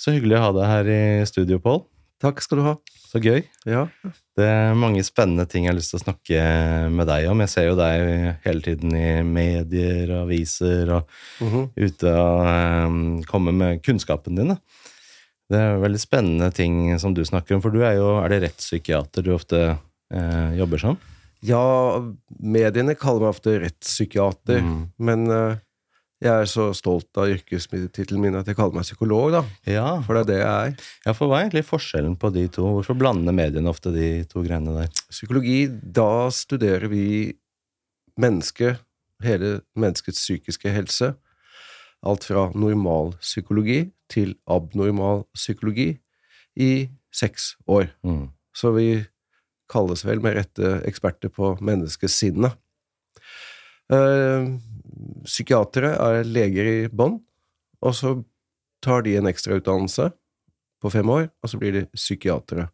Så hyggelig å ha deg her i studio, Pål. Takk skal du ha. Så gøy. Ja. Det er mange spennende ting jeg har lyst til å snakke med deg om. Jeg ser jo deg hele tiden i medier og aviser og Mhm. ute og um, komme med kunnskapen din. Da. Det er veldig spennende ting som du snakker om, for du er jo Er det rettspsykiater du ofte eh, jobber som? ja, mediene kaller meg ofte rettspsykiater, Mm. men eh, jeg er så stolt av yrkestittelen min at jeg kaller meg psykolog, da. Ja. For det er det jeg er. ja, for hva er egentlig forskjellen på de to? Hvorfor blander mediene ofte de to greiene der? Psykologi, da studerer vi mennesket, hele menneskets psykiske helse. Alt fra normal psykologi til abnormal psykologi i seks år. Mm. Så vi kalles vel med rette eksperter på menneskesinnet. Eh, psykiatere er leger i bånn, og så tar de en ekstrautdannelse på fem år, og så blir de psykiatere.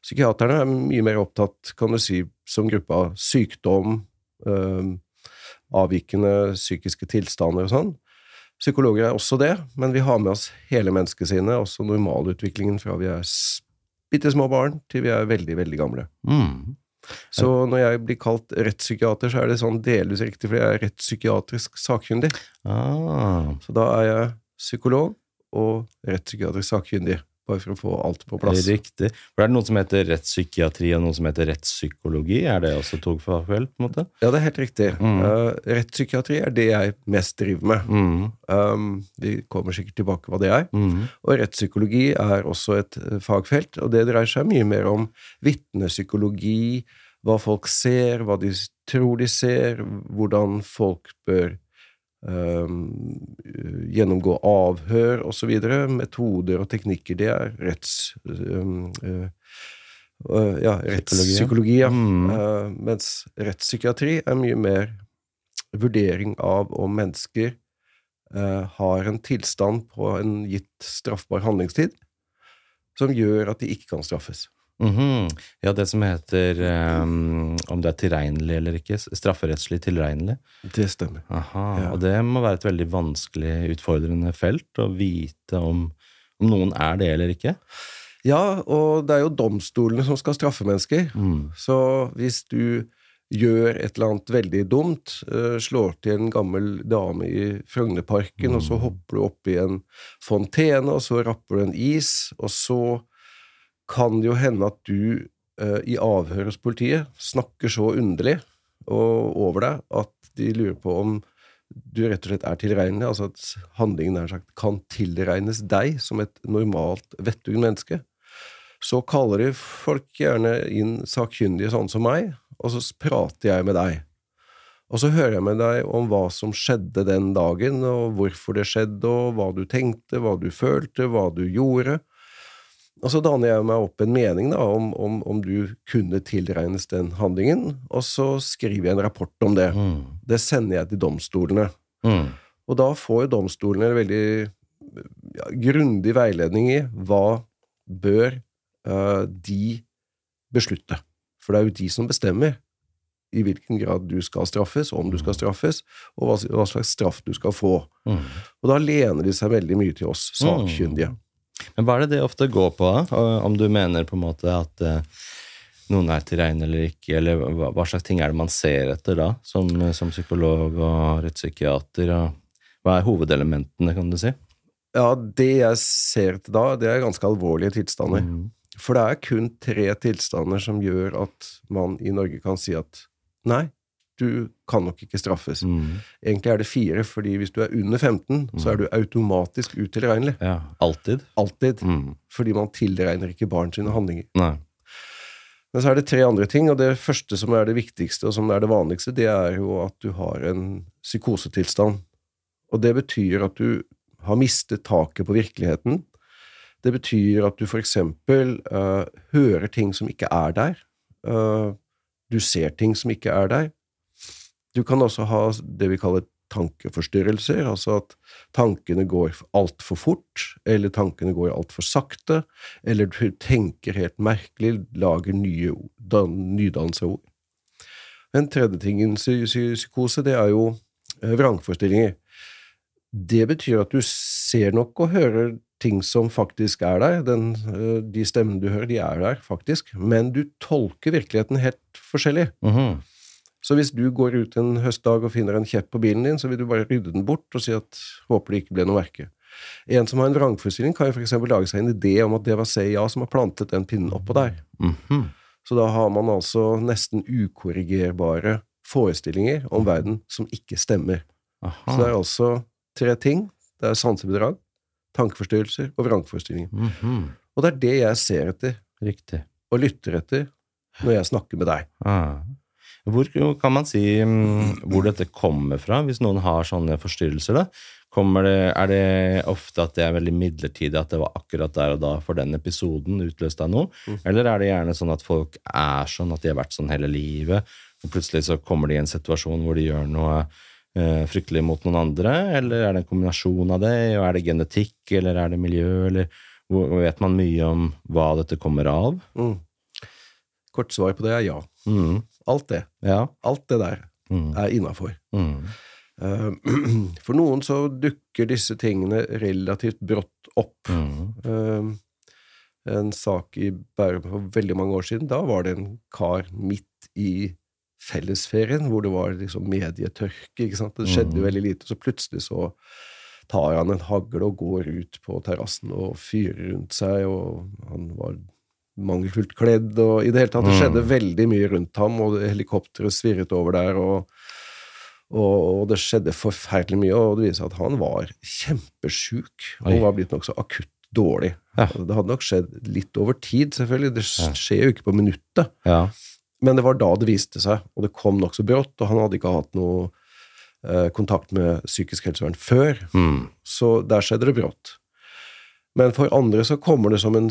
Psykiaterne er mye mer opptatt, kan du si, som gruppe av sykdom, øh, avvikende psykiske tilstander og sånn. Psykologer er også det, men vi har med oss hele menneskesinnet, også normalutviklingen fra vi er bitte små barn til vi er veldig, veldig gamle. Mm. Så når jeg blir kalt rettspsykiater, så er det sånn delvis riktig, fordi jeg er rettspsykiatrisk sakkyndig. Ah. Så da er jeg psykolog og rettspsykiatrisk sakkyndig, bare for å få alt på plass. Riktig. For er det noe som heter rettspsykiatri og noe som heter rettspsykologi? Er det også to fagfelt, på en måte? Ja, det er helt riktig. Mm. Uh, rettspsykiatri er det jeg mest driver med. Mm. Um, vi kommer sikkert tilbake hva det er. Mm. Og rettspsykologi er også et eh, fagfelt, og det dreier seg mye mer om vitnepsykologi, hva folk ser, hva de tror de ser, hvordan folk bør gjennomgå avhør osv. Metoder og teknikker, det er retts... Um, uh, uh, ja, rettspsykologi, ja. Mm. Uh, mens rettspsykiatri er mye mer vurdering av om mennesker eh, har en tilstand på en gitt straffbar handlingstid som gjør at de ikke kan straffes. Mhm. Ja, det som heter um, om det er tilregnelig eller ikke. Strafferettslig tilregnelig. Det stemmer. Aha, Ja. Og det må være et veldig vanskelig, utfordrende felt å vite om, om noen er det eller ikke. Ja, og det er jo domstolene som skal straffe mennesker. Mm. Så hvis du gjør et eller annet veldig dumt, eh, slår til en gammel dame i Frognerparken, og så hopper du opp i en fontene, og så rapper du en is, og så kan det jo hende at du eh, i avhør hos politiet snakker så underlig og over deg at de lurer på om du rett og slett er tilregnelig, altså at handlingen nær sagt kan tilregnes deg som et normalt vettug menneske så kaller de folk gjerne inn sakkyndige sånn som meg, og så prater jeg med deg. Og så hører jeg med deg om hva som skjedde den dagen, og hvorfor det skjedde, og hva du tenkte, hva du følte, hva du gjorde. Og så danner jeg meg opp en mening da, om, om, om du kunne tilregnes den handlingen, og så skriver jeg en rapport om det. Mm. Det sender jeg til domstolene. Mm. Og da får jo domstolene en veldig ja, grundig veiledning i hva bør uh, de beslutte. For det er jo de som bestemmer i hvilken grad du skal straffes, om du skal straffes, og hva, hva slags straff du skal få. Mm. Og da lener de seg veldig mye til oss sakkyndige. Men hva er det det ofte går på, da? Om du mener på en måte at eh, noen er til regne eller ikke, eller hva, hva slags ting er det man ser etter da, som, som psykolog og rettspsykiater? og Hva er hovedelementene, kan du si? Ja, det jeg ser etter da, det er ganske alvorlige tilstander. Mm. For det er kun tre tilstander som gjør at man i Norge kan si at nei, du kan nok ikke straffes. Mm. Egentlig er det fire, fordi hvis du er under 15, så er du automatisk utilregnelig. Ja, alltid? Alltid. Mm. Fordi man tilregner ikke barn sine handlinger. Nei. Men så er det tre andre ting, og det første som er det viktigste, og som er det vanligste, det er jo at du har en psykosetilstand. Og det betyr at du har mistet taket på virkeligheten. Det betyr at du for eksempel eh, hører ting som ikke er der. Uh, du ser ting som ikke er der. Du kan også ha det vi kaller tankeforstyrrelser, altså at tankene går altfor fort, eller tankene går altfor sakte, eller du tenker helt merkelig, lager nye nydannelse av ord. En tredje ting i en psy- psy- psykose, det er jo eh, vrangforestillinger. Det betyr at du ser nok og hører ting som faktisk er der. Den, øh, de stemmene du hører, de er der faktisk. Men du tolker virkeligheten helt forskjellig. Mhm. Så hvis du går ut en høstdag og finner en kjepp på bilen din, så vil du bare rydde den bort og si at håper det ikke ble noe merke. En som har en vrangforestilling, kan jo f.eks. lage seg en idé om at det var CIA som har plantet den pinnen oppå der. Mhm. Så da har man altså nesten ukorrigerbare forestillinger om verden som ikke stemmer. Så det er altså tre ting. Det er sansebedrag, tankeforstyrrelser og vrangforestillinger. Mhm. Og det er det jeg ser etter Riktig. og lytter etter når jeg snakker med deg. Ah. Hvor kan man si mm, hvor dette kommer fra, hvis noen har sånne forstyrrelser? da? Det, er det ofte at det er veldig midlertidig, at det var akkurat der og da for den episoden utløst av noe? Eller er det gjerne sånn at folk er sånn, at de har vært sånn hele livet, og plutselig så kommer de i en situasjon hvor de gjør noe eh, fryktelig mot noen andre? Eller er det en kombinasjon av det? Og er det genetikk, eller er det miljø, eller hvor, vet man mye om hva dette kommer av? Mm. Kort svar på det er ja. Mm. Alt det. Ja. Alt det der Mm. er innafor. Mm. Uh, For noen så dukker disse tingene relativt brått opp. Mm. Eh, En sak i Bærum for veldig mange år siden, da var det en kar midt i fellesferien hvor det var liksom medietørke. ikke sant? Det skjedde jo Mhm. veldig lite, så plutselig så tar han en hagle og går ut på terrassen og fyrer rundt seg, og han var mangelfullt kledd, og i det hele tatt, det skjedde Mm. veldig mye rundt ham, og helikopteret svirret over der, og, og, det skjedde forferdelig mye, og det viser seg at han var kjempesjuk, og var blitt nokså akutt dårlig. Ja. Det hadde nok skjedd litt over tid, selvfølgelig, det skjer jo ikke på minuttet, Ja. men det var da det viste seg, og det kom nokså brått, og han hadde ikke hatt noe eh, kontakt med psykisk helsevern før, Mm. så der skjedde det brått. Men for andre så kommer det som en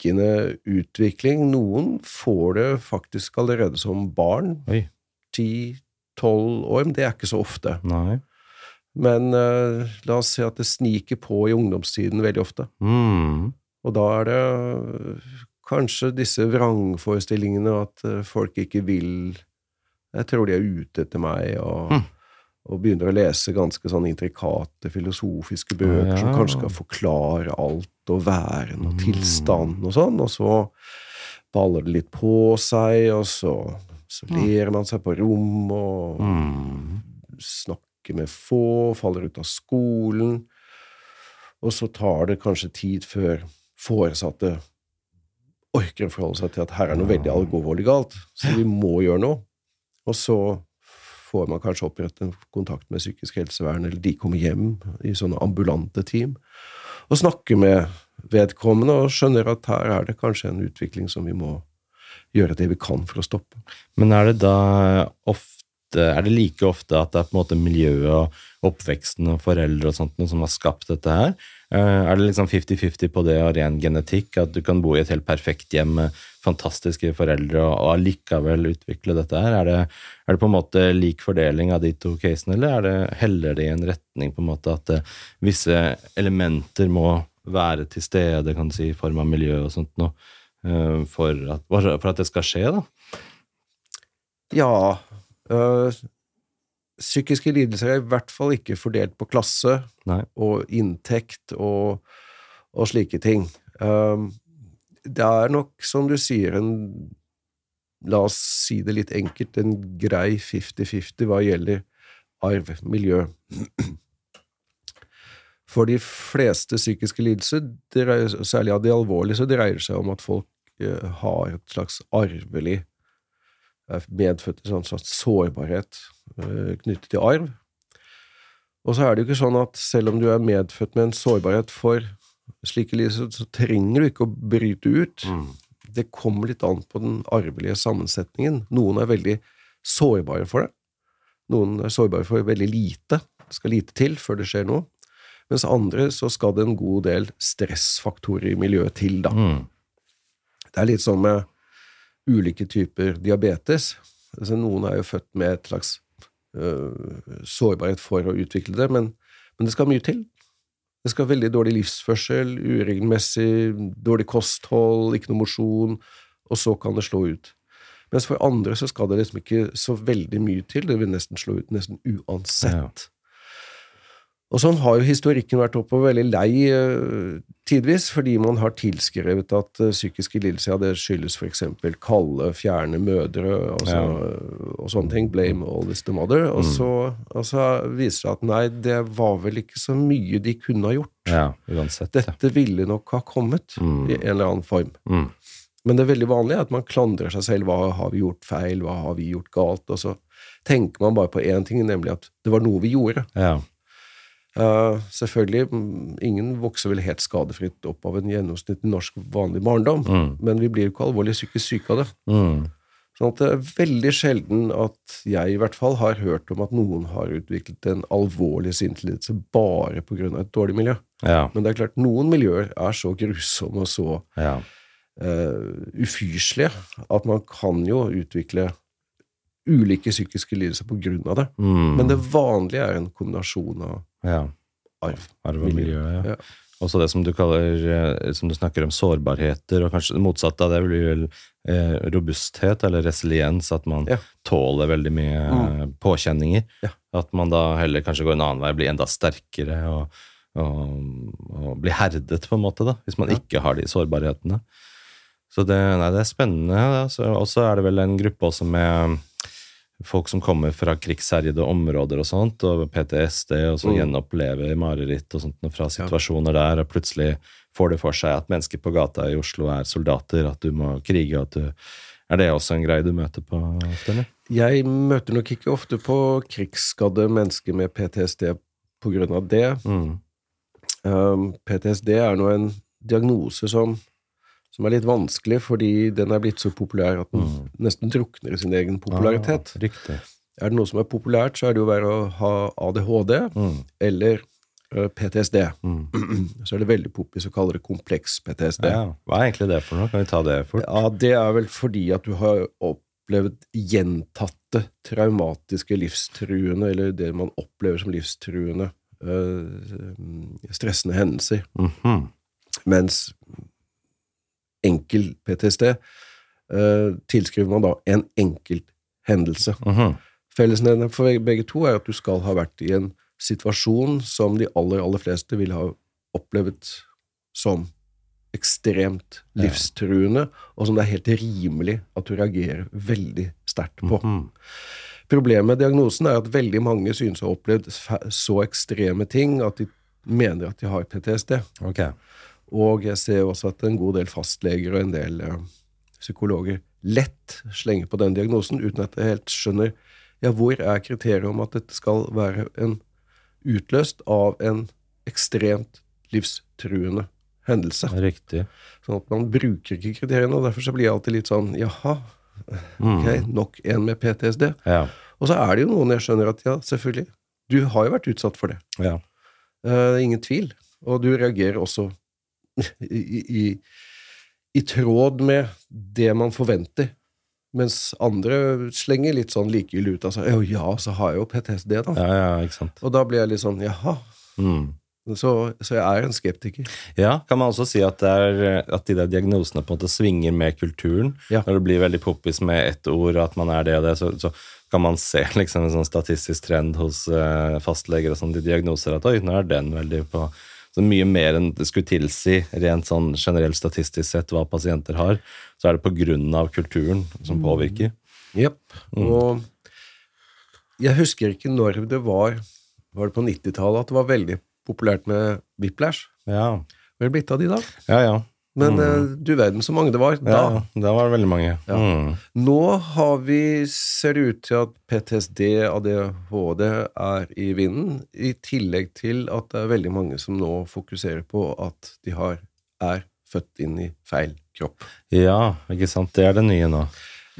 snikende utvikling. Noen får det faktisk allerede som barn. 10-12 år, men det er ikke så ofte. Nei. Men uh, la oss si at det sniker på i ungdomstiden veldig ofte. Mm. Og da er det øh, kanskje disse vrangforestillingene at øh, folk ikke vil Jeg tror de er ute etter meg, og, Hm. Og begynner å lese ganske sånn intrikate filosofiske bøker som Ja. kanskje skal forklare alt og væren og Mm. tilstanden og sånn, og så baller det litt på seg, og så, så ler man seg på rom og Mm. snakker med få, faller ut av skolen, og så tar det kanskje tid før foresatte orker å forholde seg til at her er noe veldig alvorlig galt, så vi må gjøre noe. Og så får man kanskje opprettet en kontakt med psykisk helsevern, eller de kommer hjem i sånne ambulante team, og snakker med vedkommende og skjønner at her er det kanskje en utvikling som vi må gjøre det vi kan for å stoppe. Men er det da ofte Er det like ofte at det er på en måte miljøet og oppveksten og foreldre og sånt som har skapt dette her? Eh, Er det liksom 50-50 på det og ren genetikk? At du kan bo i et helt perfekt hjem med fantastiske foreldre og, allikevel utvikle dette her? Er det, er det på en måte lik fordeling av de to casene, eller er det, heller det i en retning på en måte at eh, visse elementer må være til stede, kan du si, i form av miljø og sånt noe, eh, for at, for at det skal skje, da? Ja Psykiske lidelser er i hvert fall ikke fordelt på klasse Nei. og inntekt og, og slike ting. Um, det er nok, som du sier, en La oss si det litt enkelt, en grei 50-50 hva gjelder arv, miljø. For de fleste psykiske lidelser, særlig av de alvorlige, så dreier det seg om at folk eh, har et slags arvelig er medfødt en sånn slags sårbarhet eh, knyttet til arv. Og så er det jo ikke sånn at selv om du er medfødt med en sårbarhet for slike lidelser, så trenger du ikke å bryte ut. Det kommer litt an på den arvelige sammensetningen. Noen er veldig sårbare for det. Noen er sårbare for veldig lite. Det skal lite til før det skjer noe. Mens andre så skal det en god del stressfaktorer i miljøet til, da. Mm. Det er litt sånn med ulike typer diabetes. Altså, noen er jo født med et slags uh, sårbarhet for å utvikle det, men, men det skal mye til. Det skal veldig dårlig livsførsel, uregelmessig, dårlig kosthold, ikke noe mosjon, og så kan det slå ut. Mens for andre så skal det liksom ikke så veldig mye til, det vil nesten slå ut nesten uansett. Og sånn har jo historikken vært oppover veldig lei eh, tidvis, fordi man har tilskrevet at uh, psykiske lidelser ja, det skyldes f.eks. kalde, fjerne mødre altså, og sånne ting. Blame all this the mother. Og Mm. så, og så viser det at nei, det var vel ikke så mye de kunne ha gjort. Ja, uansett. Dette ville nok ha kommet Mm. i en eller annen form. Mm. Men det er veldig vanlige er at man klandrer seg selv. Hva har vi gjort feil? Hva har vi gjort galt? Og så tenker man bare på én ting, nemlig at det var noe vi gjorde. Ja. Eh, selvfølgelig, mm, ingen vokser vel helt skadefritt opp av en gjennomsnittlig norsk vanlig barndom, Mm. men vi blir jo ikke alvorlig psykisk syke av det. Mm. Sånn at det er veldig sjelden at jeg i hvert fall har hørt om at noen har utviklet en alvorlig sinnslidelse bare av et dårlig miljø. Ja. Men det er klart, noen miljøer er så grusomme og så Ja. uh, ufyselige at man kan jo utvikle ulike psykiske lidelser av det. Mm. Men det vanlige er en kombinasjon av ja. arv. Arv og miljø, ja. Ja. Også det som du kaller, eh, som du snakker om, sårbarheter, og kanskje det motsatte av det blir vel eh, robusthet, eller resiliens, at man Ja. tåler veldig mye mm. påkjenninger. Ja. At man da heller kanskje går en annen vei, blir enda sterkere og, og, og blir herdet, på en måte, da, hvis man Ja. ikke har de sårbarhetene. Så det, nei, det er spennende. Og så er det vel en gruppe også med folk som kommer fra krigsherjede områder og sånt, og PTSD, og så Mm. gjenopplever mareritt og sånt fra situasjoner der, og plutselig får det for seg at mennesker på gata i Oslo er soldater, at du må krige, og at du Er det også en greie du møter på ofte, eller? Jeg møter nok ikke ofte på krigsskadde mennesker med PTSD på grunn av det. Mm. Um, PTSD er nå en diagnose som, som er litt vanskelig, fordi den er blitt så populær at den Mm. nesten drukner i sin egen popularitet. Ah, riktig. Er det noe som er populært, så er det jo bare å ha ADHD Mm. eller uh, PTSD. Mm. Så er det veldig poppis å kalle det kompleks PTSD. Ja. Hva er egentlig det for noe? Kan vi ta det fort? Ja, det er vel fordi at du har opplevd gjentatte traumatiske, livstruende, eller det man opplever som livstruende, eh, stressende hendelser. Mhm. Mens enkel PTSD eh, tilskriver man da en enkelt hendelse. -huh. Fellesnevneren for begge to er at du skal ha vært i en situasjon som de aller, aller fleste vil ha opplevd som ekstremt livstruende, og som det er helt rimelig at du reagerer veldig sterkt på. Mhm. Problemet med diagnosen er at veldig mange synes å ha opplevd så ekstreme ting at de mener at de har PTSD. Ok. Og jeg ser også at en god del fastleger og en del eh, psykologer lett slenger på den diagnosen uten at jeg helt skjønner ja, hvor er kriteriet om at dette skal være en utløst av en ekstremt livstruende hendelse. Riktig. Sånn at man bruker ikke kriteriene, og derfor så blir jeg alltid litt sånn jaha, Mm. ok, nok en med PTSD. Ja. Og så er det jo noen jeg skjønner at ja, selvfølgelig, du har jo vært utsatt for det. ja. Eh, ingen tvil. Og du reagerer også i, i, i tråd med det man forventer. Mens andre slenger litt sånn likegyldig ut av seg. «Å ja, så har jeg jo PTSD, da. Ja, ja, ikke sant. Og da blir jeg litt sånn jaha. Mm. Så, så jeg er en skeptiker. Ja, kan man også si at, er, at de der diagnosene på en måte svinger med kulturen? Ja. Når det blir veldig poppis med ett ord, at man er det og det, så, så kan man se liksom en sånn statistisk trend hos uh, fastleger og sånn, de diagnoser at oi, nå er den veldig på så mye mer enn det skulle tilsi, rent sånn generelt statistisk sett, hva pasienter har, så er det av kulturen som påvirker. Jepp. Og jeg husker ikke når det var Var det på 90-tallet at det var veldig populært med whiplash? Ja, Hva er det blitt av de da? ja. ja. Men eh, du verden så mange det var da. ja da var det veldig mange. Ja. Mm. Nå har vi, ser det ut til at PTSD, ADHD er i vinden, i tillegg til at det er veldig mange som nå fokuserer på at de har, er født inn i feil kropp. ja, ikke sant. Det er det nye nå.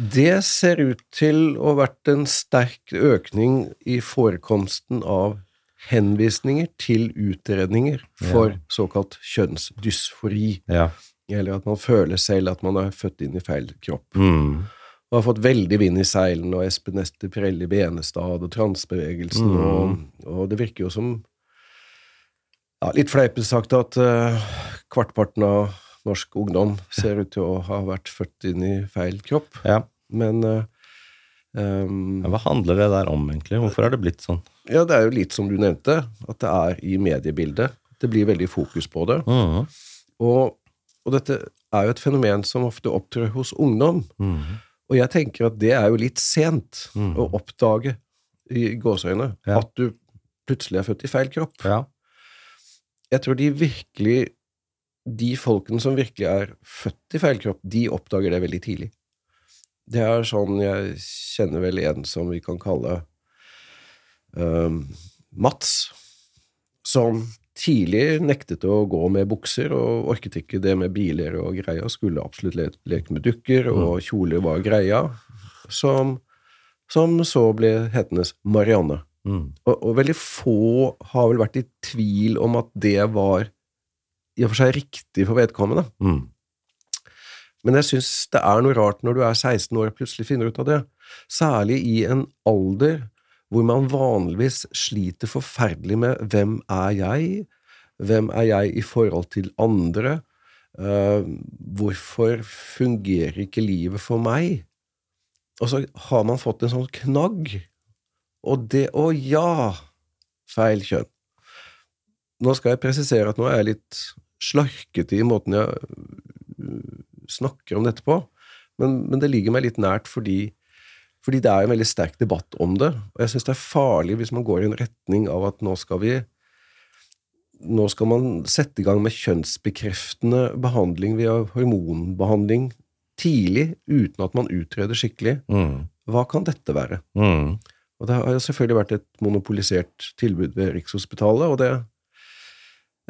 Det ser ut til å ha vært en sterk økning i forekomsten av henvisninger til utredninger for såkalt kjønnsdysfori, Ja. eller at man føler selv at man er født inn i feil kropp. Mm. og har fått veldig vind i seilene, og Espen Ester Prelle Benestad og transbevegelsen, Mm. og, og det virker jo som ja, Litt fleipete sagt at uh, kvartparten av norsk ungdom ser ut til å ha vært født inn i feil kropp, ja. men uh, um, Ja, Hva handler det der om, egentlig? Hvorfor er det blitt sånn? Ja, det er jo litt som du nevnte, at det er i mediebildet. Det blir veldig fokus på det. Mhm. Og, og dette er jo et fenomen som ofte opptrer hos ungdom. Mhm. Og jeg tenker at det er jo litt sent Mhm. å oppdage i gåseøyne Ja. at du plutselig er født i feil kropp. Ja. Jeg tror de virkelig De folkene som virkelig er født i feil kropp, de oppdager det veldig tidlig. Det er sånn Jeg kjenner vel en som vi kan kalle ehm, Mats, som tidlig nektet å gå med bukser og orket ikke det med biler og greia, skulle absolutt le leke med dukker, og kjole var greia, som, som så ble hetende Marianne. Mm. Og, og veldig få har vel vært i tvil om at det var i og for seg riktig for vedkommende. Mm. Men jeg syns det er noe rart når du er 16 år og plutselig finner ut av det. Særlig i en alder hvor man vanligvis sliter forferdelig med hvem er jeg, hvem er jeg i forhold til andre, uh, hvorfor fungerer ikke livet for meg? Og så har man fått en sånn knagg, og det Å ja! Feil kjønn. Nå skal jeg presisere at nå er jeg litt slarkete i måten jeg øh, snakker om dette på, men, men det ligger meg litt nært fordi, fordi det er en veldig sterk debatt om det, og jeg syns det er farlig hvis man går i en retning av at nå skal vi nå skal man sette i gang med kjønnsbekreftende behandling via hormonbehandling tidlig, uten at man utreder skikkelig. Mm. Hva kan dette være? Mm. Og det har jo selvfølgelig vært et monopolisert tilbud ved Rikshospitalet, og det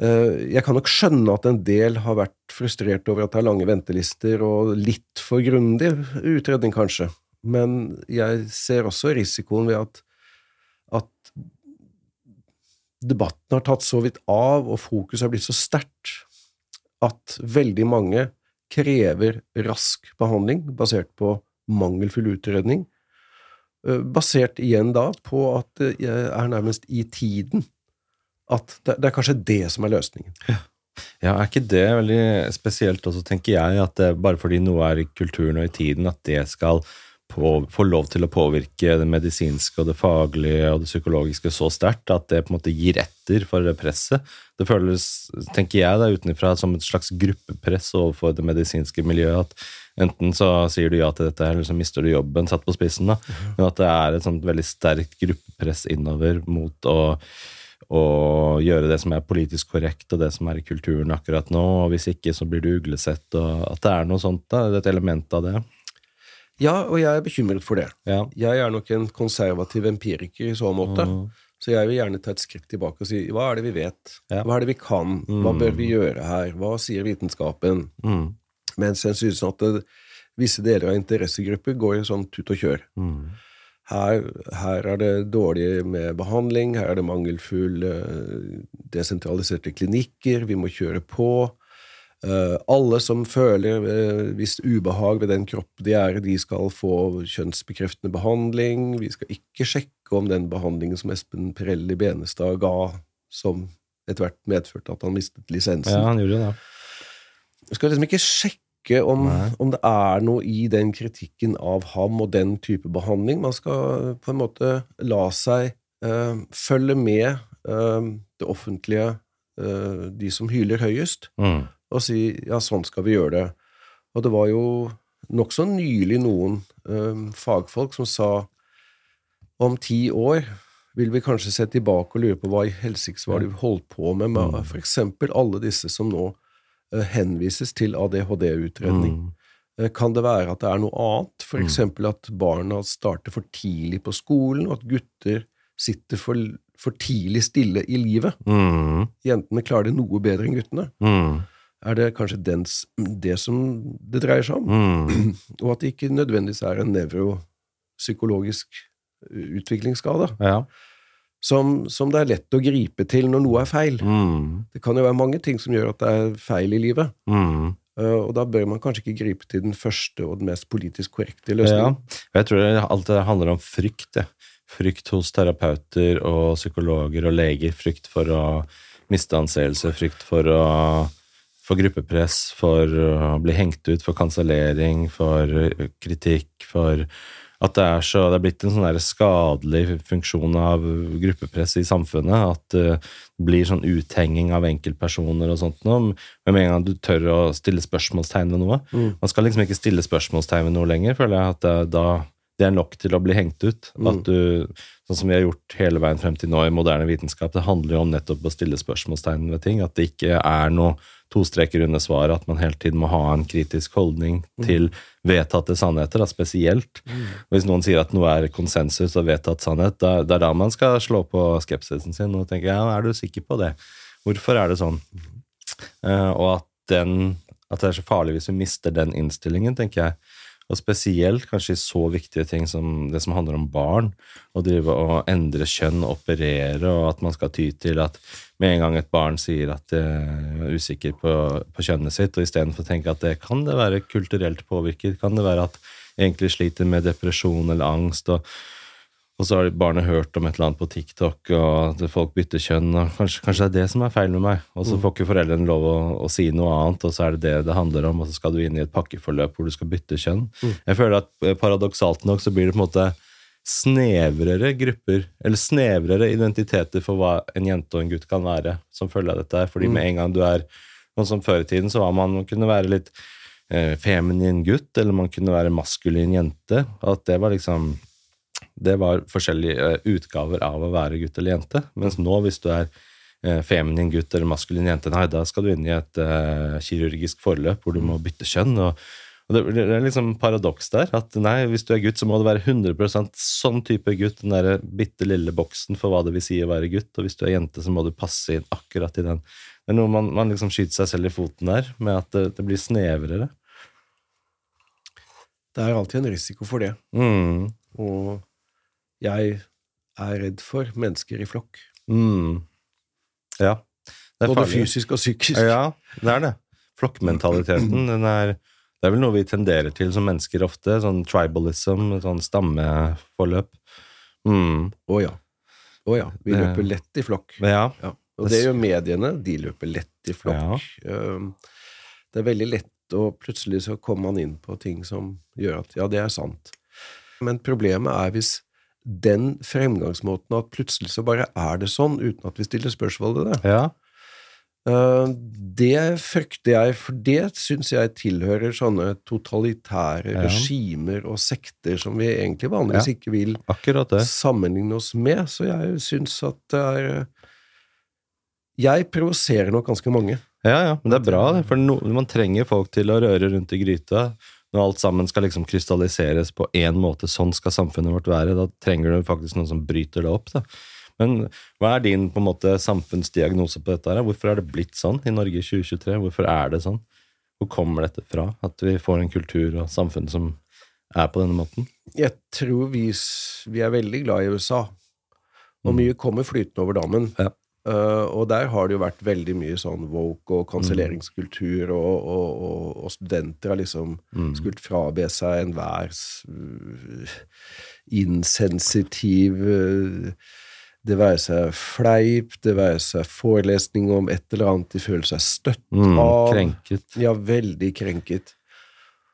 eh, Jeg kan nok skjønne at en del har vært frustrert over at det er lange ventelister og litt for grundig utredning, kanskje, men jeg ser også risikoen ved at, at debatten har tatt så vidt av, og fokuset har blitt så sterkt, at veldig mange krever rask behandling basert på mangelfull utredning, eh, basert igjen da på at det er nærmest i tiden. At det, er kanskje det som er løsningen. Ja, er ikke det veldig spesielt også, tenker jeg, at bare fordi noe er i kulturen og i tiden, at det skal på, få lov til å påvirke det medisinske og det faglige og det psykologiske så sterkt at det på en måte gir etter for det presset. Det føles, tenker jeg da utenfra, som et slags gruppepress overfor det medisinske miljøet. at Enten så sier du ja til dette, eller så mister du jobben, satt på spissen. da, Men at det er et sånt veldig sterkt gruppepress innover mot å å gjøre det som er politisk korrekt, og det som er i kulturen akkurat nå. og Hvis ikke, så blir du uglesett. og At det er noe sånt. da, Et element av det. Ja, og jeg er bekymret for det. Ja. Jeg er nok en konservativ empiriker i så måte. Mm. Så jeg vil gjerne ta et skritt tilbake og si hva er det vi vet? Ja. Hva er det vi kan? Hva bør vi gjøre her? Hva sier vitenskapen? Mm. Mens jeg synes at det, visse deler av interessegrupper går i sånn tut og kjør. Mm. Her, her er det dårlig med behandling, her er det mangelfull desentraliserte klinikker, vi må kjøre på. Eh, alle som føler uh, visst ubehag ved den kropp de er i, de skal få kjønnsbekreftende behandling. Vi skal ikke sjekke om den behandlingen som Espen Pirelli Benestad ga, som etter hvert medførte at han mistet lisensen. ja, han gjorde det. Vi skal liksom ikke sjekke om, om det er noe i den kritikken av ham og den type behandling. Man skal på en måte la seg uh, følge med uh, det offentlige, uh, de som hyler høyest, Mm. Og si ja, sånn skal vi gjøre det. Og det var jo nokså nylig noen eh, fagfolk som sa om ti år vil vi kanskje se tilbake og lure på hva i helsikes var det vi holdt på med, med f.eks. for eksempel alle disse som nå eh, henvises til ADHD-utredning. Mm. Eh, Kan det være at det er noe annet, for eksempel at barna starter for tidlig på skolen, og at gutter sitter for, for tidlig stille i livet? Mm. Jentene klarer det noe bedre enn guttene. Mm. Er det kanskje dens, det som det dreier seg om? Mm. Og at det ikke nødvendigvis er en nevropsykologisk utviklingsskade, Ja. som, som det er lett å gripe til når noe er feil. Mm. Det kan jo være mange ting som gjør at det er feil i livet, Mm. Uh, og da bør man kanskje ikke gripe til den første og den mest politisk korrekte Ja. løsningen. Jeg tror alt det handler om frykt. Det. Frykt hos terapeuter og psykologer og leger. Frykt for å miste anseelse, frykt for å for gruppepress, for å bli hengt ut, for kansellering, for kritikk, for at det er så Det er blitt en sånn skadelig funksjon av gruppepress i samfunnet. At eh, det blir sånn uthenging av enkeltpersoner og sånt noe. Men med en gang du tør å stille spørsmålstegn ved noe Mm. Man skal liksom ikke stille spørsmålstegn ved noe lenger, føler jeg. At det, da det er nok til å bli hengt ut. Mm. At du, sånn som vi har gjort hele veien frem til nå i moderne vitenskap, det handler jo om nettopp å stille spørsmålstegn ved ting. At det ikke er noe to streker under svaret, at man hele tiden må ha en kritisk holdning Mm. til vedtatte sannheter, da, spesielt. Og Hvis noen sier at noe er konsensus og vedtatt sannhet, da, det er da man skal slå på skepsisen sin og tenke ja, er du sikker på det? Hvorfor er det sånn? Eh, og at, den, at det er så farlig hvis vi mister den innstillingen, tenker jeg. Og spesielt kanskje i så viktige ting som det som handler om barn. Å drive og endre kjønn, operere, og at man skal ty til at med en gang et barn sier at det er usikker på, på kjønnet sitt, og istedenfor tenke at det kan det være kulturelt påvirket, kan det være at egentlig sliter med depresjon eller angst, og, og så har barnet hørt om et eller annet på TikTok, og at folk bytter kjønn, og kanskje, kanskje det er det som er feil med meg, og så får ikke foreldrene lov å, å si noe annet, og så er det det det handler om, og så skal du inn i et pakkeforløp hvor du skal bytte kjønn. Jeg føler at eh, paradoksalt nok så blir det på en måte snevrere grupper, eller snevrere identiteter for hva en jente og en gutt kan være, som følge av dette her. Fordi med en gang du er Sånn som før i tiden, så var man man kunne være litt eh, feminin gutt, eller man kunne være maskulin jente. At det var liksom Det var forskjellige eh, utgaver av å være gutt eller jente. Mens nå, hvis du er eh, feminin gutt eller maskulin jente, nei, da skal du inn i et uh, kirurgisk forløp hvor du må bytte kjønn. og og det, det er liksom paradoks der. At nei, hvis du er gutt, så må du være 100% sånn type gutt. Den der bitte lille boksen for hva det vil si å være gutt. Og hvis du er jente, så må du passe inn akkurat i den. Det er noe man, man liksom skyter seg selv i foten der, med at det, det blir snevrere. Det er alltid en risiko for det. Mm. Og jeg er redd for mennesker i flokk. Mm. Ja. Det Både fysisk og psykisk. Ja, det er det. Flokkmentaliteten, den er Det er vel noe vi tenderer til som mennesker ofte. Sånn tribalism, sånn stammeforløp. Mm. oh, ja. Å ja. Vi løper lett i flokk. Ja. Ja. Og det gjør mediene. De løper lett i flokk. Ja. Det er veldig lett, og plutselig så kommer man inn på ting som gjør at ja, det er sant. Men problemet er hvis den fremgangsmåten at plutselig så bare er det sånn, uten at vi stiller spørsmål ved det. ja. Uh, Det frykter jeg, for det syns jeg tilhører sånne totalitære Ja. regimer og sekter som vi egentlig vanligvis Ja. ikke vil sammenligne oss med, så jeg syns at det er Jeg provoserer nok ganske mange. Ja, ja, men det er bra, det. For no, man trenger folk til å røre rundt i gryta. Når alt sammen skal liksom krystalliseres på én måte, sånn skal samfunnet vårt være, da trenger du faktisk noen som bryter det opp. da. Men hva er din på en måte samfunnsdiagnose på dette? her? Hvorfor er det blitt sånn i Norge i 2023? Hvorfor er det sånn? Hvor kommer dette fra? At vi får en kultur og samfunn som er på denne måten? Jeg tror vi, vi er veldig glad i USA, og Mm. mye kommer flytende over dammen. Ja. Uh, og der har det jo vært veldig mye sånn woke og kanselleringskultur, Mm. og, og, og, og studenter har liksom skulle frabe seg enhver uh, insensitiv uh, Det være seg fleip, det være seg forelesning om et eller annet de føler seg støtt Mm, av. krenket. Ja, veldig krenket.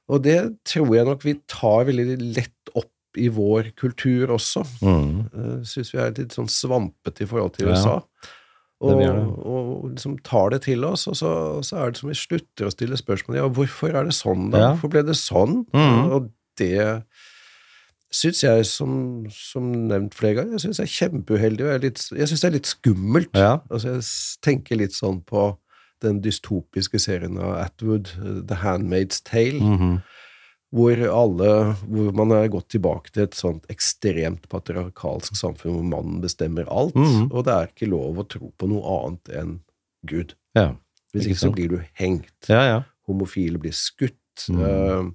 Og det tror jeg nok vi tar veldig lett opp i vår kultur også. Mm. Uh, Syns vi er litt sånn svampete i forhold til Ja, USA. det Og, og liksom tar det til oss, og så, så er det som vi slutter å stille spørsmål. Ja, hvorfor er det sånn, da? Ja. Hvorfor ble det sånn? Mm. Og det syns jeg, som, som nevnt flere ganger, jeg synes er kjempeuheldig, og jeg, er litt- jeg syns det er litt skummelt. Ja. Altså, jeg tenker litt sånn på den dystopiske serien av Atwood, uh, The Handmaid's Tale, Mhm. Hvor, alle, hvor man er gått tilbake til et sånt ekstremt patriarkalsk samfunn hvor mannen bestemmer alt, Mhm. og det er ikke lov å tro på noe annet enn Gud. ja. Hvis Ikke så blir du hengt. Ja, ja. Homofile blir skutt. Mm. eh,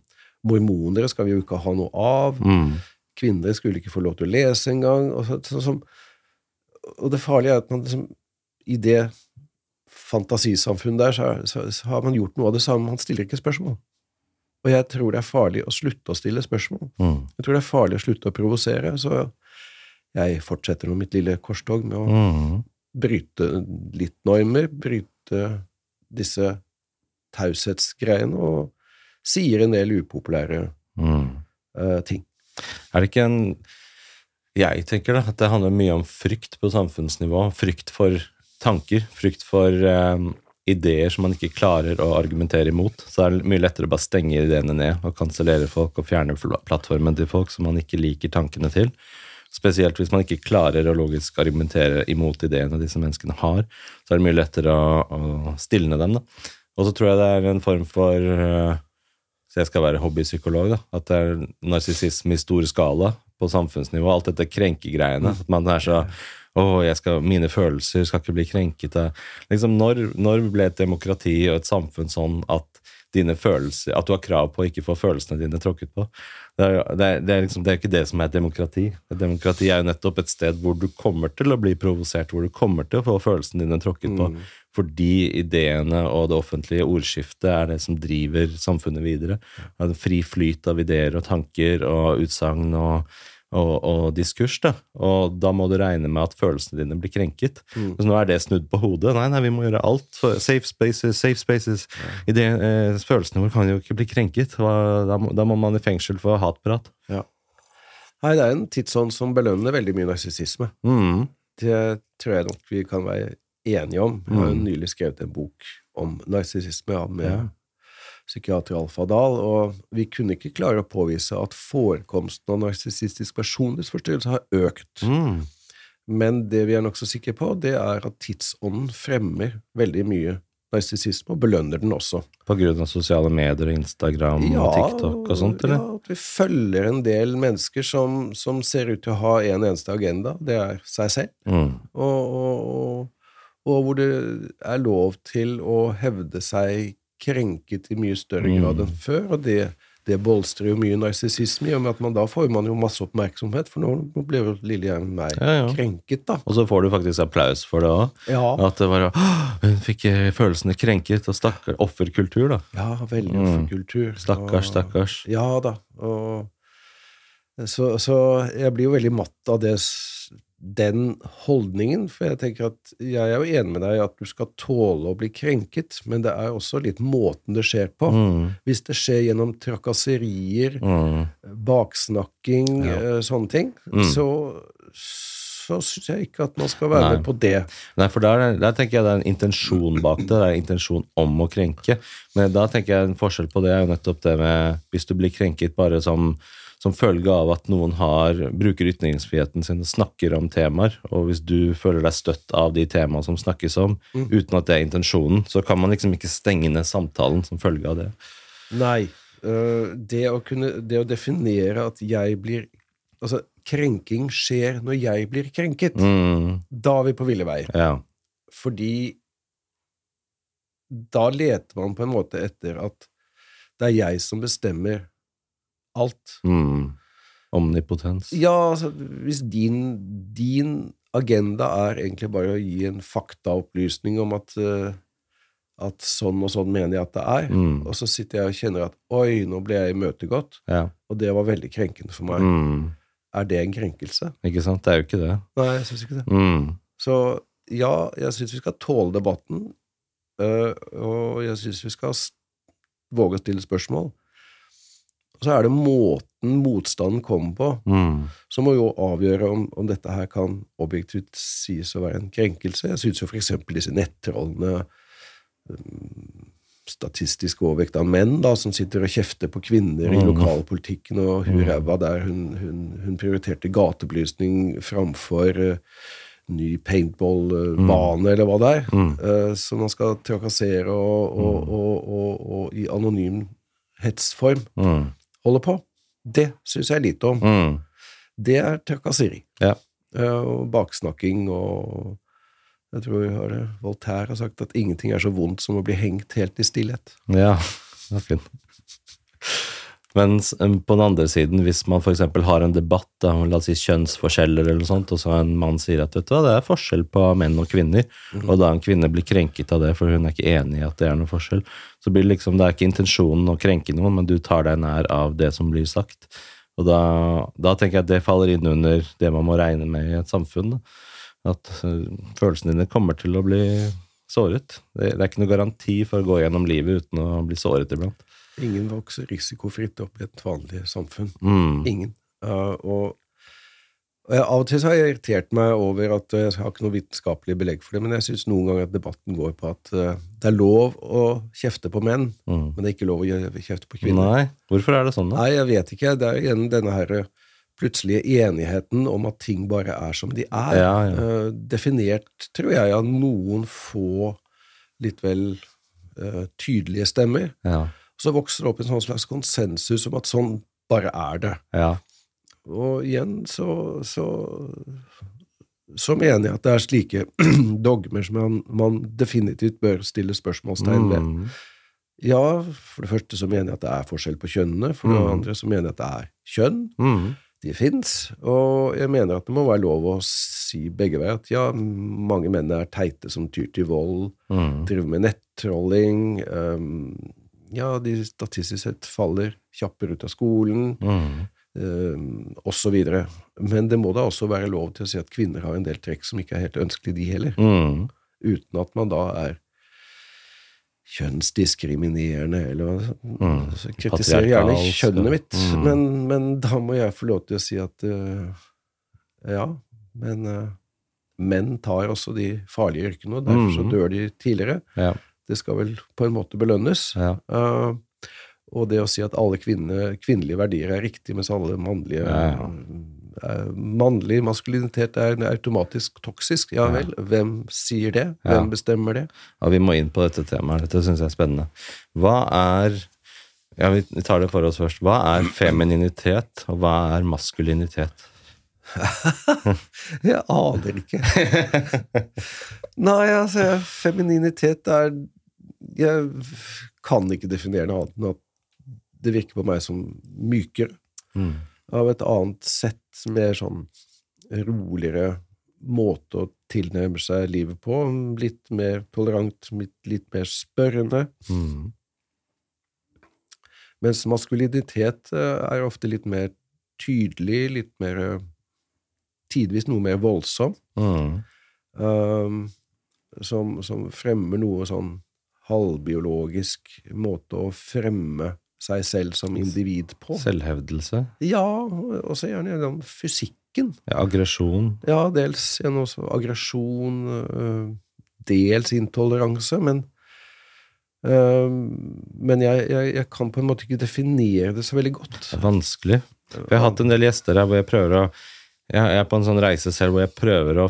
mormonere skal vi jo ikke ha noe av. Mm. Kvinner skulle ikke få lov til å lese engang. Og, så, så, så, og det farlige er at man liksom I det fantasisamfunnet der, er- så har man gjort noe av det samme. Man stiller ikke spørsmål. Og jeg tror det er farlig å slutte å stille spørsmål. Mm. Jeg tror det er farlig å slutte å provosere. Så jeg fortsetter med mitt lille korstog med å Mm. bryte litt normer, bryte disse taushetsgreiene, og sier en del upopulære Mm. uh, ting. Er det ikke en Jeg tenker da, at det handler mye om frykt på samfunnsnivå. Frykt for tanker. Frykt for eh, ideer som man ikke klarer å argumentere imot. Så er det mye lettere å bare stenge ideene ned og kansellere folk og fjerne plattformen til folk som man ikke liker tankene til. Spesielt hvis man ikke klarer å logisk argumentere imot ideene disse menneskene har. Så er det mye lettere å, å stilne dem. da. Og så tror jeg det er en form for eh, så jeg skal være hobbypsykolog, da. At det er narsissisme i stor skala på samfunnsnivå. Alt dette krenkegreiene. At man er så jeg skal, mine følelser skal ikke bli krenket. av-» Liksom, når, når ble et demokrati og et samfunn sånn at dine følelser, at du har krav på å ikke få følelsene dine tråkket på? Det er, det, er, det, er liksom, det er ikke det som er et demokrati. Et demokrati er jo nettopp et sted hvor du kommer til å bli provosert, hvor du kommer til å få følelsene dine tråkket på. Fordi ideene og det offentlige ordskiftet er det som driver samfunnet videre. En fri flyt av ideer og tanker og utsagn og, og, og diskurs. Da. Og da må du regne med at følelsene dine blir krenket. Så nå er det snudd på hodet. Nei, nei, vi må gjøre alt. Safe spaces, safe spaces. Ide, eh, følelsene våre kan jo ikke bli krenket. Da må, da må man i fengsel for hatprat. Ja. Nei, det er en tidsånd som belønner veldig mye narsissisme. Mm. Det tror jeg nok vi kan være enige om. Jeg har jo nylig skrevet en bok om narsissisme ja, med Ja. Psykiater Alfa Dahl, og vi kunne ikke klare å påvise at forekomsten av narsissistisk personlighetsforstyrrelse har økt. Mm. Men det vi er nokså sikre på, det er at tidsånden fremmer veldig mye narsissisme, og belønner den også. På grunn av sosiale medier og Instagram og TikTok og sånt, eller? Ja, at vi følger en del mennesker som, som ser ut til å ha en eneste agenda, det er seg selv. Mm. og, og, og, og hvor det er lov til å hevde seg krenket i mye større Mm. grad enn før, og det, det bolstrer jo mye narsissisme, i og med at man da får man jo masse oppmerksomhet, for nå, blir jo lille jeg mer Ja, ja. krenket, da. Og så får du faktisk applaus for det òg. Ja, At det var «Åh, Hun fikk eh, følelsene krenket, og stakkar offerkultur, da. ja veldig Mm. offerkultur. Stakkars, stakkars. Ja da. Og, så, så jeg blir jo veldig matt av det, den holdningen, for jeg tenker at jeg er jo enig med deg i at du skal tåle å bli krenket, men det er også litt måten det skjer på. Mm. Hvis det skjer gjennom trakasserier, Mm. baksnakking, Ja. eh, sånne ting, Mm. så, så syns jeg ikke at man skal være Nei. med på det. Nei, for der, der tenker jeg det er en intensjon bak det. Det er en intensjon om å krenke. Men da tenker jeg en forskjell på det er jo nettopp det med Hvis du blir krenket bare som, som følge av at noen har, bruker ytringsfriheten sin og snakker om temaer, og hvis du føler deg støtt av de temaene som snakkes om, uten at det er intensjonen, så kan man liksom ikke stenge ned samtalen som følge av det. Nei. øh, det, å kunne, det å definere at jeg blir Altså, krenking skjer når jeg blir krenket. Mm, Da er vi på ville veier. ja. Fordi da leter man på en måte etter at det er jeg som bestemmer alt. Mm. Omnipotens. Ja, altså, hvis din, din agenda er egentlig bare å gi en faktaopplysning om at, uh, at sånn og sånn mener jeg at det er, Mm. og så sitter jeg og kjenner at oi, nå ble jeg imøtegått, Ja. og det var veldig krenkende for meg. Mm. Er det en krenkelse? Ikke sant? Det er jo ikke det. Nei, jeg syns ikke det. Mm. Så ja, jeg syns vi skal tåle debatten, uh, og jeg syns vi skal våge å stille spørsmål. Og så er det måten motstanden kommer på, Mm. som må jo avgjøre om, om dette her kan objektivt sies å være en krenkelse. Jeg syns jo eksempel disse nettrollene um, Statistisk overvekt av menn da, som sitter og kjefter på kvinner i Mm. lokalpolitikken, og hun ræva der hun, hun, hun prioriterte gatebelysning framfor uh, ny paintballbane, eller hva det er, Mm. uh, som man skal trakassere og, og, og, og, og i anonym hetsform Mm. holde på. Det syns jeg lite om. Mm. Det er trakassering. Ja. Eh, og baksnakking og Jeg tror jeg har det. Voltaire har sagt at ingenting er så vondt som å bli hengt helt i stillhet. Ja, det er fint. Mens um, på den andre siden, hvis man eksempel har en debatt om la oss si kjønnsforskjeller eller noe sånt, og så en mann sier at vet du hva, det er forskjell på menn og kvinner, og da en kvinne blir krenket av det, for hun er ikke enig i at det er noe forskjell, så blir det liksom, det er ikke intensjonen å krenke noen, men du tar deg nær av det som blir sagt. Og da, da tenker jeg at det faller inn under det man må regne med i et samfunn. Da. At uh, følelsene dine kommer til å bli såret. Det, det er ikke noe garanti for å gå gjennom livet uten å bli såret iblant. Ingen vokser risikofritt opp i et vanlig samfunn. Mm. Ingen. Uh, og, og jeg, Av og til så har jeg irritert meg over at jeg har ikke noe vitenskapelig belegg for det, men jeg syns noen ganger at debatten går på at uh, det er lov å kjefte på menn, Mm. men det er ikke lov å kjefte på kvinner. Nei, hvorfor er det sånn, da? Nei, jeg vet ikke. Det er igjen denne her plutselige enigheten om at ting bare er som de er. Ja, ja. Uh, definert, tror jeg, av noen få litt vel tydelige stemmer. Ja. Så vokser det opp en sånn slags konsensus om at sånn bare er det. ja. Og igjen så, så, så mener jeg at det er slike dogmer som man, man definitivt bør stille spørsmålstegn ved. Mm. Ja, for det første så mener jeg at det er forskjell på kjønnene. For det Mm. andre så mener jeg at det er kjønn. Mm. De fins. Og jeg mener at det må være lov å si begge veier at ja, mange menn er teite som tyr til vold, Mm. driver med nettrolling. Um, ja, de statistisk sett faller kjappere ut av skolen. Mm. Så videre. Men det må da også være lov til å si at kvinner har en del trekk som ikke er helt ønskelige, de heller. Mm. Uten at man da er kjønnsdiskriminerende, eller hva Mm. så Kritiserer gjerne kjønnet mitt, mm. men, men da må jeg få lov til å si at uh, ja, men uh, menn tar også de farlige yrkene, og derfor så Mm. dør de tidligere. Ja. Det skal vel på en måte belønnes. Ja. Uh, og det å si at alle kvinne, kvinnelige verdier er riktig, mens alle mannlige Ja, eh, Mannlig maskulinitet er automatisk toksisk. Ja vel, hvem sier det? Hvem bestemmer det? Ja, vi må inn på dette temaet. Dette syns jeg er spennende. Hva er Ja, vi tar det for oss først. Hva er femininitet, og hva er maskulinitet? Jeg aner ikke. Nei, altså, femininitet er Jeg kan ikke definere noe annet enn at det virker på meg som mykere. Mm. Av et annet sett, mer sånn roligere måte å tilnærme seg livet på. Litt mer tolerant, litt, mer spørrende. Mm. Mens maskulinitet eh, er ofte litt mer tydelig, litt mer eh, Tidvis noe mer voldsom. Mm. um, som, som fremmer noe sånn halvbiologisk måte å fremme seg selv som individ på. Selvhevdelse. Ja, og så gjerne gjennom fysikken. Ja, aggresjon. Ja, dels gjennom aggresjon, øh, dels intoleranse, men øh, Men jeg, jeg, jeg kan på en måte ikke definere det så veldig godt. Det er vanskelig. Vi har hatt en del gjester her hvor jeg prøver å Jeg er på en sånn reise selv hvor jeg prøver å,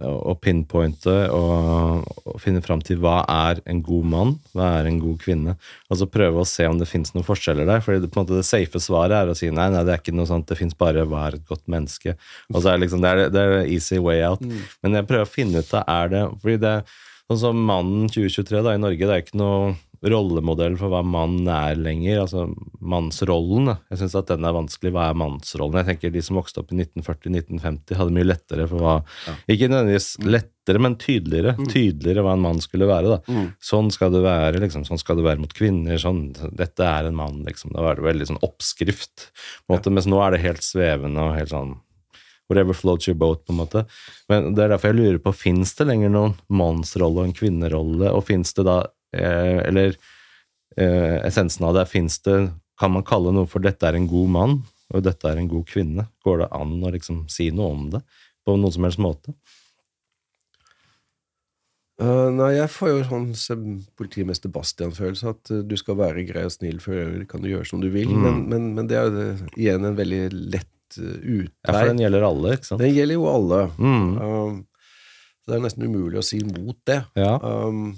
å pinpointe og, og finne fram til hva er en god mann, hva er en god kvinne. Og så prøve å se om det fins noen forskjeller der. fordi det, på en måte det safe svaret er å si nei, nei, det er ikke noe sånt, det fins bare hva er et godt menneske. Og så er det liksom, det er, det er easy way out. Men jeg prøver å finne ut av er det fordi det Sånn som Mannen 2023 da, i Norge, det er ikke noe rollemodell for hva mannen er lenger. altså Mannsrollen. da. Jeg syns at den er vanskelig. Hva er mannsrollen? Jeg tenker De som vokste opp i 1940-1950, hadde mye lettere for hva Ikke nødvendigvis lettere, men tydeligere. Tydeligere hva en mann skulle være. da. Sånn skal du være, liksom. Sånn skal du være mot kvinner. sånn, Dette er en mann, liksom. Da var det veldig sånn oppskrift. på en måte, Mens nå er det helt svevende og helt sånn Whatever floats your boat, på en måte. Men det er derfor jeg lurer på, fins det lenger noen mannsrolle og en kvinnerolle, og fins det da Eller eh, essensen av det, er fins det Kan man kalle noe for 'dette er en god mann', og 'dette er en god kvinne'? Går det an å liksom si noe om det på noen som helst måte? Uh, nei, jeg får jo sånn politimester Bastian-følelse, at uh, du skal være grei og snill, for øvrig kan du gjøre som du vil, Mm. men, men, men det er jo igjen en veldig lett utvei. Ja, for den gjelder alle, ikke sant? Den gjelder jo alle. Mm. Um, så det er nesten umulig å si imot det. Ja. Um,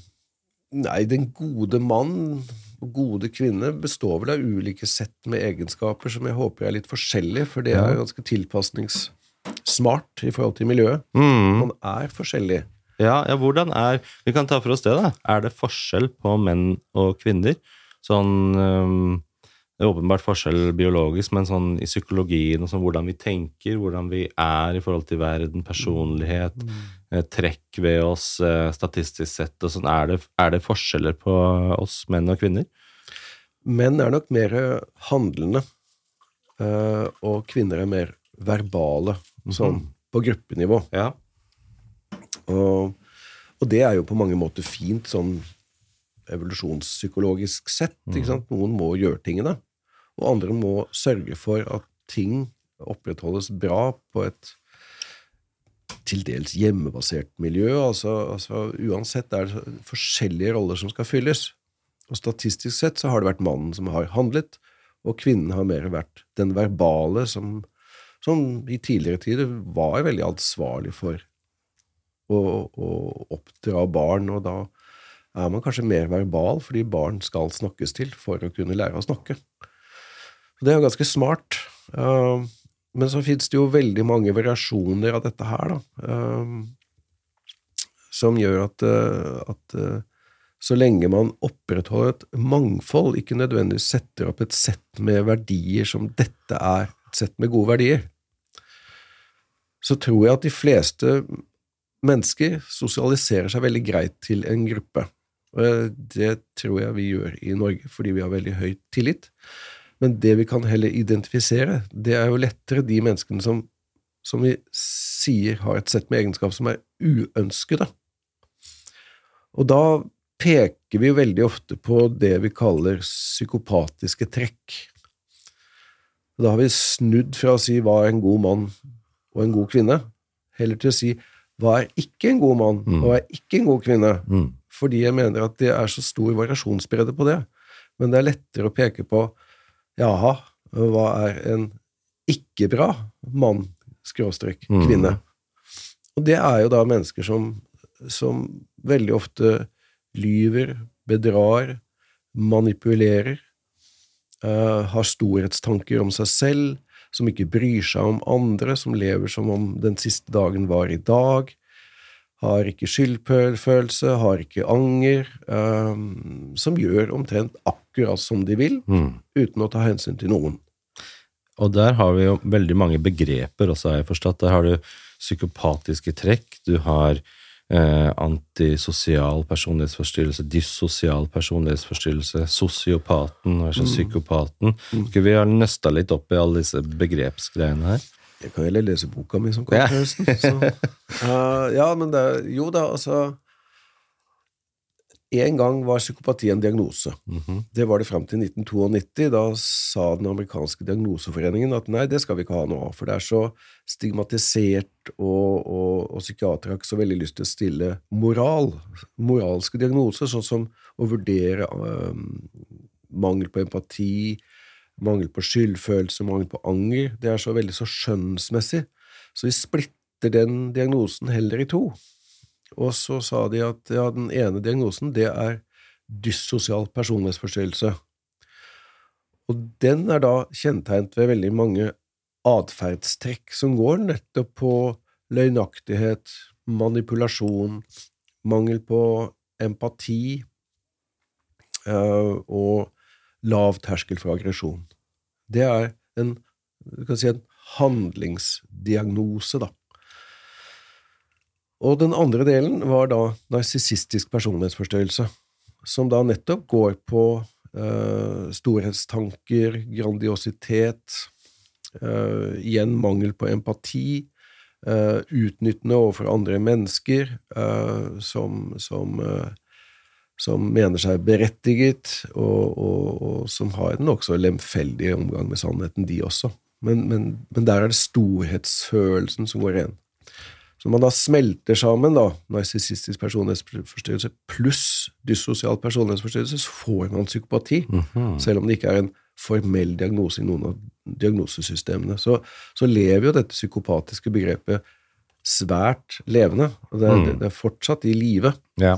nei, den gode mann og gode kvinne består vel av ulike sett med egenskaper som jeg håper er litt forskjellige, for det er ganske tilpasningssmart i forhold til miljøet. Mm. Man er forskjellig. Ja, ja, hvordan er Vi kan ta for oss det, da. Er det forskjell på menn og kvinner? Sånn øhm, Det er åpenbart forskjell biologisk, men sånn i psykologien og sånn hvordan vi tenker, hvordan vi er i forhold til verden, personlighet, eh, trekk ved oss eh, statistisk sett og sånn. Er det, er det forskjeller på oss menn og kvinner? Menn er nok mer handlende, eh, og kvinner er mer verbale, sånn på gruppenivå. Ja. Og, og det er jo på mange måter fint sånn evolusjonspsykologisk sett. Sant? Noen må gjøre tingene, og andre må sørge for at ting opprettholdes bra på et til dels hjemmebasert miljø. Altså, altså, uansett er det forskjellige roller som skal fylles. Og statistisk sett så har det vært mannen som har handlet, og kvinnen har mer vært den verbale som, som i tidligere tider var veldig ansvarlig for å, å oppdra barn, og da er man kanskje mer verbal, fordi barn skal snakkes til for å kunne lære å snakke. Det er jo ganske smart. Uh, men så fins det jo veldig mange variasjoner av dette her, da, um, som gjør at, uh, at uh, så lenge man opprettholder et mangfold, ikke nødvendigvis setter opp et sett med verdier som dette er et sett med gode verdier, så tror jeg at de fleste mennesker sosialiserer seg veldig greit til en gruppe. Og det tror jeg vi gjør i Norge fordi vi har veldig høy tillit. Men det vi kan heller identifisere, det er jo lettere de menneskene som, som vi sier har et sett med egenskap som er uønskede. Og da peker vi jo veldig ofte på det vi kaller psykopatiske trekk. Da har vi snudd fra å si hva er en god mann og en god kvinne, heller til å si hva er ikke en god mann mm. og hva er ikke en god kvinne, mm. fordi jeg mener at det er så stor variasjonsbredde på det. Men det er lettere å peke på Jaha, hva er en ikke bra mann, skråstrek, mm. kvinne? Mm. Og det er jo da mennesker som, som veldig ofte lyver, bedrar, manipulerer, uh, har storhetstanker om seg selv, som ikke bryr seg om andre, som lever som om den siste dagen var i dag, har ikke skyldfølelse, har ikke anger, um, som gjør omtrent akkurat som de vil, mm. uten å ta hensyn til noen. Og der har vi jo veldig mange begreper også, har jeg forstått. Der har du psykopatiske trekk, du har eh, antisosial personlighetsforstyrrelse, dyssosial personlighetsforstyrrelse, sosiopaten, altså mm. psykopaten. Mm. Skal vi ha nøsta litt opp i alle disse begrepsgreiene her? Jeg kan heller lese boka mi som kommer til høsten. Uh, ja, men det Jo da, altså En gang var psykopati en diagnose. Mm -hmm. Det var det fram til 1992. Da sa den amerikanske diagnoseforeningen at nei, det skal vi ikke ha noe av, for det er så stigmatisert, og, og, og psykiatere har ikke så veldig lyst til å stille moral, moralske diagnoser, sånn som å vurdere um, mangel på empati, mangel på skyldfølelse, mangel på anger. Det er så veldig så skjønnsmessig. Så vi splitter den diagnosen heller i to. Og så sa de at ja, den ene diagnosen, det er dyssosial personlighetsforstyrrelse. Og den er da kjennetegnet ved veldig mange atferdstrekk som går nettopp på løgnaktighet, manipulasjon, mangel på empati uh, og lav terskel for aggresjon. Det er en, si en handlingsdiagnose, da. Og den andre delen var da narsissistisk personlighetsforstyrrelse, som da nettopp går på uh, storhetstanker, grandiositet, uh, igjen mangel på empati, uh, utnyttende overfor andre mennesker, som, som som mener seg berettiget, og, og, og som har en nokså lemfeldig omgang med sannheten, de også. Men, men, men, der er det storhetsfølelsen som går igjen. Så man da smelter sammen da, narsissistisk personlighetsforstyrrelse pluss dyssosial personlighetsforstyrrelse, så får man psykopati, mm -hmm. selv om det ikke er en formell diagnose i noen av diagnosesystemene. Så, så lever jo dette psykopatiske begrepet svært levende, og det, mm. det, det er fortsatt i live. Ja.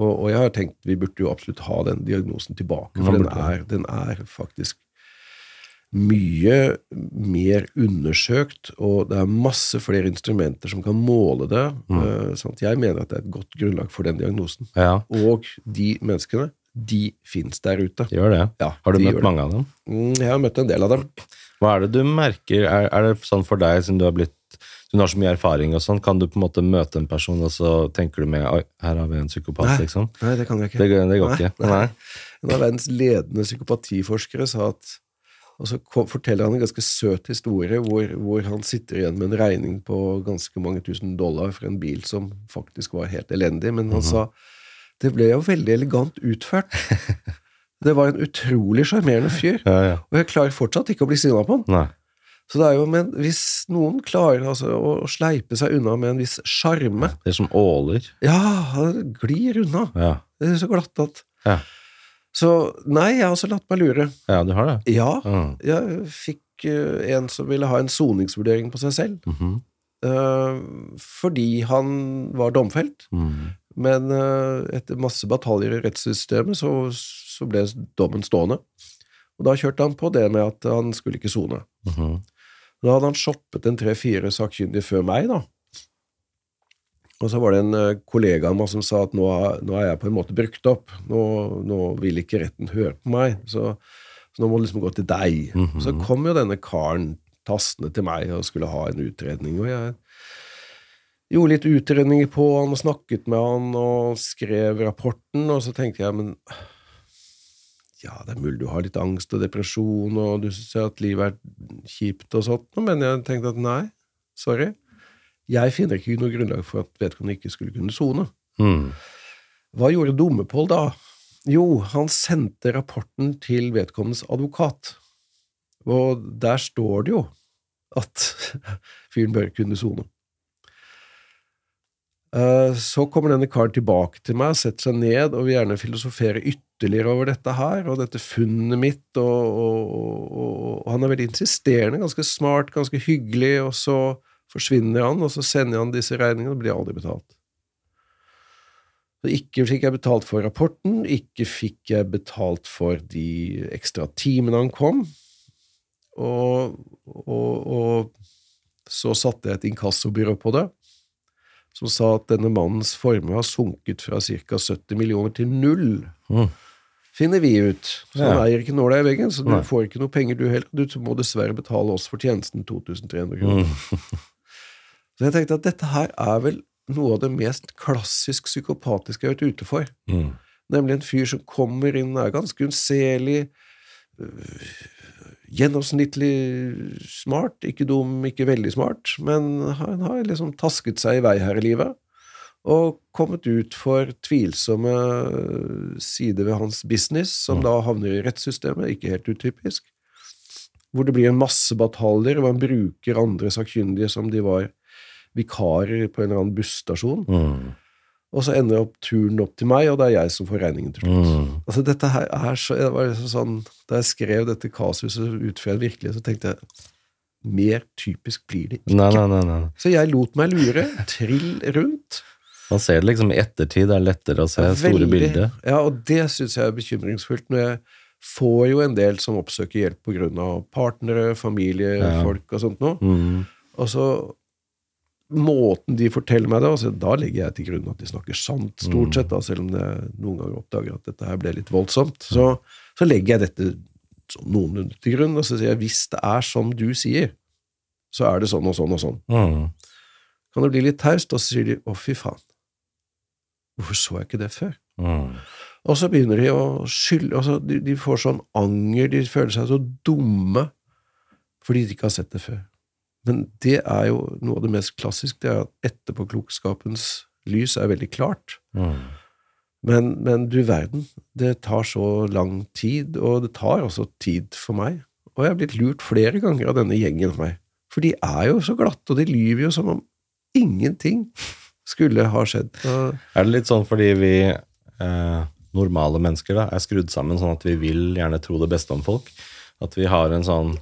Og, og, jeg har tenkt vi burde jo absolutt ha den diagnosen tilbake, for den er, den er, faktisk mye mer undersøkt, og det er masse flere instrumenter som kan måle det. Mm. sånn at jeg mener at det er et godt grunnlag for den diagnosen. Ja. Og de menneskene, de fins der ute. Gjør det? Ja, har du de møtt mange av dem? Mm, jeg har møtt en del av dem. Hva er det du merker? Er, er det sånn for deg, siden du har blitt hun har så mye erfaring, og sånn, kan du på en måte møte en person, og så tenker du med Oi, her har vi en psykopat, nei, liksom? Nei, det kan jeg ikke. Det, det går nei, ikke. Nei. En av verdens ledende psykopatiforskere sa at og så forteller han en ganske søt historie hvor, hvor, han sitter igjen med en regning på ganske mange tusen dollar for en bil som faktisk var helt elendig, men han mm -hmm. sa det ble jo veldig elegant utført. Det var en utrolig sjarmerende fyr, ja, ja. og jeg klarer fortsatt ikke å bli sinna på han. Nei. Så det er jo, men hvis noen klarer altså, å sleipe seg unna med en viss sjarme Det er som åler. Ja, det glir unna. Ja. Det er så glatt at Ja. Så nei, jeg har også latt meg lure. ja, du har det? Ja, Mm. jeg fikk uh, en som ville ha en soningsvurdering på seg selv. Mm -hmm. uh, fordi han var domfelt. Mm. Men uh, etter masse bataljer i rettssystemet så, så ble dommen stående. Og da kjørte han på det med at han skulle ikke sone. -hmm. Da hadde han shoppet en tre-fire sakkyndige før meg, da. Og så var det en eh, kollega av meg som sa at nå, nå er jeg på en måte brukt opp. Nå, nå vil ikke retten høre på meg, så, så nå må det liksom gå til deg. Mhm. Så kom jo denne karen tastende til meg og skulle ha en utredning, og jeg gjorde litt utredninger på han og snakket med han og skrev rapporten, og så tenkte jeg, men ja, det er mulig du har litt angst og depresjon, og du syns at livet er kjipt og sånt, men jeg tenkte at nei, sorry. Jeg finner ikke noe grunnlag for at vedkommende ikke skulle kunne sone. Mm. Hva gjorde Dummepål da? Jo, han sendte rapporten til vedkommendes advokat, og der står det jo at fyren bør kunne sone. Eh, Så kommer denne karen tilbake til meg, setter seg ned og vil gjerne filosofere ytterligere over dette her, og dette funnet mitt, og, og, og, og han er veldig insisterende, ganske smart, ganske hyggelig, og så forsvinner han, og så sender han disse regningene, og blir aldri betalt. Så ikke fikk jeg betalt for rapporten, ikke fikk jeg betalt for de ekstra timene han kom, og, og, og så satte jeg et inkassobyrå på det, som sa at denne mannens formue har sunket fra ca. 70 millioner til null. Mm. Finner vi ut. Så han Ja. eier ikke nåla i veggen, så du Nei. får ikke noe penger du heller. Du må dessverre betale oss for tjenesten 2300 kroner. Mm. Så jeg tenkte at dette her er vel noe av det mest klassisk psykopatiske jeg har vært ute for. Mm. Nemlig en fyr som kommer inn, og er ganske unnselig, øh, gjennomsnittlig smart, ikke dum, ikke veldig smart, men han har liksom tasket seg i vei her i livet, og kommet ut for tvilsomme sider ved hans business, som da havner i rettssystemet, ikke helt utypisk, hvor det blir en masse bataljer, hvor han bruker andre sakkyndige som de var vikarer på en eller annen busstasjon, Mm. og så ender opp turen opp til meg, og det er jeg som får regningen til slutt. Mm. Altså dette her er så, det var liksom sånn, Da jeg skrev dette kasuset ut fra en virkelighet, så tenkte jeg mer typisk blir det ikke. Nei, nei, nei. Så jeg lot meg lure, trill rundt. Man ser det liksom i ettertid, det er lettere å se store bilder. Ja, og det syns jeg er bekymringsfullt. når jeg får jo en del som oppsøker hjelp av partnere, familie, Ja. folk og sånt noe. Mm. Og så Måten de forteller meg det altså, Da legger jeg til grunn at de snakker sant, Mm. stort sett, da, selv om jeg noen ganger oppdager at dette her ble litt voldsomt. Så, så legger jeg dette sånn noenlunde til grunn, og så sier jeg hvis det er som du sier, så er det sånn og sånn og sånn. Mm. Kan det bli litt taust, og så sier de å, fy faen, hvorfor så jeg ikke det før? Mm. Og så begynner de å skylde altså de, de får sånn anger, de føler seg så dumme fordi de ikke har sett det før. Men det er jo noe av det mest klassiske, det er at etterpåklokskapens lys er veldig klart. Mm. Men, men du verden, det tar så lang tid, og det tar også tid for meg. Og jeg har blitt lurt flere ganger av denne gjengen av meg. For de er jo så glatte, og de lyver jo som om ingenting skulle ha skjedd. Og, Er det litt sånn fordi vi eh, normale mennesker da, er skrudd sammen sånn at vi vil gjerne tro det beste om folk? At vi har en sånn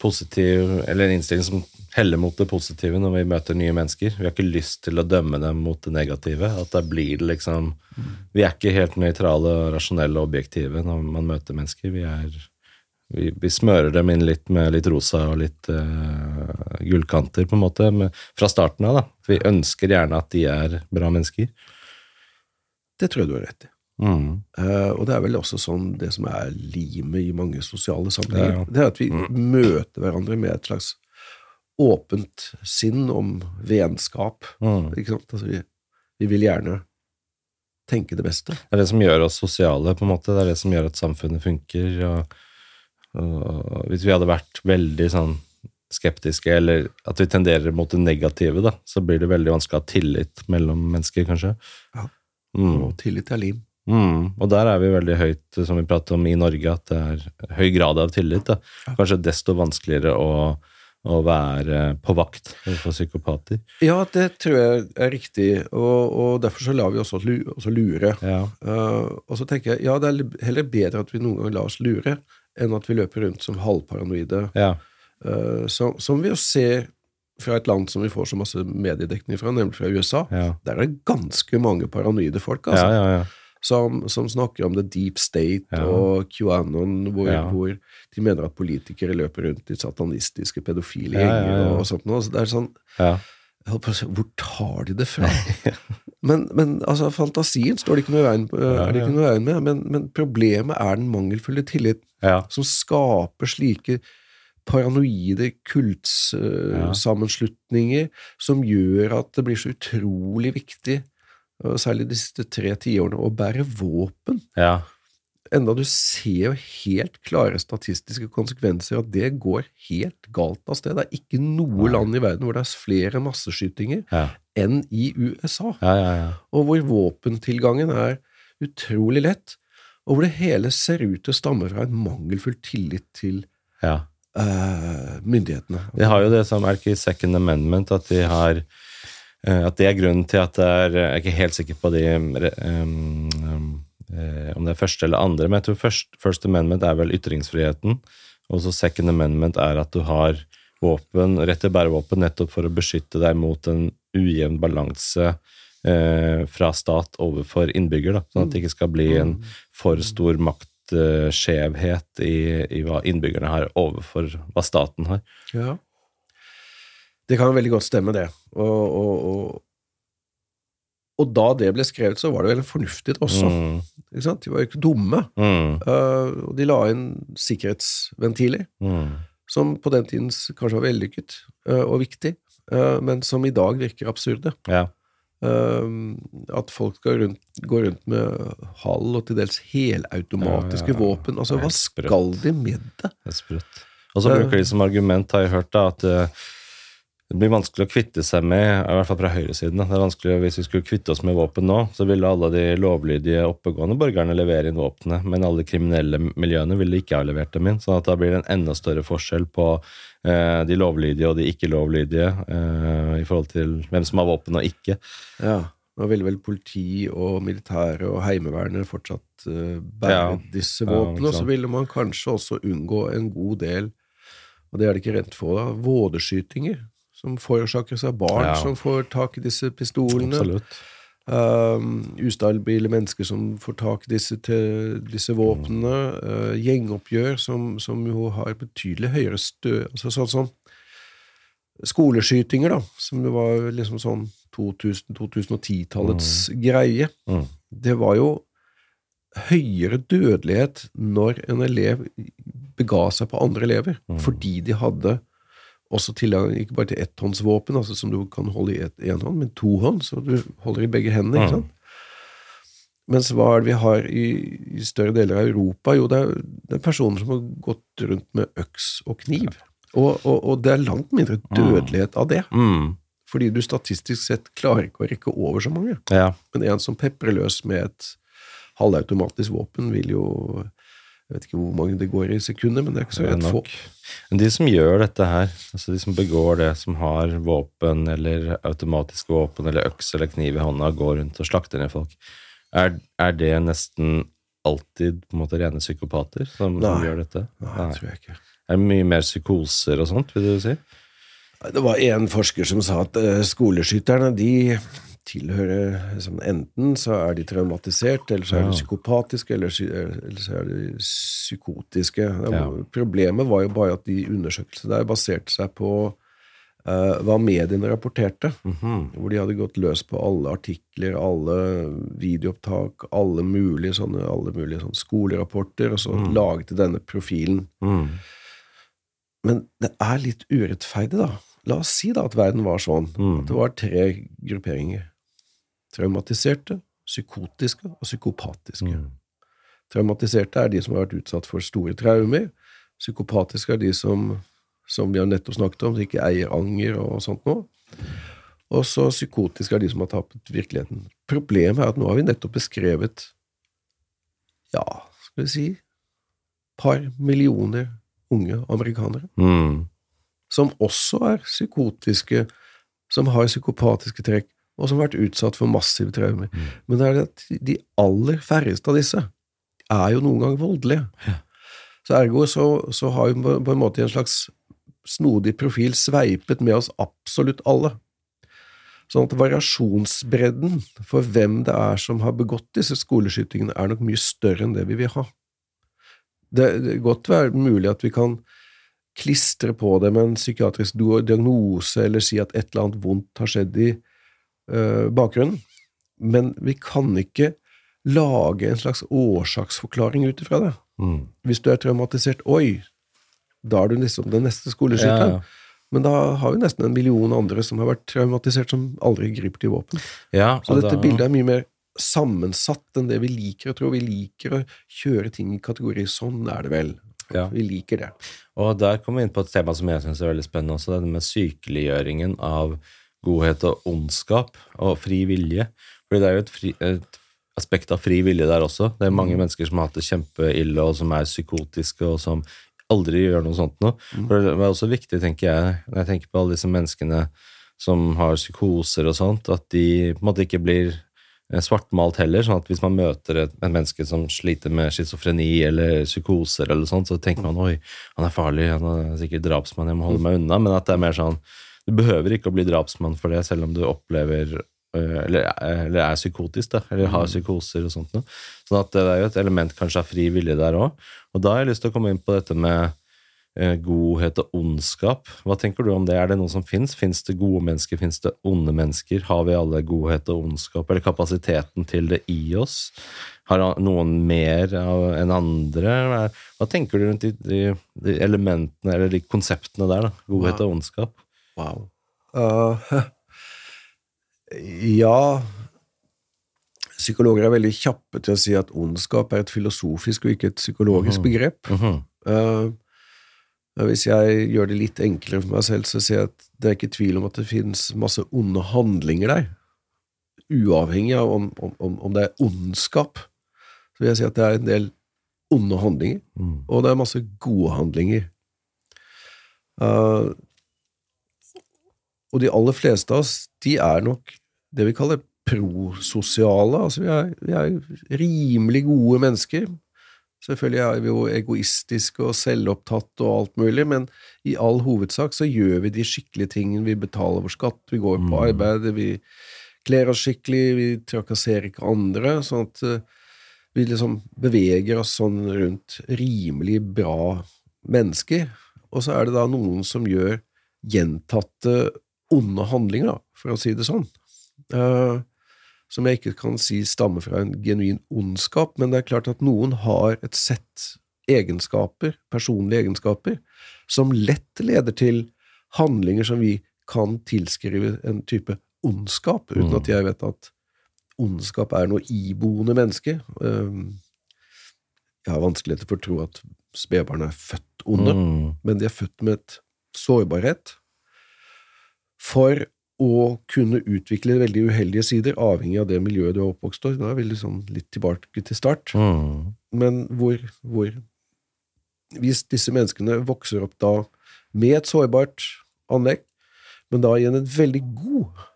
positiv, eller en innstilling som heller mot det positive når vi møter nye mennesker. Vi har ikke lyst til å dømme dem mot det negative. At da blir det liksom Vi er ikke helt nøytrale, rasjonelle og objektive når man møter mennesker. Vi er vi, vi smører dem inn litt med litt rosa og litt uh, gullkanter, på en måte, med, fra starten av. da. Vi ønsker gjerne at de er bra mennesker. det tror jeg du har rett i. Mm. Eh, og det er vel også sånn det som er limet i mange sosiale sammenhenger. Ja, ja. Det er at vi møter hverandre med et slags åpent sinn om vennskap. Mm. Altså, vi, vi vil gjerne tenke det beste. Det er det som gjør oss sosiale, på en måte. Det er det som gjør at samfunnet funker. Og, og hvis vi hadde vært veldig sånn skeptiske, eller at vi tenderer mot det negative, da, så blir det veldig vanskelig å ha tillit mellom mennesker, kanskje. Ja. Mm. Og tillit er lim. Mm. Og der er vi veldig høyt, som vi prater om i Norge, at det er høy grad av tillit. Da. Kanskje desto vanskeligere å, å være på vakt for psykopater. Ja, det tror jeg er riktig, og, og derfor så lar vi oss også lure. Ja. Uh, og så tenker jeg ja, det er heller bedre at vi noen ganger lar oss lure, enn at vi løper rundt som halvparanoide, Ja. Uh, som, som vi jo ser fra et land som vi får så masse mediedekning fra, nemlig fra USA. Ja. Der er det ganske mange paranoide folk, Ja, altså. ja, ja. Som, som snakker om the deep state Ja. og QAnon, hvor, Ja. hvor de mener at politikere løper rundt i satanistiske pedofile gjenger ja. og sånt noe. Så det er sånn si, Hvor tar de det fra? men, men altså, fantasien står det ikke noe veien, er det ikke noe veien med, men, men problemet er den mangelfulle tilliten som skaper slike paranoide kultsammenslutninger som gjør at det blir så utrolig viktig, særlig de siste tre tiårene, å bære våpen. ja. Enda du ser jo helt klare statistiske konsekvenser at det går helt galt av sted. Det er ikke noe Nei. land i verden hvor det er flere masseskytinger ja. enn i USA, ja, ja, ja. og hvor våpentilgangen er utrolig lett, og hvor det hele ser ut til å stamme fra en mangelfull tillit til ja. eh, myndighetene. De har jo det som er ikke Second Amendment, at de har At det er grunnen til at det er Jeg er ikke helt sikker på de um, um, eh, om det er første eller andre, men jeg tror først, First Amendment er vel ytringsfriheten. Og så Second Amendment er at du har våpen, rett til å bære våpen nettopp for å beskytte deg mot en ujevn balanse eh, fra stat overfor innbygger. Da, sånn at det ikke skal bli en for stor maktskjevhet i, i hva innbyggerne har overfor hva staten har. Ja. Det kan veldig godt stemme, det. Og, og, og, og da det ble skrevet, så var det vel fornuftig også. Mm, Ikke sant? De var jo ikke dumme. mm, Uh, og de la inn sikkerhetsventiler, mm. som på den tiden kanskje var vellykket uh, og viktig, uh, men som i dag virker absurde. Ja. At folk skal rundt, gå rundt med halv og til dels helautomatiske Ja, ja, våpen. Altså, hva skal de med det? Det er sprøtt. Og så bruker de som argument, har jeg hørt, da, at det blir vanskelig å kvitte seg med, i hvert fall fra høyresiden. Det er vanskelig, Hvis vi skulle kvitte oss med våpen nå, så ville alle de lovlydige, oppegående borgerne levere inn våpnene, men alle de kriminelle miljøene ville ikke ha levert dem inn. sånn at da blir det en enda større forskjell på eh, de lovlydige og de ikke-lovlydige eh, i forhold til hvem som har våpen og ikke. Ja, Nå ville vel politi og militære og heimevernet fortsatt eh, bære Ja. disse våpnene, ja, og så ville man kanskje også unngå en god del, og det er det ikke rent for, da, vådeskytinger, som forårsakes av barn Ja. som får tak i disse pistolene. Um, ustabile mennesker som får tak i disse, disse våpnene. uh, gjengoppgjør som, som jo har betydelig høyere stø... Altså sånn som skoleskytinger, da, som det var liksom sånn 2000-2010-tallets greie. Mm. Det var jo høyere dødelighet når en elev bega seg på andre elever, Mm. fordi de hadde også tilgang ikke bare til etthåndsvåpen, altså som du kan holde i én hånd, men to hånd, så du holder i begge hendene. ikke Mm. sant? Mens hva er det vi har i, i større deler av Europa? Jo, det er, det er personer som har gått rundt med øks og kniv. Og, og, og det er langt mindre dødelighet av det, Mm. fordi du statistisk sett klarer ikke å rekke over så mange. Ja. Men en som peprer løs med et halvautomatisk våpen, vil jo Jeg vet ikke hvor mange det går i sekunder, men det er ikke så rett få. Men de som gjør dette her, altså de som begår det, som har våpen eller automatiske våpen eller øks eller kniv i hånda, går rundt og slakter ned folk, er, er det nesten alltid på en måte rene psykopater som, som gjør dette? Nei, Nei. det tror jeg ikke. Er det mye mer psykoser og sånt, vil du si? Det var en forsker som sa at eh, skoleskytterne de tilhører liksom, Enten så er de traumatisert, eller så er de psykopatiske, eller, eller så er de psykotiske. Ja. Problemet var jo bare at de undersøkelsene der baserte seg på uh, hva mediene rapporterte. Mhm. Hvor de hadde gått løs på alle artikler, alle videoopptak, alle mulige sånne, alle mulige sånne skolerapporter, og så Mm. laget de denne profilen. Mm. Men det er litt urettferdig, da. La oss si da at verden var sånn. Mm. At det var tre grupperinger. Traumatiserte, psykotiske og psykopatiske. Mm. Traumatiserte er de som har vært utsatt for store traumer. Psykopatiske er de som, som vi har nettopp snakket om, som ikke eier anger og sånt noe. Og så psykotiske er de som har tapt virkeligheten. Problemet er at nå har vi nettopp beskrevet ja, skal vi si par millioner unge amerikanere Mm. Som også er psykotiske, som har psykopatiske trekk, og som har vært utsatt for massive traumer. Men det er det at de aller færreste av disse er jo noen gang voldelige. Så ergo så, så har vi på, en måte i en slags snodig profil sveipet med oss absolutt alle. Sånn at variasjonsbredden for hvem det er som har begått disse skoleskytingene, er nok mye større enn det vi vil ha. Det, det godt være mulig at vi kan klistre på det med en psykiatrisk diagnose, eller si at et eller annet vondt har skjedd i uh, bakgrunnen, men vi kan ikke lage en slags årsaksforklaring ut ifra det. Mm. Hvis du er traumatisert, oi, da er du liksom den neste skoleskytteren. Ja, ja. Men da har vi nesten en million andre som har vært traumatisert, som aldri griper til våpen. Ja, Så dette da- bildet er mye mer sammensatt enn det vi liker å tro. Vi liker å kjøre ting i kategori. Sånn er det vel. Ja. Vi liker det. Og der kommer vi inn på et tema som jeg syns er veldig spennende også, denne med sykeliggjøringen av godhet og ondskap og fri vilje. Fordi det er jo et, fri, et aspekt av fri vilje der også. Det er mange mennesker som har hatt det kjempeille, og som er psykotiske, og som aldri gjør noe sånt noe. For det er også viktig, tenker jeg, når jeg tenker på alle disse menneskene som har psykoser og sånt, at de på en måte ikke blir svartmalt heller. sånn at Hvis man møter et, et menneske som sliter med schizofreni eller psykoser, eller sånt, så tenker man oi, han er farlig, han er sikkert drapsmann, jeg må holde meg unna. Men at det er mer sånn Du behøver ikke å bli drapsmann for det, selv om du opplever øh, eller, eller er psykotisk, da, eller har psykoser og sånt noe. Sånn at det er jo et element kanskje av fri vilje der òg. Og da har jeg lyst til å komme inn på dette med eh, godhet og ondskap. Hva tenker du om det? Er det noe som fins? Fins det gode mennesker? Fins det onde mennesker? Har vi alle godhet og ondskap, eller kapasiteten til det i oss? Har noen mer enn andre? Hva, tenker du rundt de, de, de elementene, eller de konseptene der? da? Godhet og ondskap? Wow. Uh, ja Psykologer er veldig kjappe til å si at ondskap er et filosofisk og ikke et psykologisk begrep. Mhm. Uh, hvis jeg gjør det litt enklere for meg selv, så sier jeg at det er ikke tvil om at det finnes masse onde handlinger der. Uavhengig av om, om, om, det er ondskap, så vil jeg si at det er en del onde handlinger, Mm. og det er masse gode handlinger. Uh, og de aller fleste av oss, de er nok det vi kaller prososiale. Altså, vi er, vi er rimelig gode mennesker. Selvfølgelig er vi jo egoistiske og selvopptatt og alt mulig, men i all hovedsak så gjør vi de skikkelige tingene. Vi betaler vår skatt, vi går på Mm. arbeid, vi kler oss skikkelig, vi trakasserer ikke andre. Sånn at eh, vi liksom beveger oss sånn rundt rimelig bra mennesker. Og så er det da noen som gjør gjentatte onde handlinger, for å si det sånn. Eh, som jeg ikke kan si stammer fra en genuin ondskap, men det er klart at noen har et sett egenskaper, personlige egenskaper, som lett leder til handlinger som vi kan tilskrive en type ondskap, uten Mm. at jeg vet at ondskap er noe iboende menneske. Eh, Jeg har vanskeligheter for å tro at spedbarn er født onde Mm. men de er født med et sårbarhet for å kunne utvikle veldig uheldige sider, avhengig av det miljøet du er oppvokst i. Da er vi liksom litt tilbake til start. Mm. Men hvor, hvor Hvis disse menneskene vokser opp da med et sårbart anlegg, men da i en et veldig god,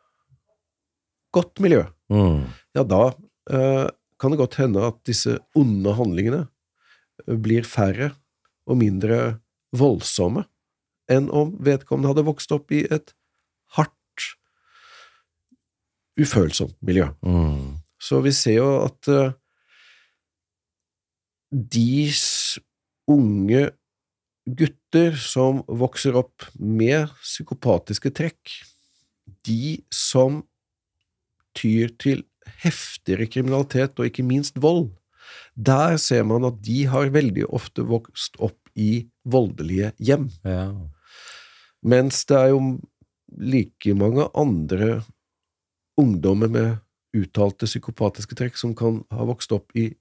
godt miljø, Mm. ja, da eh, kan det godt hende at disse onde handlingene eh, blir færre og mindre voldsomme enn om vedkommende hadde vokst opp i et ufølsomt miljø. Mm. Så vi ser jo at eh, de unge gutter som vokser opp med psykopatiske trekk, de som tyr til heftigere kriminalitet og ikke minst vold, der ser man at de har veldig ofte vokst opp i voldelige hjem. Ja. Mens det er jo like mange andre ungdommer med uttalte psykopatiske trekk som kan ha vokst opp i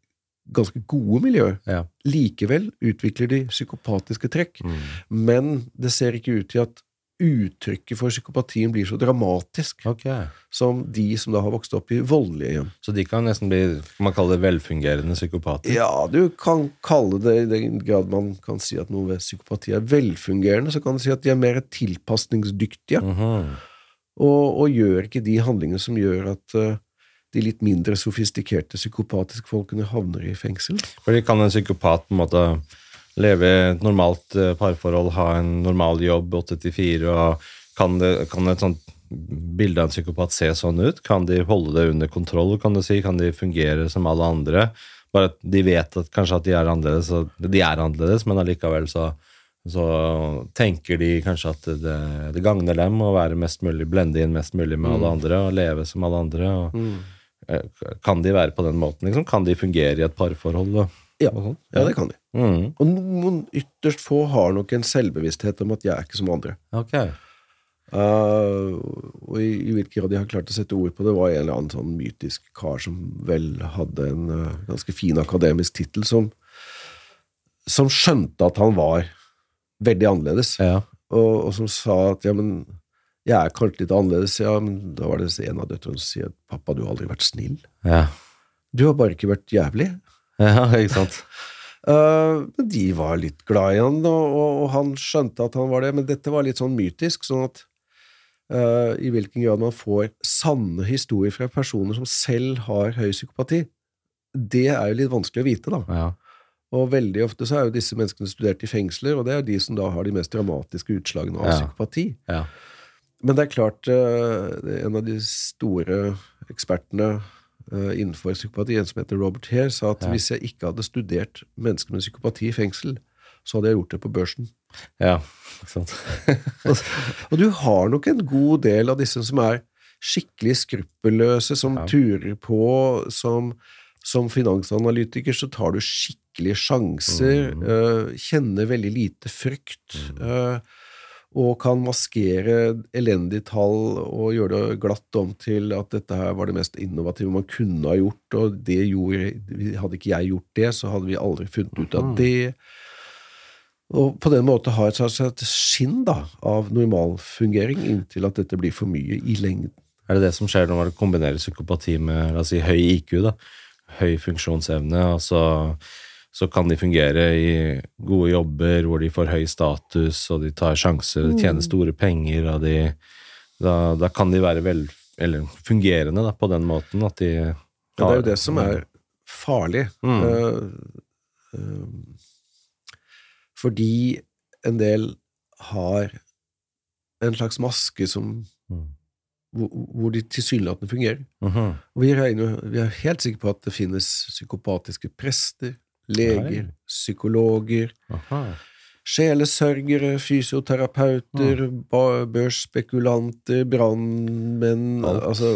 ganske gode miljøer. Ja. Likevel utvikler de psykopatiske trekk, Mm. men det ser ikke ut til at uttrykket for psykopatien blir så dramatisk okay. som de som da har vokst opp i voldelige hjem. Så de kan nesten bli man kaller det velfungerende psykopater? Ja, du kan kalle det i den grad man kan si at noe ved psykopati er velfungerende, så kan du si at de er mer tilpasningsdyktige, Mhm. Og, og gjør ikke de handlingene som gjør at eh, de litt mindre sofistikerte psykopatiske folkene havner i fengsel. Fordi kan en psykopat på en måte leve i et normalt eh, parforhold, ha en normal jobb, 8-4, og kan, det, kan et sånt bilde av en psykopat se sånn ut? Kan de holde det under kontroll, kan du si? Kan de fungere som alle andre? Bare at de vet at kanskje at de er annerledes, de er annerledes, men allikevel så, så tenker de kanskje at det, det gagner dem å være mest mulig, blende inn mest mulig med alle andre, og leve som alle andre. Og, mm. Kan de være på den måten, liksom? Kan de fungere i et parforhold? Og, Ja, og sånn? ja det kan de. Mm. Og noen ytterst få har nok en selvbevissthet om at jeg er ikke som andre. Ok. Uh, og i, i hvilken grad de har klart å sette ord på det, var en eller annen sånn mytisk kar som vel hadde en uh, ganske fin akademisk tittel, som, som skjønte at han var veldig annerledes, Ja. og, og som sa at ja, men jeg er kanskje litt annerledes, ja, men da var det en av døtrene som sier at pappa, du har aldri vært snill. Ja. Du har bare ikke vært jævlig. ja, ikke sant? Uh, men de var litt glad i han, og, og, og han skjønte at han var det, men dette var litt sånn mytisk, sånn at uh, i hvilken grad man får sanne historier fra personer som selv har høy psykopati, det er jo litt vanskelig å vite, da. Ja. Og veldig ofte så er jo disse menneskene studert i fengsler, og det er de som da har de mest dramatiske utslagene av Ja. psykopati. Ja. Men det er klart, uh, en av de store ekspertene uh, innenfor psykopati, en som heter Robert Hare, sa at Ja. hvis jeg ikke hadde studert mennesker med psykopati i fengsel, så hadde jeg gjort det på børsen. ja. Ikke sant? Og du har nok en god del av disse som er skikkelig skruppelløse, som Ja. turer på, som, som finansanalytiker så tar du skikkelige sjanser, mm. uh, kjenner veldig lite frykt, Uh, og kan maskere elendige tall og gjøre det glatt om til at dette her var det mest innovative man kunne ha gjort, og det gjorde Hadde ikke jeg gjort det, så hadde vi aldri funnet ut av Mhm. det. Og på den måten ha et slags skinn da, av normalfungering inntil at dette blir for mye i lengden. Er det det som skjer når man kombinerer psykopati med si, høy IQ? da? Høy funksjonsevne, og så, kan de fungere i gode jobber hvor de får høy status, og de tar sjanser, de tjener store penger, og de, da, da kan de være vel, eller fungerende da, på den måten at de Ja, det er jo det som er farlig. Mm. Uh, uh, fordi en del har en slags maske som Mm. hvor, hvor de tilsynelatende fungerer. Mhm. Og vi, regner, vi er helt sikre på at det finnes psykopatiske prester, leger, psykologer, Aha. sjelesørgere, fysioterapeuter, børsspekulanter, brannmenn Altså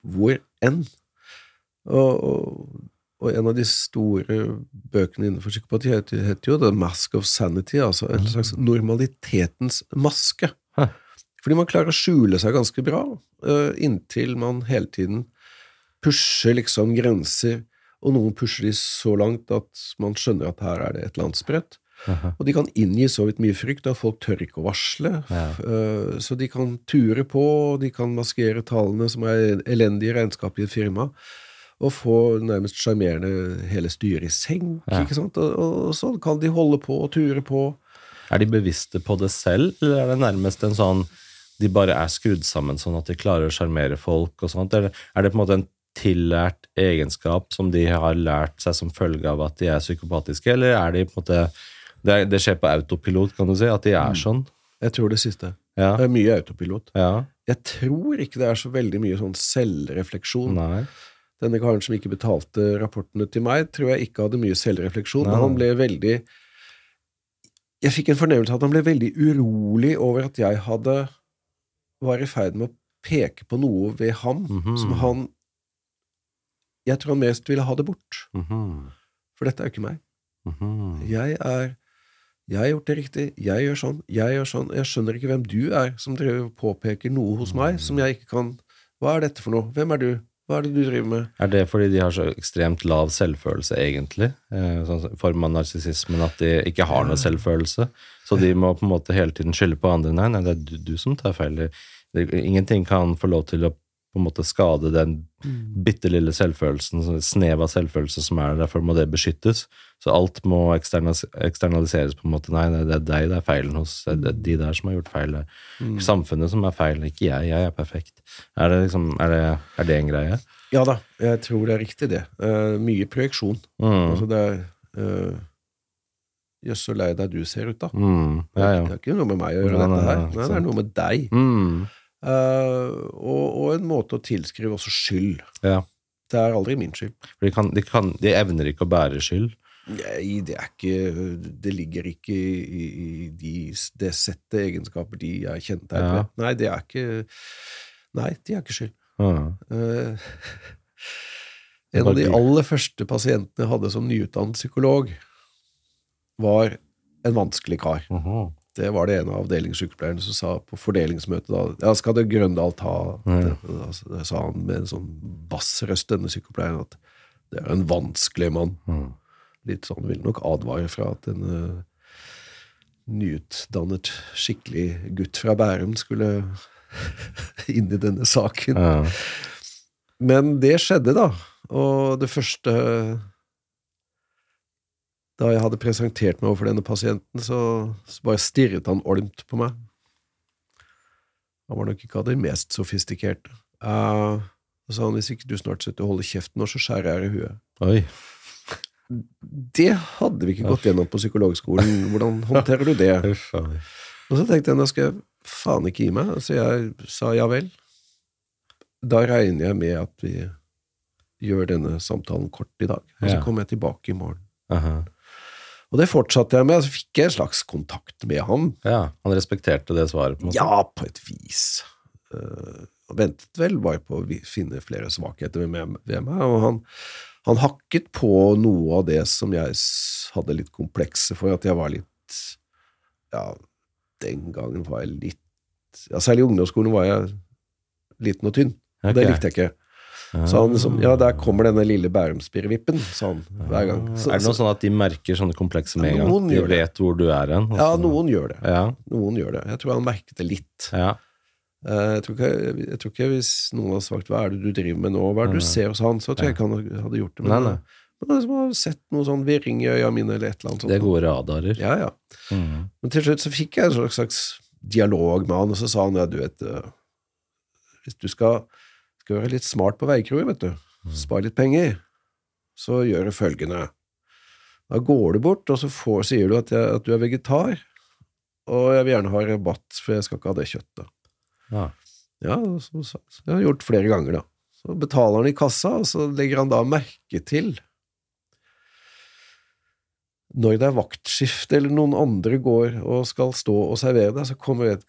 hvor enn. Og, og, og en av de store bøkene innenfor psykopati heter, heter jo The Mask of Sanity, altså en slags normalitetens maske. Hæ. Fordi man klarer å skjule seg ganske bra, uh, inntil man hele tiden pusher liksom grenser, og noen pusher de så langt at man skjønner at her er det et eller annet. Aha. Og de kan inngi så vidt mye frykt at folk tør ikke å varsle. Ja. Eh, Så de kan ture på, de kan maskere tallene som er elendige regnskap i et firma, og få nærmest sjarmerende hele styret i senk. Ja. ikke sant? Og, og sånn kan de holde på og ture på. Er de bevisste på det selv, eller er det nærmest en sånn de bare er skrudd sammen sånn at de klarer å sjarmere folk og sånt? Eller er det på en måte en tillært egenskap som de har lært seg som følge av at de er psykopatiske, eller er de på en måte Det, det skjer på autopilot, kan du si, at de er sånn? Jeg tror det siste. Ja. Det er mye autopilot. ja. Jeg tror ikke det er så veldig mye sånn selvrefleksjon. Nei. Denne karen som ikke betalte rapportene til meg, tror jeg ikke hadde mye selvrefleksjon. Nei. Han ble veldig Jeg fikk en fornemmelse av at han ble veldig urolig over at jeg hadde var i ferd med å peke på noe ved ham Mhm. som han Jeg tror han mest ville ha det bort. Mhm. For dette er jo ikke meg. Mhm. Jeg er Jeg har gjort det riktig. Jeg gjør sånn. Jeg gjør sånn. Jeg skjønner ikke hvem du er som driver og påpeker noe hos meg som jeg ikke kan Hva er dette for noe? Hvem er du? Hva er det du driver med? Er det fordi de har så ekstremt lav selvfølelse, egentlig? Eh, sånn form av narsissismen at de ikke har noe selvfølelse. Så de må på en måte hele tiden skylde på andre. Nei, nei, det er du, du som tar feil. Ingenting kan få lov til å på en måte skade den bitte lille selvfølelsen, sånn snev av selvfølelse som er der, derfor må det beskyttes. Så alt må eksternaliseres på en måte. Nei, det er deg det er feilen hos. Det er de der som har gjort feil. Det er samfunnet som er feil, ikke jeg. Jeg er perfekt. Er det, liksom, er det, er det en greie? Ja da, jeg tror det er riktig, det. Uh, mye projeksjon. Mm. Altså det er uh, Jøss, så lei deg du ser ut, da. Mm. Det Ja, er, ja. det er ikke noe med meg å gjøre, dette her. det er noe med deg. Mm. Eh, og, og en måte å tilskrive også skyld. ja. Det er aldri min skyld. De, kan, de, kan, de evner ikke å bære skyld. Nei, det er ikke Det ligger ikke i, i, de, det settet egenskaper de er kjennetegn Ja. ved. Nei, det er ikke Nei, de har ikke skyld. Ja. Uh, en av de aller første pasientene jeg hadde som nyutdannet psykolog, var en vanskelig kar. Mhm. Det var det en av avdelingssykepleierne som sa på fordelingsmøtet da. Ja, skal det Grøndal ta? Det, Da sa han med en sånn bassrøst, denne sykepleieren, at det er en vanskelig mann. Mm. Litt sånn vil nok advare fra at en uh, nyutdannet, skikkelig gutt fra Bærum skulle inn i denne saken. Ja. Men det skjedde, da. Og det første Da jeg hadde presentert meg overfor denne pasienten, så, så bare stirret han olmt på meg. Han var nok ikke av de mest sofistikerte. Uh, så sa han hvis ikke du snart slutter å holde kjeft nå, så skjærer jeg i huet. Oi. Det hadde vi ikke gått gjennom på psykologskolen. Hvordan håndterer du det? Og så tenkte jeg nå skal jeg faen ikke gi meg. Så jeg sa ja vel. Da regner jeg med at vi gjør denne samtalen kort i dag. Og så kommer jeg tilbake i morgen. Aha. Og det fortsatte jeg med, så fikk jeg en slags kontakt med ham. Ja, han respekterte det svaret, på en måte? Ja, på et vis. Og ventet vel bare på å finne flere svakheter ved ved meg og han, han hakket på noe av det som jeg hadde litt komplekse for, at jeg var litt Ja, den gangen var jeg litt ja, Særlig i ungdomsskolen var jeg liten og tynn. Okay. Det likte jeg ikke. Så han liksom Ja, der kommer denne lille Bærumsspirrevippen, sa han hver gang. Så, er det noe sånn at de merker sånne komplekse med en gang? De det. vet hvor du er hen? ja, noen gjør det. Ja, Noen gjør det. Jeg tror han merket det litt. ja. Eh, Jeg tror, ikke, jeg tror ikke hvis noen hadde sagt 'hva er det du driver med nå', hva er det du ser hos han, så tror jeg ikke han hadde gjort det. Men, Nei, nei. men liksom har sett noe sånn virring i øya mine, eller et eller annet sånt. Det er gode radarer. Ja, ja. Mm. Men til slutt så fikk jeg en slags, slags dialog med han, og så sa han ja, du vet eh, Hvis du skal, skal være litt smart på veikroer, vet du, spare litt penger, så gjør du følgende. Da går du bort, og så får, sier du at, jeg, at du er vegetar, og jeg vil gjerne ha rabatt, for jeg skal ikke ha det kjøttet. Ja. Ja, så, så, så det har jeg gjort flere ganger, da. Så betaler han i kassa, og så legger han da merke til når det er vaktskifte, eller noen andre går og skal stå og servere deg, så, kommer et,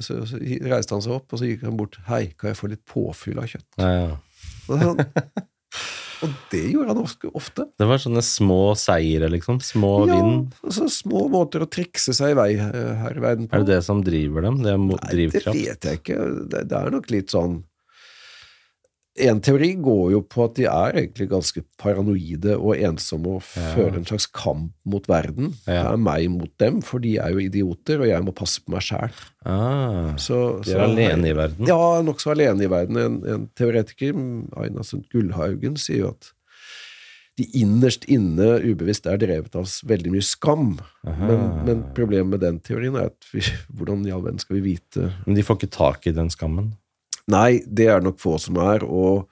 så, så reiste han seg opp, og så gikk han bort. 'Hei, kan jeg få litt påfyll av kjøtt?' Ja, ja. Og, det gjorde han ofte. Det var sånne små seire, liksom. Små Ja, vind? altså små måter å trikse seg i vei eh, her i verden på. Er det det som driver dem? Det er Nei, Nei, det vet jeg ikke. Det, det er nok litt sånn En teori går jo på at de er egentlig ganske paranoide og ensomme og Ja. fører en slags kamp mot verden. Ja. Det er meg mot dem, for de er jo idioter, og jeg må passe på meg sjæl. Ah, de er alene i verden? Ja, nokså alene i verden. En, en teoretiker, Aina Sundt Gullhaugen, sier jo at de innerst inne ubevisst er drevet av veldig mye skam. Men, men problemet med den teorien er at vi, hvordan i all verden skal vi vite Men de får ikke tak i den skammen? Nei, det er nok få som er, og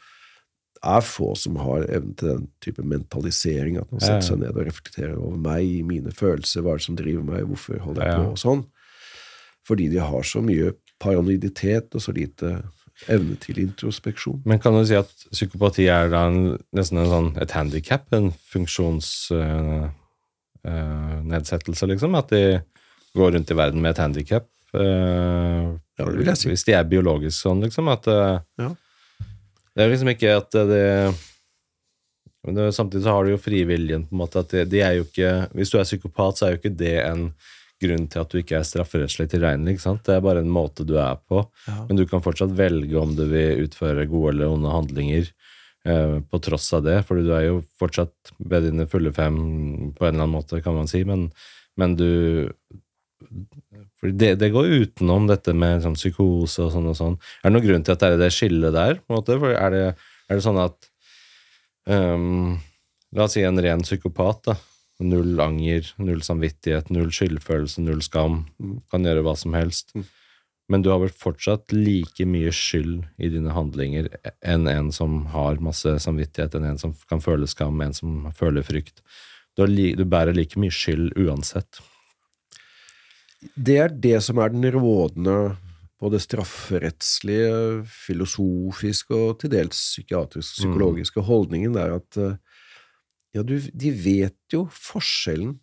det er få som har evnen til den type mentalisering, at man setter seg ned og reflekterer over meg, mine følelser, hva er det som driver meg, hvorfor holder jeg på, og sånn. Fordi de har så mye paranoiditet og så lite evne til introspeksjon. Men kan du si at psykopati er da en, nesten en sånn, et handikap? En funksjonsnedsettelse, liksom? At de går rundt i verden med et handikap? Ja, det vil jeg si. Hvis de er biologisk sånn, liksom? At eh, Ja. Det er liksom ikke at det men det, Samtidig så har du jo frivilligen, på en måte. At det, de er jo ikke Hvis du er psykopat, så er jo ikke det en grunn til at du ikke er strafferettslig tilregnelig. ikke sant? Det er bare en måte du er på. Ja. Men du kan fortsatt velge om du vil utføre gode eller onde handlinger eh, på tross av det, for du er jo fortsatt ved dine fulle fem på en eller annen måte, kan man si, men, men du for det, det går utenom dette med sånn psykose og sånn og sånn. Er det noen grunn til at det er det skillet der? på en måte? For er det, er det sånn at um, La oss si en ren psykopat. da. Null anger, null samvittighet, null skyldfølelse, null skam. Kan gjøre hva som helst. Mm. Men du har vel fortsatt like mye skyld i dine handlinger enn en som har masse samvittighet, enn en som kan føle skam, en som føler frykt. Du, li, du bærer like mye skyld uansett. Det er det som er den rådende både strafferettslige, filosofiske og til dels psykiatrisk psykologiske holdningen. Det er at eh, ja, du, de vet jo forskjellen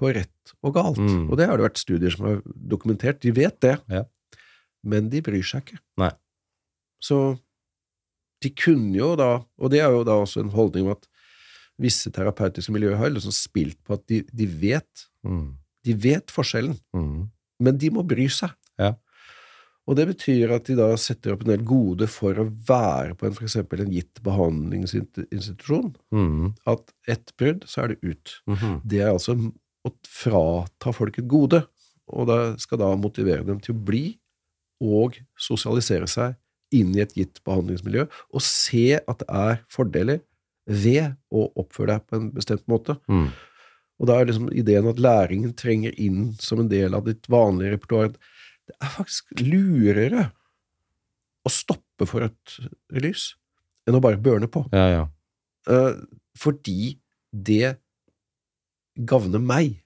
på rett og galt. Mm. Og det har det vært studier som har dokumentert. De vet det. Ja. Men de bryr seg ikke. Nei. Så de kunne jo da, og det er jo da også en holdning om at visse terapeutiske miljøer har liksom spilt på at de, de vet Mm. De vet forskjellen, Mm. men de må bry seg. Ja. Og det betyr at de da setter opp en del gode for å være på en, for eksempel en gitt behandlingsinstitusjon. Mm. At ett brudd, så er det ut. Mhm. Det er altså å frata folk et gode, og det skal da motivere dem til å bli og sosialisere seg inn i et gitt behandlingsmiljø, og se at det er fordeler ved å oppføre deg på en bestemt måte. Mm. Og da er liksom ideen at læringen trenger inn som en del av ditt vanlige repertoar. Det er faktisk lurere å stoppe for et lys enn å bare børne på. Ja, ja. Uh, fordi det gagner meg.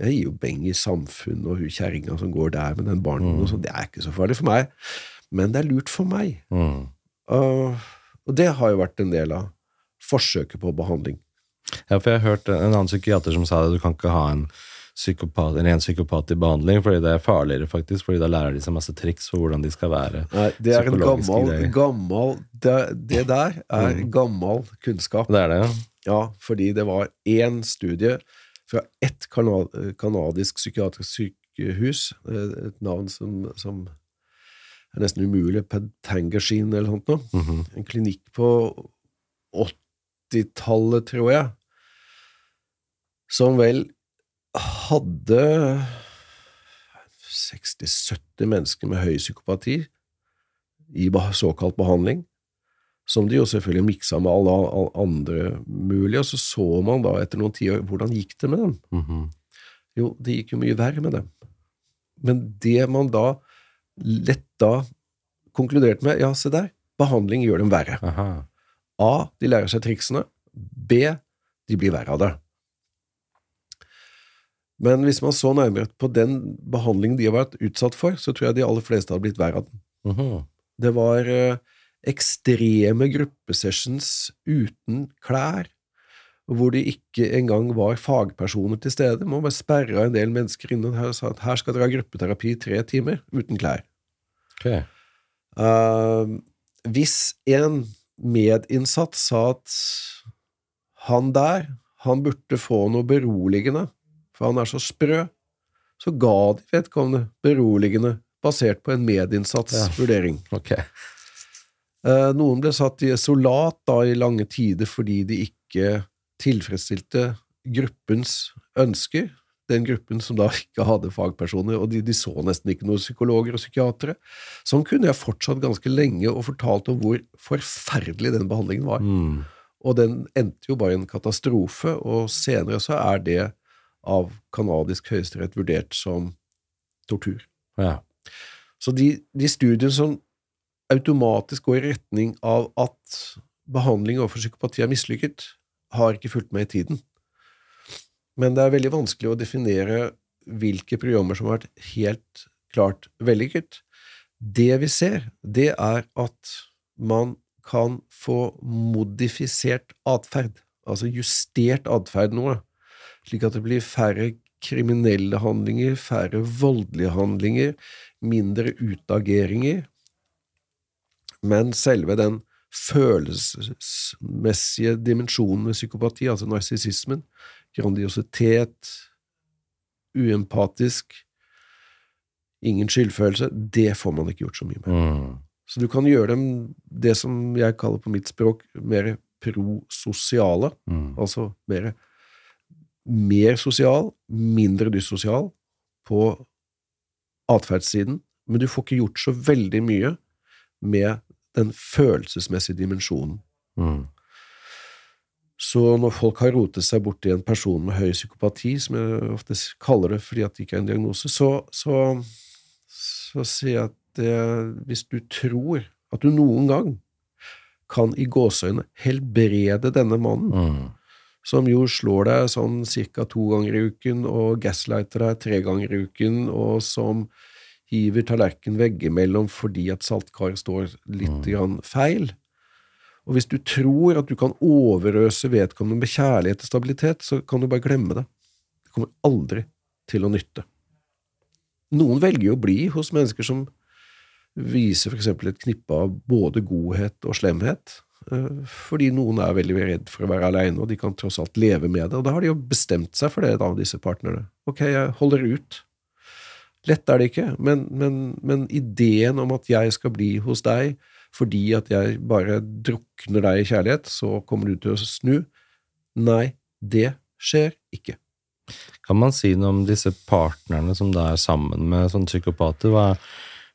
Jeg gir jo beng i samfunnet og hun kjerringa som går der med den barnen, Mm. sånn. det er ikke så farlig for meg, men det er lurt for meg. Mm. Uh, og det har jo vært en del av forsøket på behandling. Ja, for jeg har hørt en annen psykiater som sa det, du kan ikke ha en, psykopat, en ren psykopat i behandling, fordi det er farligere, faktisk, fordi da lærer de seg masse triks for hvordan de skal være. Nei, det er en gammel, gammel det, det der er Mm. gammel kunnskap. Det er det, ja. Ja, fordi det var én studie fra ett kana- kanadisk psykiatrisk sykehus, eh, et navn som, som er nesten umulig, Pentangersheen eller sånt noe. -hmm. En klinikk på 80-tallet, tror jeg, som vel hadde 60-70 mennesker med høy psykopati i såkalt behandling, som de jo selvfølgelig miksa med alle a- andre mulige, og så så man da etter noen tiår hvordan gikk det med dem. Mhm. Jo, det gikk jo mye verre med dem. Men det man da lett da konkluderte med, ja, se der, behandling gjør dem verre. Aha. A. De lærer seg triksene. B. De blir verre av det. Men hvis man så nærmere på den behandlingen de har vært utsatt for, så tror jeg de aller fleste hadde blitt verre av den. Mhm. Det var eh, ekstreme gruppesessions uten klær, hvor det ikke engang var fagpersoner til stede. Man bare sperra en del mennesker inne og sa at her skal dere ha gruppeterapi i tre timer uten klær. Okay. Uh, hvis en medinnsatt sa at han der, han burde få noe beroligende, for han er så sprø, så ga de vedkommende beroligende, basert på en medinnsatsvurdering. Ja. Okay. Eh, noen ble satt i isolat da i lange tider fordi de ikke tilfredsstilte gruppens ønsker, den gruppen som da ikke hadde fagpersoner, og de, de så nesten ikke noen psykologer og psykiatere. Sånn kunne jeg fortsatt ganske lenge og fortalt om hvor forferdelig den behandlingen var. Mm. Og den endte jo bare i en katastrofe, og senere så er det av kanadisk høyesterett vurdert som tortur. Ja. Så de, de studiene som automatisk går i retning av at behandling overfor psykopati er mislykket, har ikke fulgt med i tiden. Men det er veldig vanskelig å definere hvilke programmer som har vært helt klart vellykket. Det vi ser, det er at man kan få modifisert atferd, altså justert atferd noe, slik at det blir færre kriminelle handlinger, færre voldelige handlinger, mindre utageringer, men selve den følelsesmessige dimensjonen ved psykopati, altså narsissismen, grandiositet, uempatisk, ingen skyldfølelse, det får man ikke gjort så mye med. Mm. Så du kan gjøre dem det som jeg kaller på mitt språk mer prososiale, Mm. altså mer, mer sosial, mindre dyssosial på atferdssiden, men du får ikke gjort så veldig mye med den følelsesmessige dimensjonen. Mm. Så når folk har rotet seg borti en person med høy psykopati, som jeg ofte kaller det fordi at det ikke er en diagnose, så, så, så sier jeg at det, hvis du tror at du noen gang kan i gåseøyne helbrede denne mannen, Mm. som jo slår deg sånn cirka to ganger i uken og gaslighter deg tre ganger i uken, og som hiver tallerken veggimellom fordi at saltkaret står litt grann feil. Og hvis du tror at du kan overøse vedkommende med kjærlighet og stabilitet, så kan du bare glemme det. Det kommer aldri til å nytte. Noen velger jo å bli hos mennesker som viser eksempel et knippe av både godhet og slemhet, eh, fordi noen er veldig redd for å være alene, og de kan tross alt leve med det, og da har de jo bestemt seg for det, da, disse partnerne. Ok, jeg holder ut. Lett er det ikke, men, men, men ideen om at jeg skal bli hos deg fordi at jeg bare drukner deg i kjærlighet, så kommer du til å snu. Nei, det skjer ikke. Kan man si noe om disse partnerne som da er sammen med sånne psykopater? Hva,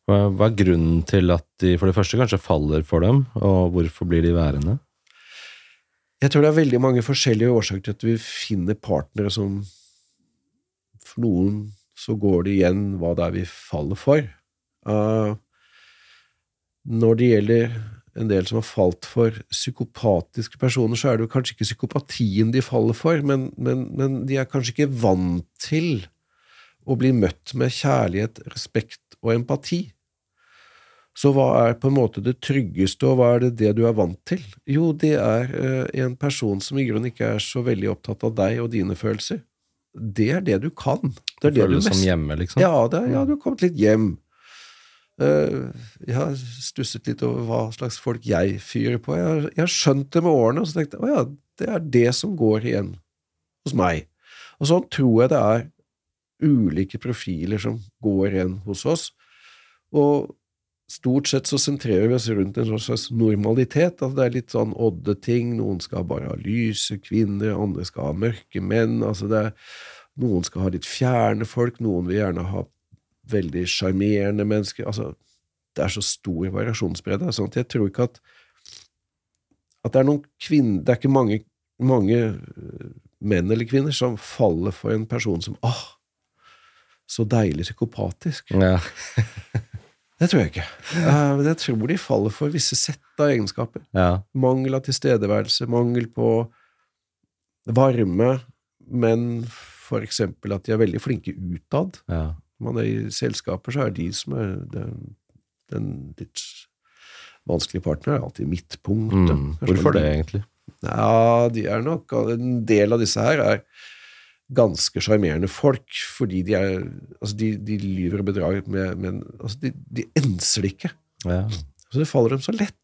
hva, hva er grunnen til at de for det første kanskje faller for dem, og hvorfor blir de værende? Jeg tror det er veldig mange forskjellige årsaker til at vi finner partnere som For noen så går det igjen hva det er vi faller for. Uh, når det gjelder en del som har falt for psykopatiske personer, så er det jo kanskje ikke psykopatien de faller for, men, men, men de er kanskje ikke vant til å bli møtt med kjærlighet, respekt og empati. Så hva er på en måte det tryggeste, og hva er det det du er vant til? Jo, det er eh, en person som i grunnen ikke er så veldig opptatt av deg og dine følelser. Det er det du kan. Det er det du Føles som hjemme, liksom? ja, er- ja, du har kommet litt hjem. Eh, jeg har stusset litt over hva slags folk jeg fyrer på. Jeg har, jeg har skjønt det med årene, og så tenkte jeg å ja, det er det som går igjen hos meg. Og sånn tror jeg det er ulike profiler som går igjen hos oss. Og stort sett så sentrerer vi oss rundt en sånn slags normalitet. Altså det er litt sånn odde ting. Noen skal bare ha lyse kvinner, andre skal ha mørke menn. altså det er, Noen skal ha litt fjerne folk, noen vil gjerne ha veldig sjarmerende mennesker. Altså, det er så stor variasjonsbredde. Sånn at jeg tror ikke at at det er noen kvinner Det er ikke mange, mange øh, menn eller kvinner som faller for en person som åh, så deilig psykopatisk. Ja. Det tror jeg ikke. Eh, Men jeg tror de faller for visse sett av egenskaper. ja. Mangel av tilstedeværelse, mangel på varme, men for eksempel at de er veldig flinke utad. ja. Man er i selskaper, så er de som er den, den litt vanskelige partneren, er alltid midtpunktet. Mm. Hvorfor det, egentlig? Ja, de er nok En del av disse her er ganske sjarmerende folk, fordi de er Altså, de, de lyver og bedrar med, men altså de, de enser det ikke. Ja. Så det faller dem så lett.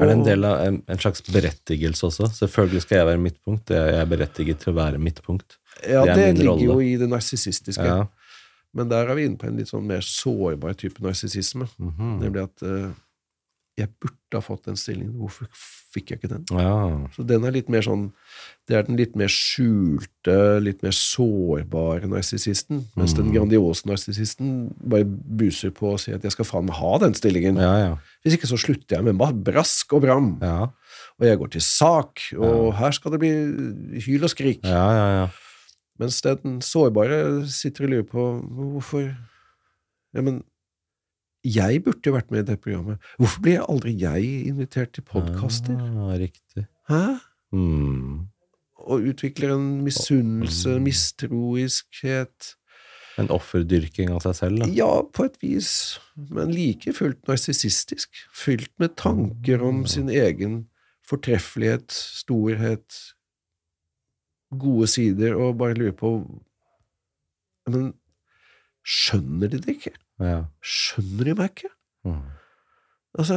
Er det en del av en, en slags berettigelse også? Selvfølgelig skal jeg være midtpunkt. Jeg er berettiget til å være midtpunkt. Ja, det det, ligger rolle. jo i det narsissistiske. Ja. Men der er vi inne på en litt sånn mer sårbar type narsissisme. Mhm. Nemlig at uh, jeg burde ha fått den stillingen, hvorfor fikk jeg ikke den? ja. Så den er litt mer sånn Det er den litt mer skjulte, litt mer sårbare narsissisten. Mens den Mm. grandiose narsissisten bare buser på og sier at jeg skal faen meg ha den stillingen. Ja, ja. Hvis ikke så slutter jeg med brask og bram. Ja, Og jeg går til sak, og her skal det bli hyl og skrik. ja, ja. ja. Mens den sårbare sitter og lurer på hvorfor Ja, men jeg burde jo vært med i det programmet. Hvorfor blir aldri jeg invitert til podkaster? Ah, riktig. Hæ? Mm. Og utvikler en misunnelse, Mm. mistroiskhet En offerdyrking av seg selv, da. Ja, på et vis, men like fullt narsissistisk. Fylt med tanker om sin egen fortreffelighet, storhet, gode sider, og bare lurer på Men skjønner de det ikke? Ja. Skjønner de meg ikke? Mm. Altså,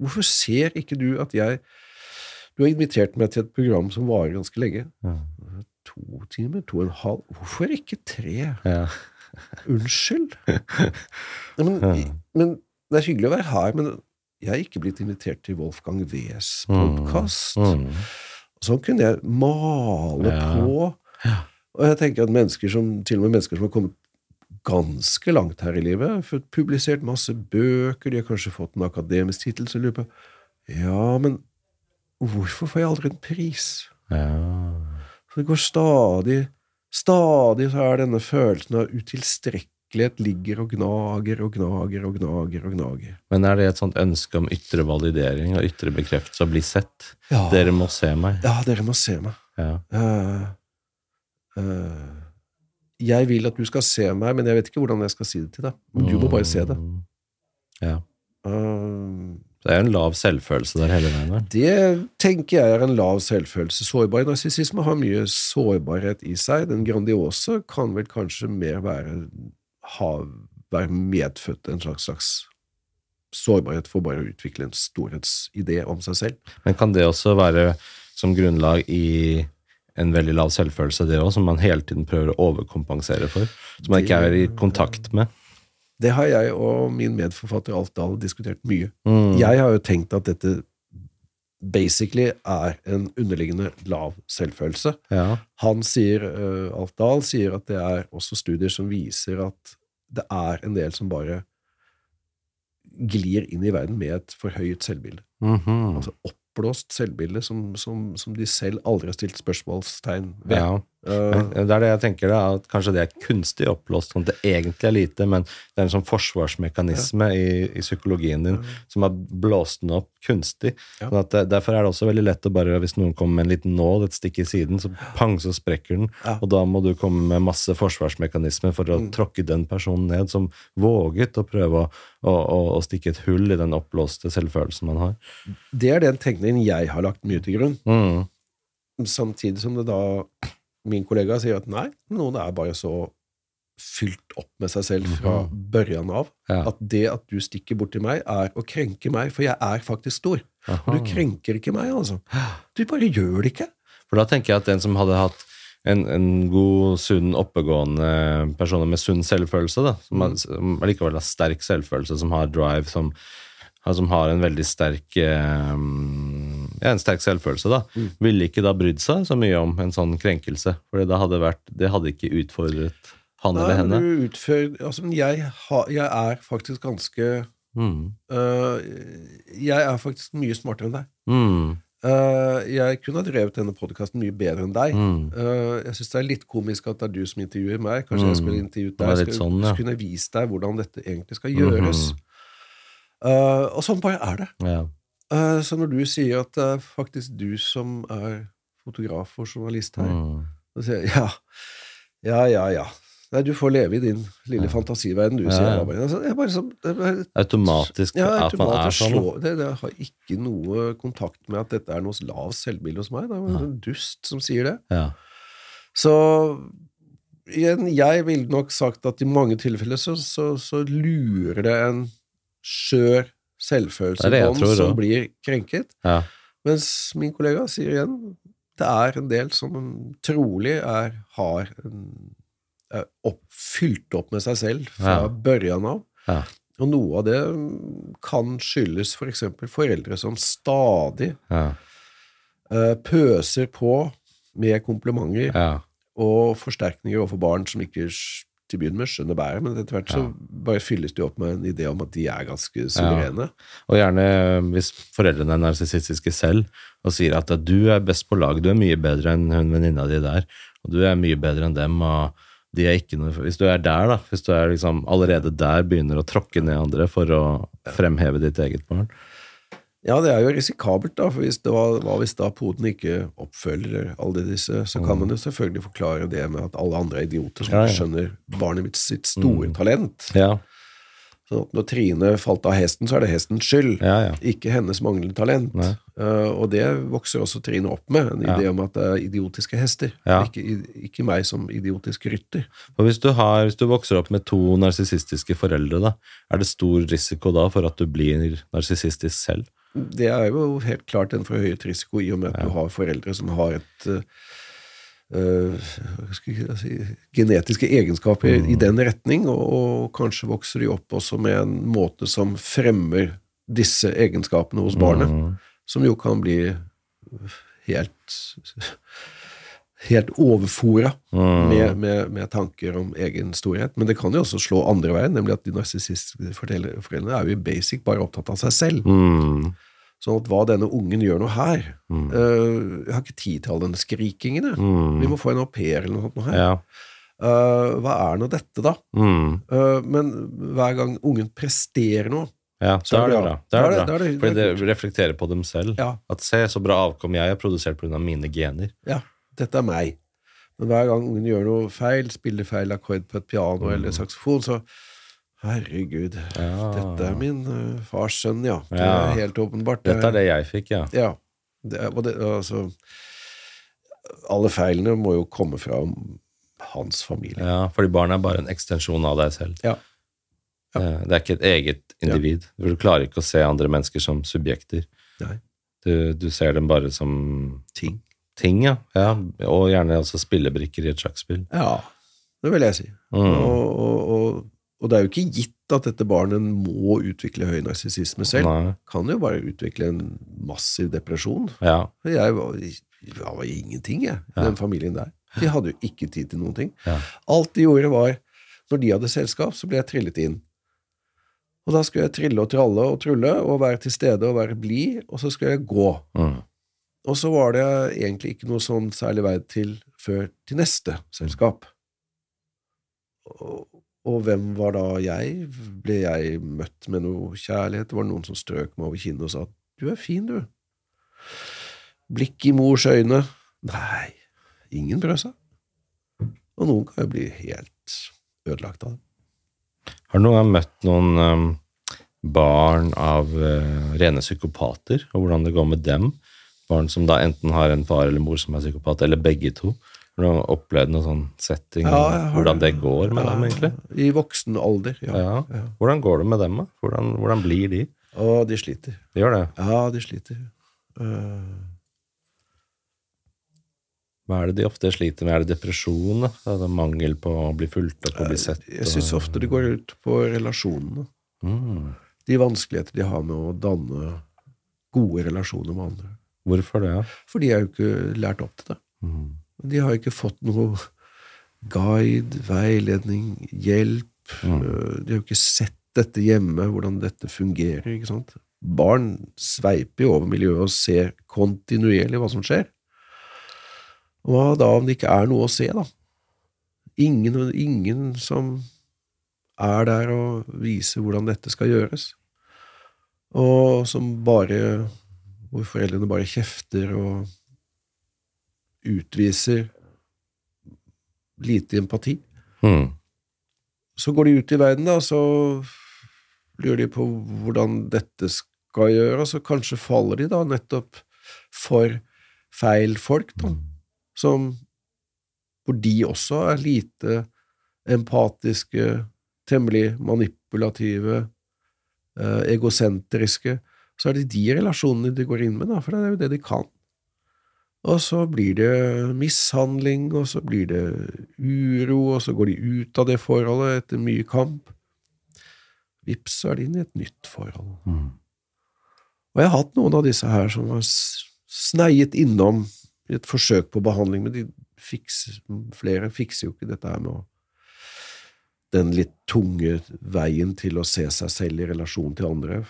hvorfor ser ikke du at jeg Du har invitert meg til et program som varer ganske lenge. Mm. to timer? To og en halv? Hvorfor ikke tre? Ja. Unnskyld? Ja, men, men det er hyggelig å være her, men jeg er ikke blitt invitert til Wolfgang Wees podkast. Mm. Sånn kunne jeg male Ja. på. Og jeg tenker at mennesker som, til og med mennesker som har kommet ganske langt her i livet, har fått publisert masse bøker, de har kanskje fått en akademisk tittel, så lurer jeg på Ja, men hvorfor får jeg aldri en pris? ja. Så det går stadig Stadig så er denne følelsen av utilstrekkelighet ligger og gnager og gnager og gnager og gnager. Men er det et sånt ønske om ytre validering og ytre bekreftelse, å bli sett? Ja, Dere må se meg. ja dere må se meg. Ja. Uh, uh, jeg vil at du skal se meg, men jeg vet ikke hvordan jeg skal si det til deg. Men du må bare se det. Mm. Ja. Uh, Det er jo en lav selvfølelse der hele veien. det tenker jeg er en lav selvfølelse. Sårbar narsissisme har mye sårbarhet i seg. Den grandiose kan vel kanskje mer være, ha, være medfødt en slags, slags sårbarhet for bare å utvikle en storhetsidé om seg selv. Men kan det også være som grunnlag i en veldig lav selvfølelse, det òg, som man hele tiden prøver å overkompensere for? Som man ikke er i kontakt med? Det har jeg og min medforfatter Alt Dahl diskutert mye. Mm. Jeg har jo tenkt at dette basically er en underliggende lav selvfølelse. Ja. Han sier, uh, Alf Dahl sier at det er også studier som viser at det er en del som bare glir inn i verden med et forhøyet selvbilde. Mhm. Altså oppblåst selvbilde som, som, som de selv aldri har stilt spørsmålstegn ved. ja. Uh, Det er det jeg tenker, da, at kanskje det er kunstig oppblåst, sånn at det egentlig er lite, men det er en sånn forsvarsmekanisme i, i psykologien din som har blåst den opp kunstig. Ja. Sånn at det, derfor er det også veldig lett å bare, hvis noen kommer med en liten nål, et stikk i siden, så pang, så sprekker den. Ja. Og da må du komme med masse forsvarsmekanismer for å tråkke den personen ned som våget å prøve å, å, å stikke et hull i den oppblåste selvfølelsen man har. det er den tenkningen jeg har lagt mye til grunn. Mm. Samtidig som det da min kollega sier at nei, noen er bare så fylt opp med seg selv fra børjan av Ja. at det at du stikker bort til meg, er å krenke meg, for jeg er faktisk stor. Og Aha. du krenker ikke meg, altså. Du bare gjør det ikke. For da tenker jeg at den som hadde hatt en, en god, sunn, oppegående person med sunn selvfølelse, da, som, har, som likevel har sterk selvfølelse, som har drive, som, som har en veldig sterk eh, ja, en sterk selvfølelse, da, ville ikke da brydd seg så mye om en sånn krenkelse. For det hadde, vært, det hadde ikke utfordret han Nei, eller henne. du utfører Altså, men jeg, ha, jeg er faktisk ganske Mm. øh, Jeg er faktisk mye smartere enn deg. Mm. Uh, jeg kunne ha drevet denne podkasten mye bedre enn deg. Mm. Uh, jeg syns det er litt komisk at det er du som intervjuer meg. Kanskje jeg skulle intervjuet deg. Skulle, sånn, ja. skulle vist deg hvordan dette egentlig skal gjøres. Mm -hmm. uh, og sånn bare er det. Ja. Øh, så når du sier at det er faktisk du som er fotograf og journalist her, Mm. så sier jeg ja, ja, ja, ja. Nei, du får leve i din lille fantasiverden, du, sier Ja, ja. jeg bare. Altså, jeg bare så, det bare Automatisk ja, at man er sånn. slå, det, det har ikke noe kontakt med at dette er noe lav selvbilde hos meg. Det er en dust som sier det. Ja. Så igjen, jeg ville nok sagt at i mange tilfeller så, så, så lurer det en skjør selvfølelse Det det på tror som blir krenket. Ja. Mens min kollega sier igjen det er en del som trolig er, har er opp, fylt opp med seg selv fra Ja. børjan av. Ja. Og noe av det kan skyldes for eksempel foreldre som stadig Ja. eh, pøser på med komplimenter og forsterkninger overfor barn som ikke til å begynne med skjønner bæret, men etter hvert så bare fylles det opp med en idé om at de er ganske suverene. Og gjerne hvis foreldrene er narsissistiske selv og sier at du er best på lag, du er mye bedre enn hun venninna di der, og du er mye bedre enn dem, og de er ikke noe Hvis du er der, da, hvis du er liksom allerede der, begynner å tråkke ned andre for å fremheve ditt eget barn Ja, det er jo risikabelt, da, for hvis det var, hva hvis da poden ikke oppfølger alle disse, så kan man jo selvfølgelig forklare det med at alle andre er idioter som Ja, ja. skjønner barnet mitt sitt store talent. Ja, Så når Trine falt av hesten, så er det hestens skyld, ikke hennes manglende talent. Eh, og det vokser også Trine opp med, en idé om at det er idiotiske hester, ikke, ikke meg som idiotisk rytter. For hvis du, har, hvis du vokser opp med to narsissistiske foreldre, da, er det stor risiko da for at du blir narsissistisk selv? Det er jo helt klart en forhøyet risiko i og med at du har foreldre som har et Uh, si, genetiske egenskaper i den retning, og, og kanskje vokser de opp også med en måte som fremmer disse egenskapene hos barnet, Mm. som jo kan bli helt helt overfora Mm. med, med, med tanker om egen storhet. Men det kan jo også slå andre veien, nemlig at de narsissistiske foreldre- foreldrene er jo i basic bare opptatt av seg selv. Mm. Sånn at hva denne ungen gjør nå her øh, Jeg har ikke tid til all denne skrikingen. Mm. Vi må få en au pair eller noe sånt nå her. Ja. Uh, hva er nå dette, da? Mm. Øh, men hver gang ungen presterer noe Ja, Så er det bra. bra. Er det er bra. det- er det- Fordi det er reflekterer på dem selv. Ja. At se så bra avkom jeg har produsert pga. mine gener. Ja, dette er meg. Men hver gang ungen gjør noe feil, spiller feil akkord på et piano eller saksofon, så Herregud, Ja. dette er min uh, fars sønn, ja. Det Ja. er helt åpenbart. Dette er det jeg fikk, ja. Ja. Det, det, altså Alle feilene må jo komme fra hans familie. ja. Fordi barn er bare en ekstensjon av deg selv. Ja. Eh, Det er ikke et eget individ. Du klarer ikke å se andre mennesker som subjekter. Du, du ser dem bare som Ting. Ting, ja. ja. Og gjerne altså spillebrikker i et sjakkspill. Ja, det vil jeg si. Mm. Og, og, og, og det er jo ikke gitt at dette barnet må utvikle høy narsissisme selv. Nei. Kan jo bare utvikle en massiv depresjon. Ja. Jeg var, jeg var ingenting, jeg, i Ja. den familien der. De hadde jo ikke tid til noen ting. Ja. Alt de gjorde, var Når de hadde selskap, så ble jeg trillet inn. Og da skulle jeg trille og tralle og trulle og være til stede og være blid, og så skulle jeg gå. Mm. Og så var det egentlig ikke noe sånn særlig vei til før til neste selskap. Og, og hvem var da jeg? Ble jeg møtt med noe kjærlighet? Var det noen som strøk meg over kinnet og sa du er fin, du? Blikk i mors øyne? Nei, ingen brød seg. Og noen kan jo bli helt ødelagt av det. Har du noen gang møtt noen um, barn av uh, rene psykopater, og hvordan det går med dem? Barn som da enten har en far eller mor som er psykopat, eller begge to. Har du opplevd noen sånn setting, Ja, hvordan det går med dem, egentlig? I voksen alder, ja. Ja. ja. Hvordan går det med dem, da? Hvordan, hvordan blir de? Å, de sliter. De gjør det. Ja, de sliter. Uh... Hva er det de ofte sliter med? Er det depresjon? Er det mangel på å bli fulgt opp og bli sett? jeg syns ofte det går ut på relasjonene. Mm. De vanskeligheter de har med å danne gode relasjoner med andre. Hvorfor det? For de er jo ikke lært opp til det. Mm. De har ikke fått noe guide, veiledning, hjelp. Mm. Eh, De har jo ikke sett dette hjemme, hvordan dette fungerer. ikke sant? Barn sveiper jo over miljøet og ser kontinuerlig hva som skjer. Hva da om det ikke er noe å se, da? Ingen, ingen som er der og viser hvordan dette skal gjøres. Og som bare Hvor foreldrene bare kjefter og utviser lite empati. Mm. Så går de ut i verden, da, og så lurer de på hvordan dette skal gjøres, og kanskje faller de da nettopp for feil folk, da, som hvor de også er lite empatiske, temmelig manipulative, eh, egosentriske, så er det de relasjonene de går inn med, da, for det er jo det de kan. Og så blir det mishandling, og så blir det uro, og så går de ut av det forholdet etter mye kamp. Vips, så er de inne i et nytt forhold. Mm. Og jeg har hatt noen av disse her som har sneiet innom i et forsøk på behandling, men de fikser, flere fikser jo ikke dette her med å den litt tunge veien til å se seg selv i relasjon til andre,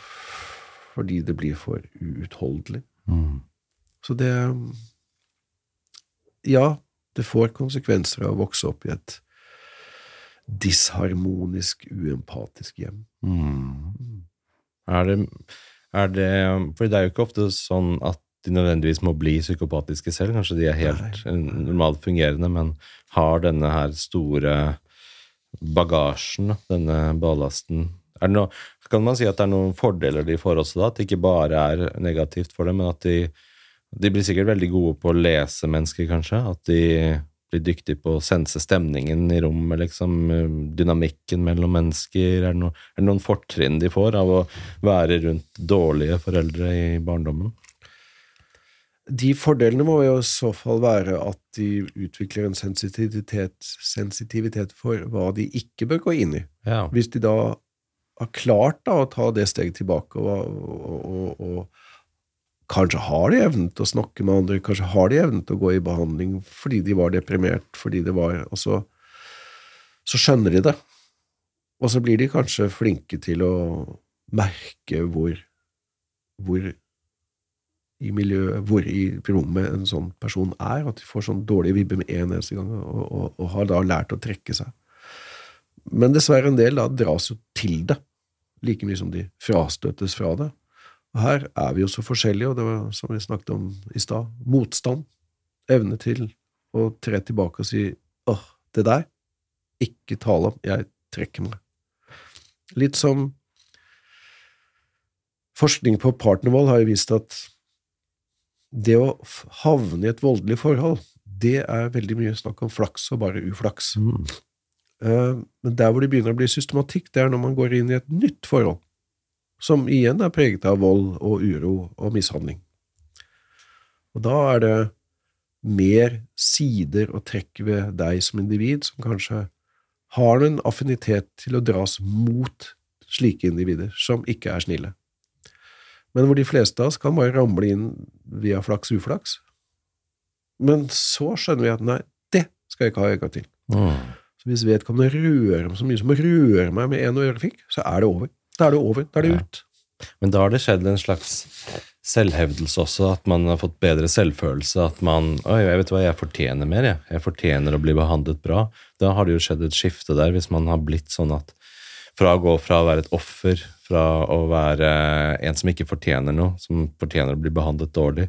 fordi det blir for uutholdelig. Mm. Så det Ja, det får konsekvenser av å vokse opp i et disharmonisk, uempatisk hjem. Mm. Er det, er det For det er jo ikke ofte sånn at de nødvendigvis må bli psykopatiske selv. Kanskje de er helt Nei. normalt fungerende, men har denne her store bagasjen, denne ballasten noe, Kan man si at det er noen fordeler de får også, da? At det ikke bare er negativt for dem, men at de, de blir sikkert veldig gode på å lese mennesker, kanskje? At de blir dyktige på å sense stemningen i rommet, liksom, dynamikken mellom mennesker? Er det, noe, er det noen fortrinn de får av å være rundt dårlige foreldre i barndommen? De fordelene må jo i så fall være at de utvikler en sensitivitet, sensitivitet for hva de ikke bør gå inn i. Ja. Hvis de da har klart da, å ta det steget tilbake, og, og, og, og kanskje har de evnen til å snakke med andre, kanskje har de evnen til å gå i behandling fordi de var deprimert, fordi det var Og så, så skjønner de det. Og så blir de kanskje flinke til å merke hvor, hvor i miljøet, hvor i rommet en sånn person er, at de får sånn dårlig vibbe med en eneste gang, og, og, og har da lært å trekke seg. Men dessverre, en del da dras jo til det, like mye som de frastøtes fra det. Og her er vi jo så forskjellige, og det var som vi snakket om i stad, motstand, evne til å tre tilbake og si åh, det der, ikke tale om, jeg trekker meg. Litt som forskning på partnervold har jo vist at det å havne i et voldelig forhold, det er veldig mye snakk om flaks og bare uflaks. Mm. Eh, Men der hvor det begynner å bli systematikk, det er når man går inn i et nytt forhold, som igjen er preget av vold og uro og mishandling. Og da er det mer sider og trekk ved deg som individ som kanskje har en affinitet til å dras mot slike individer som ikke er snille. Men hvor de fleste av oss kan bare ramle inn via flaks-uflaks. Men så skjønner vi at nei, det skal jeg ikke ha en til. Mm. Så hvis vedkommende rører meg så mye som å røre meg med en ørefik, så er det over. Da er det over. Da er det Ja. ut. Men da har det skjedd en slags selvhevdelse også, at man har fått bedre selvfølelse, at man Oi, jeg vet hva, jeg fortjener mer, jeg. Jeg fortjener å bli behandlet bra. Da har det jo skjedd et skifte der, hvis man har blitt sånn at fra å gå fra å være et offer, fra å være en som ikke fortjener noe, som fortjener å bli behandlet dårlig,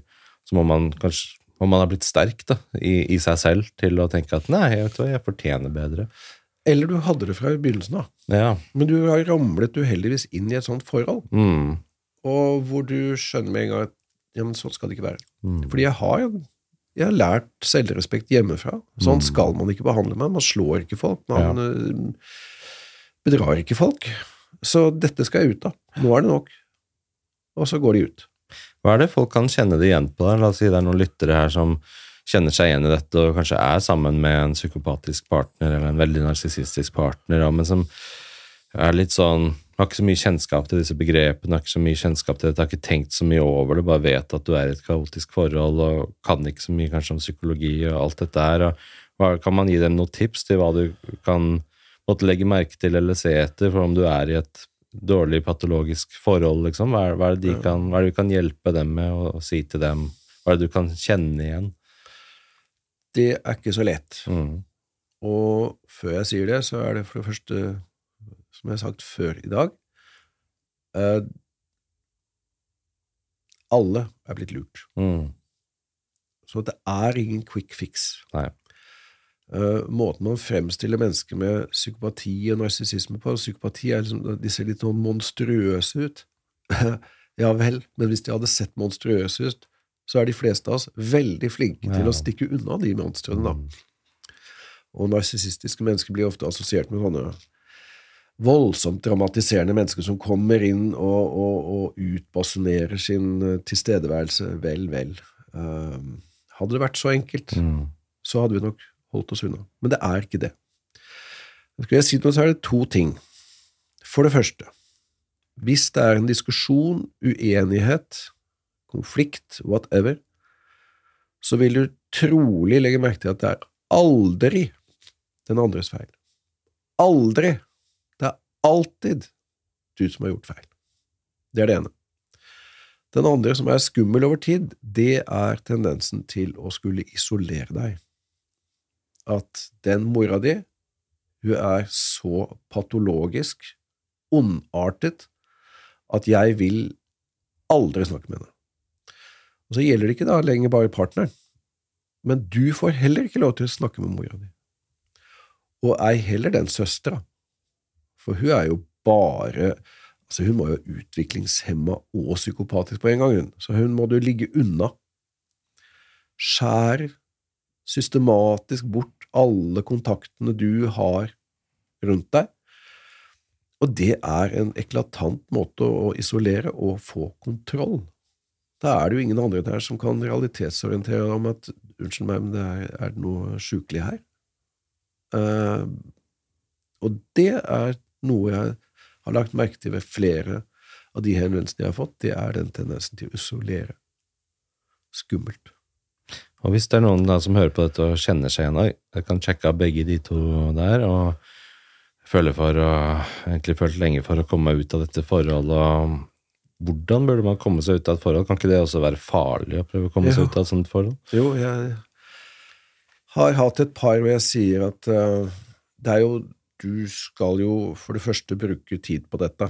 så må man kanskje må man har blitt sterk da, i, i seg selv til å tenke at nei, jeg hva, jeg fortjener bedre. Eller du hadde det fra begynnelsen av. Ja. Men du har ramlet uheldigvis inn i et sånt forhold, Mm. og hvor du skjønner med en gang at ja, men sånn skal det ikke være. Mm. Fordi jeg har, jeg har lært selvrespekt hjemmefra. Sånn Mm. skal man ikke behandle meg. Man slår ikke folk. Man ja. bedrar ikke folk. Så dette skal jeg ut av. Nå er det nok. Og så går de ut. Hva er det folk kan kjenne det igjen på? La oss si det er noen lyttere her som kjenner seg igjen i dette, og kanskje er sammen med en psykopatisk partner eller en veldig narsissistisk partner, men som er litt sånn har ikke så mye kjennskap til disse begrepene, har ikke så mye kjennskap til dette, har ikke tenkt så mye over det, bare vet at du er i et kaotisk forhold og kan ikke så mye kanskje om psykologi og alt dette her. og Kan man gi dem noen tips til hva du kan måtte legge merke til eller se etter for om du er i et dårlig patologisk forhold, liksom? Hva hva er, det, de kan, hva er det du kan hjelpe dem med å si til dem? Hva er det du kan kjenne igjen? Det er ikke så lett. Mm. Og før jeg sier det, så er det for det første, som jeg har sagt før i dag eh, Alle er blitt lurt. Mm. Så det er ingen quick fix. Nei. Eh, måten man fremstiller mennesker med psykopati og narsissisme på Psykopati er liksom, de ser litt sånn monstrøse ut. ja vel, men hvis de hadde sett monstrøse ut, så er de fleste av oss veldig flinke til å stikke unna de monstrene, da. Mm. Og narsissistiske mennesker blir ofte assosiert med sånne voldsomt dramatiserende mennesker som kommer inn og, og, og utbasunerer sin eh, tilstedeværelse. Vel, vel. Uh, hadde det vært så enkelt, Mm. så hadde vi nok holdt oss unna. Men det er ikke det. Skal jeg si noe, så er det to ting. For det første, hvis det er en diskusjon, uenighet, konflikt, whatever, så vil du trolig legge merke til at det er aldri den andres feil. Aldri! Det er alltid du som har gjort feil. Det er det ene. Den andre, som er skummel over tid, det er tendensen til å skulle isolere deg. At den mora di, hun er så patologisk, ondartet, at jeg vil aldri snakke med henne. Og så gjelder det ikke da lenger bare partneren, men du får heller ikke lov til å snakke med mora di. Og ei heller den søstera, for hun er jo bare Altså, hun må jo utviklingshemma og psykopatisk på en gang, hun, så hun må du ligge unna. Skjær systematisk bort alle kontaktene du har rundt deg, og det er en eklatant måte å isolere og få kontroll. Da er det jo ingen andre der som kan realitetsorientere deg om at unnskyld meg, men det er, er det noe sjukelig her? Uh, og det er noe jeg har lagt merke til ved flere av de henvendelsene jeg har fått, det er den tendensen til å isolere. Skummelt. Og hvis det er noen da som hører på dette og kjenner seg igjen, jeg kan sjekke av begge de to der, og føler for å, egentlig følt lenge for å komme meg ut av dette forholdet, og hvordan burde man komme seg ut av et forhold? Kan ikke det også være farlig å prøve å komme Ja. seg ut av et sånt forhold? Jo, jeg har hatt et par hvor jeg sier at uh, det er jo Du skal jo for det første bruke tid på dette.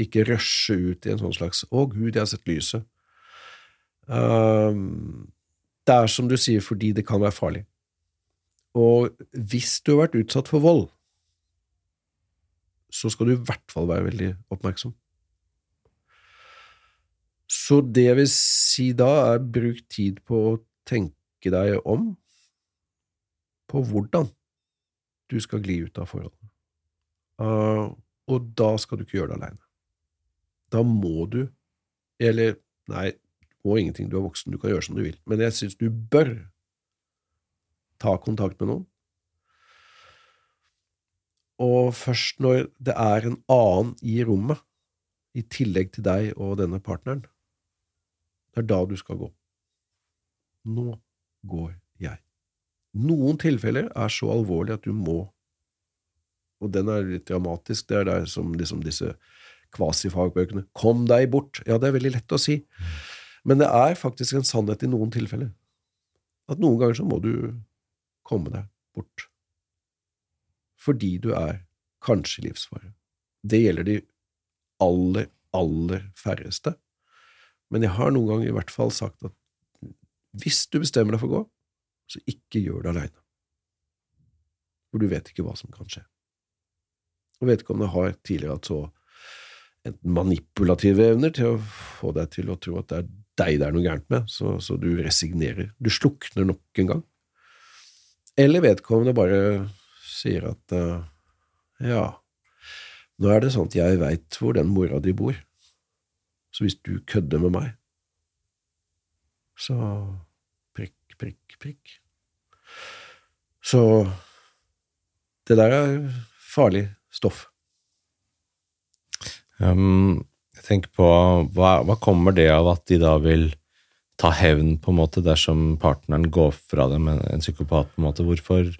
Ikke rushe ut i en sånn slags 'Å, Gud, jeg har sett lyset'. Um, det er som du sier, fordi det kan være farlig. Og hvis du har vært utsatt for vold, så skal du i hvert fall være veldig oppmerksom. Så det jeg vil si da, er bruk tid på å tenke deg om på hvordan du skal gli ut av forholdene. Uh, og da skal du ikke gjøre det aleine. Da må du, eller nei, må ingenting, du er voksen, du kan gjøre som du vil, men jeg syns du bør ta kontakt med noen. Og først når det er en annen i rommet, i tillegg til deg og denne partneren, det er da du skal gå. Nå går jeg. Noen tilfeller er så alvorlige at du må, og den er litt dramatisk, det er der som liksom disse kvasifagbøkene, kom deg bort. Ja, det er veldig lett å si, men det er faktisk en sannhet i noen tilfeller. At noen ganger så må du komme deg bort. Fordi du er kanskje i livsfare. Det gjelder de aller, aller færreste. Men jeg har noen ganger i hvert fall sagt at hvis du bestemmer deg for å gå, så ikke gjør det aleine. For du vet ikke hva som kan skje. Og vedkommende har tidligere hatt så enten manipulative evner til å få deg til å tro at det er deg det er noe gærent med, så, så du resignerer. Du slukner nok en gang. Eller vedkommende bare sier at uh, ja, nå er det sånn at jeg veit hvor den mora di bor, så hvis du kødder med meg, så prikk, prikk, prikk. Så det der er farlig stoff. Um, tenker på hva, hva kommer det av at de da vil ta hevn på en måte dersom partneren går fra dem, en, en psykopat på en måte? Hvorfor,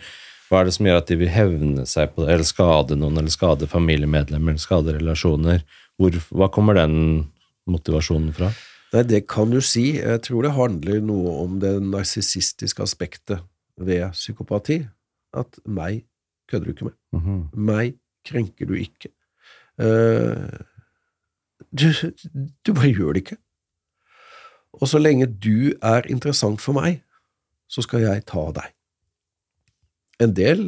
hva er det som gjør at de vil hevne seg på det, eller skade noen, eller skade familiemedlemmer, eller skade relasjoner? Hvor, hva kommer den motivasjonen fra? Nei, det kan du si. Jeg tror det handler noe om det narsissistiske aspektet ved psykopati. At meg kødder du ikke med. Mhm. Meg krenker du ikke. Eh, du, du bare gjør det ikke. Og så lenge du er interessant for meg, så skal jeg ta deg. En del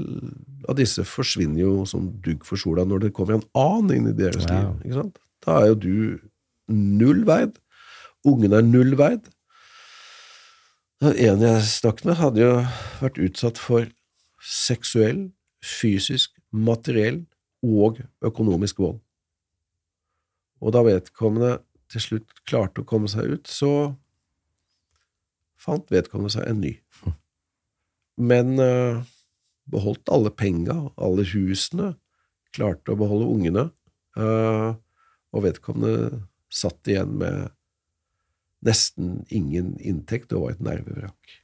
av disse forsvinner jo som dugg for sola når det kommer en annen inn i deres wow. liv. Da er jo du null veid. Ungen er null veid. En jeg snakket med, hadde jo vært utsatt for seksuell, fysisk, materiell og økonomisk vold. Og da vedkommende til slutt klarte å komme seg ut, så fant vedkommende seg en ny. Men uh, beholdt alle penga, alle husene, klarte å beholde ungene, uh, og vedkommende satt igjen med nesten ingen inntekt og var et nervevrak.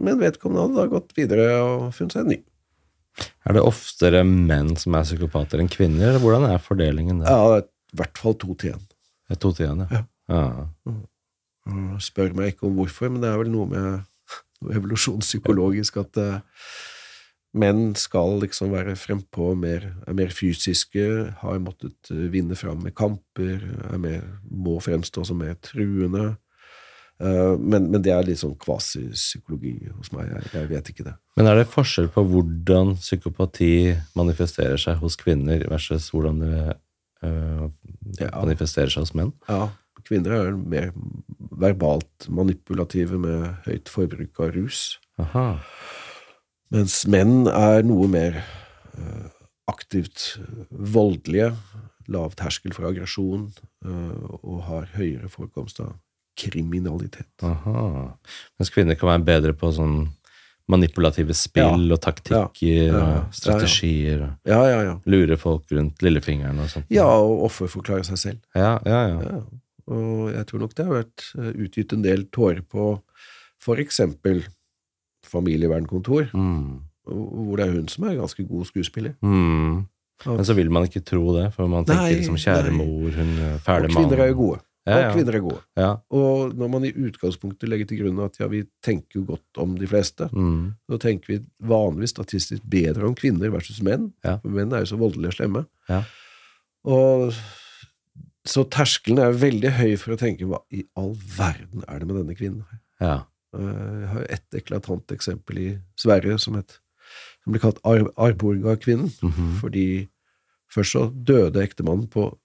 Men vedkommende hadde da gått videre og funnet seg en ny. Er det oftere menn som er psykopater enn kvinner, eller hvordan er fordelingen der? Ja, i hvert fall to til én. To til én, ja. ja. Mm, Spør meg ikke om hvorfor, men det er vel noe med noe evolusjonspsykologisk at uh, menn skal liksom være frempå, mer, er mer fysiske, har måttet eh, vinne fram med kamper, er mer, må fremstå som mer truende. Eh, men, men det er litt sånn kvasipsykologi hos meg. Jeg, jeg vet ikke det. Men er det forskjell på hvordan psykopati manifesterer seg hos kvinner versus hvordan det øh, Ja. manifesterer seg hos menn? Ja, kvinner er mer verbalt manipulative med høyt forbruk av rus. Aha. Mens menn er noe mer øh, aktivt voldelige, lav terskel for aggresjon, øh, og har høyere forekomst av kriminalitet. Aha. Mens kvinner kan være bedre på sånn manipulative spill og taktikker Ja, ja, ja. og strategier. og Ja, ja, ja. Lure folk rundt lillefingeren og sånt. Ja, og offerforklare seg selv. ja, ja. ja. Ja. Og jeg tror nok det har vært eh, utgitt en del tårer på for eksempel familievernkontor, Mm. hvor det er hun som er ganske god skuespiller. Mm. Men så vil man ikke tro det, for man tenker Nei, liksom kjære nei. mor, hun fæle mann. kvinner er jo gode. Og kvinner er gode. Ja. Og når man i utgangspunktet legger til grunn at ja, vi tenker jo godt om de fleste, Mm. så tenker vi vanligvis statistisk bedre om kvinner versus menn. Ja. For menn er jo så voldelige og slemme. Ja. Og så terskelen er veldig høy for å tenke hva i all verden er det med denne kvinnen her? ja. Eh, Jeg har et eklatant eksempel i Sverige som, het, som ble kalt Ar Arborga-kvinnen. Mhm. Fordi først så døde ektemannen på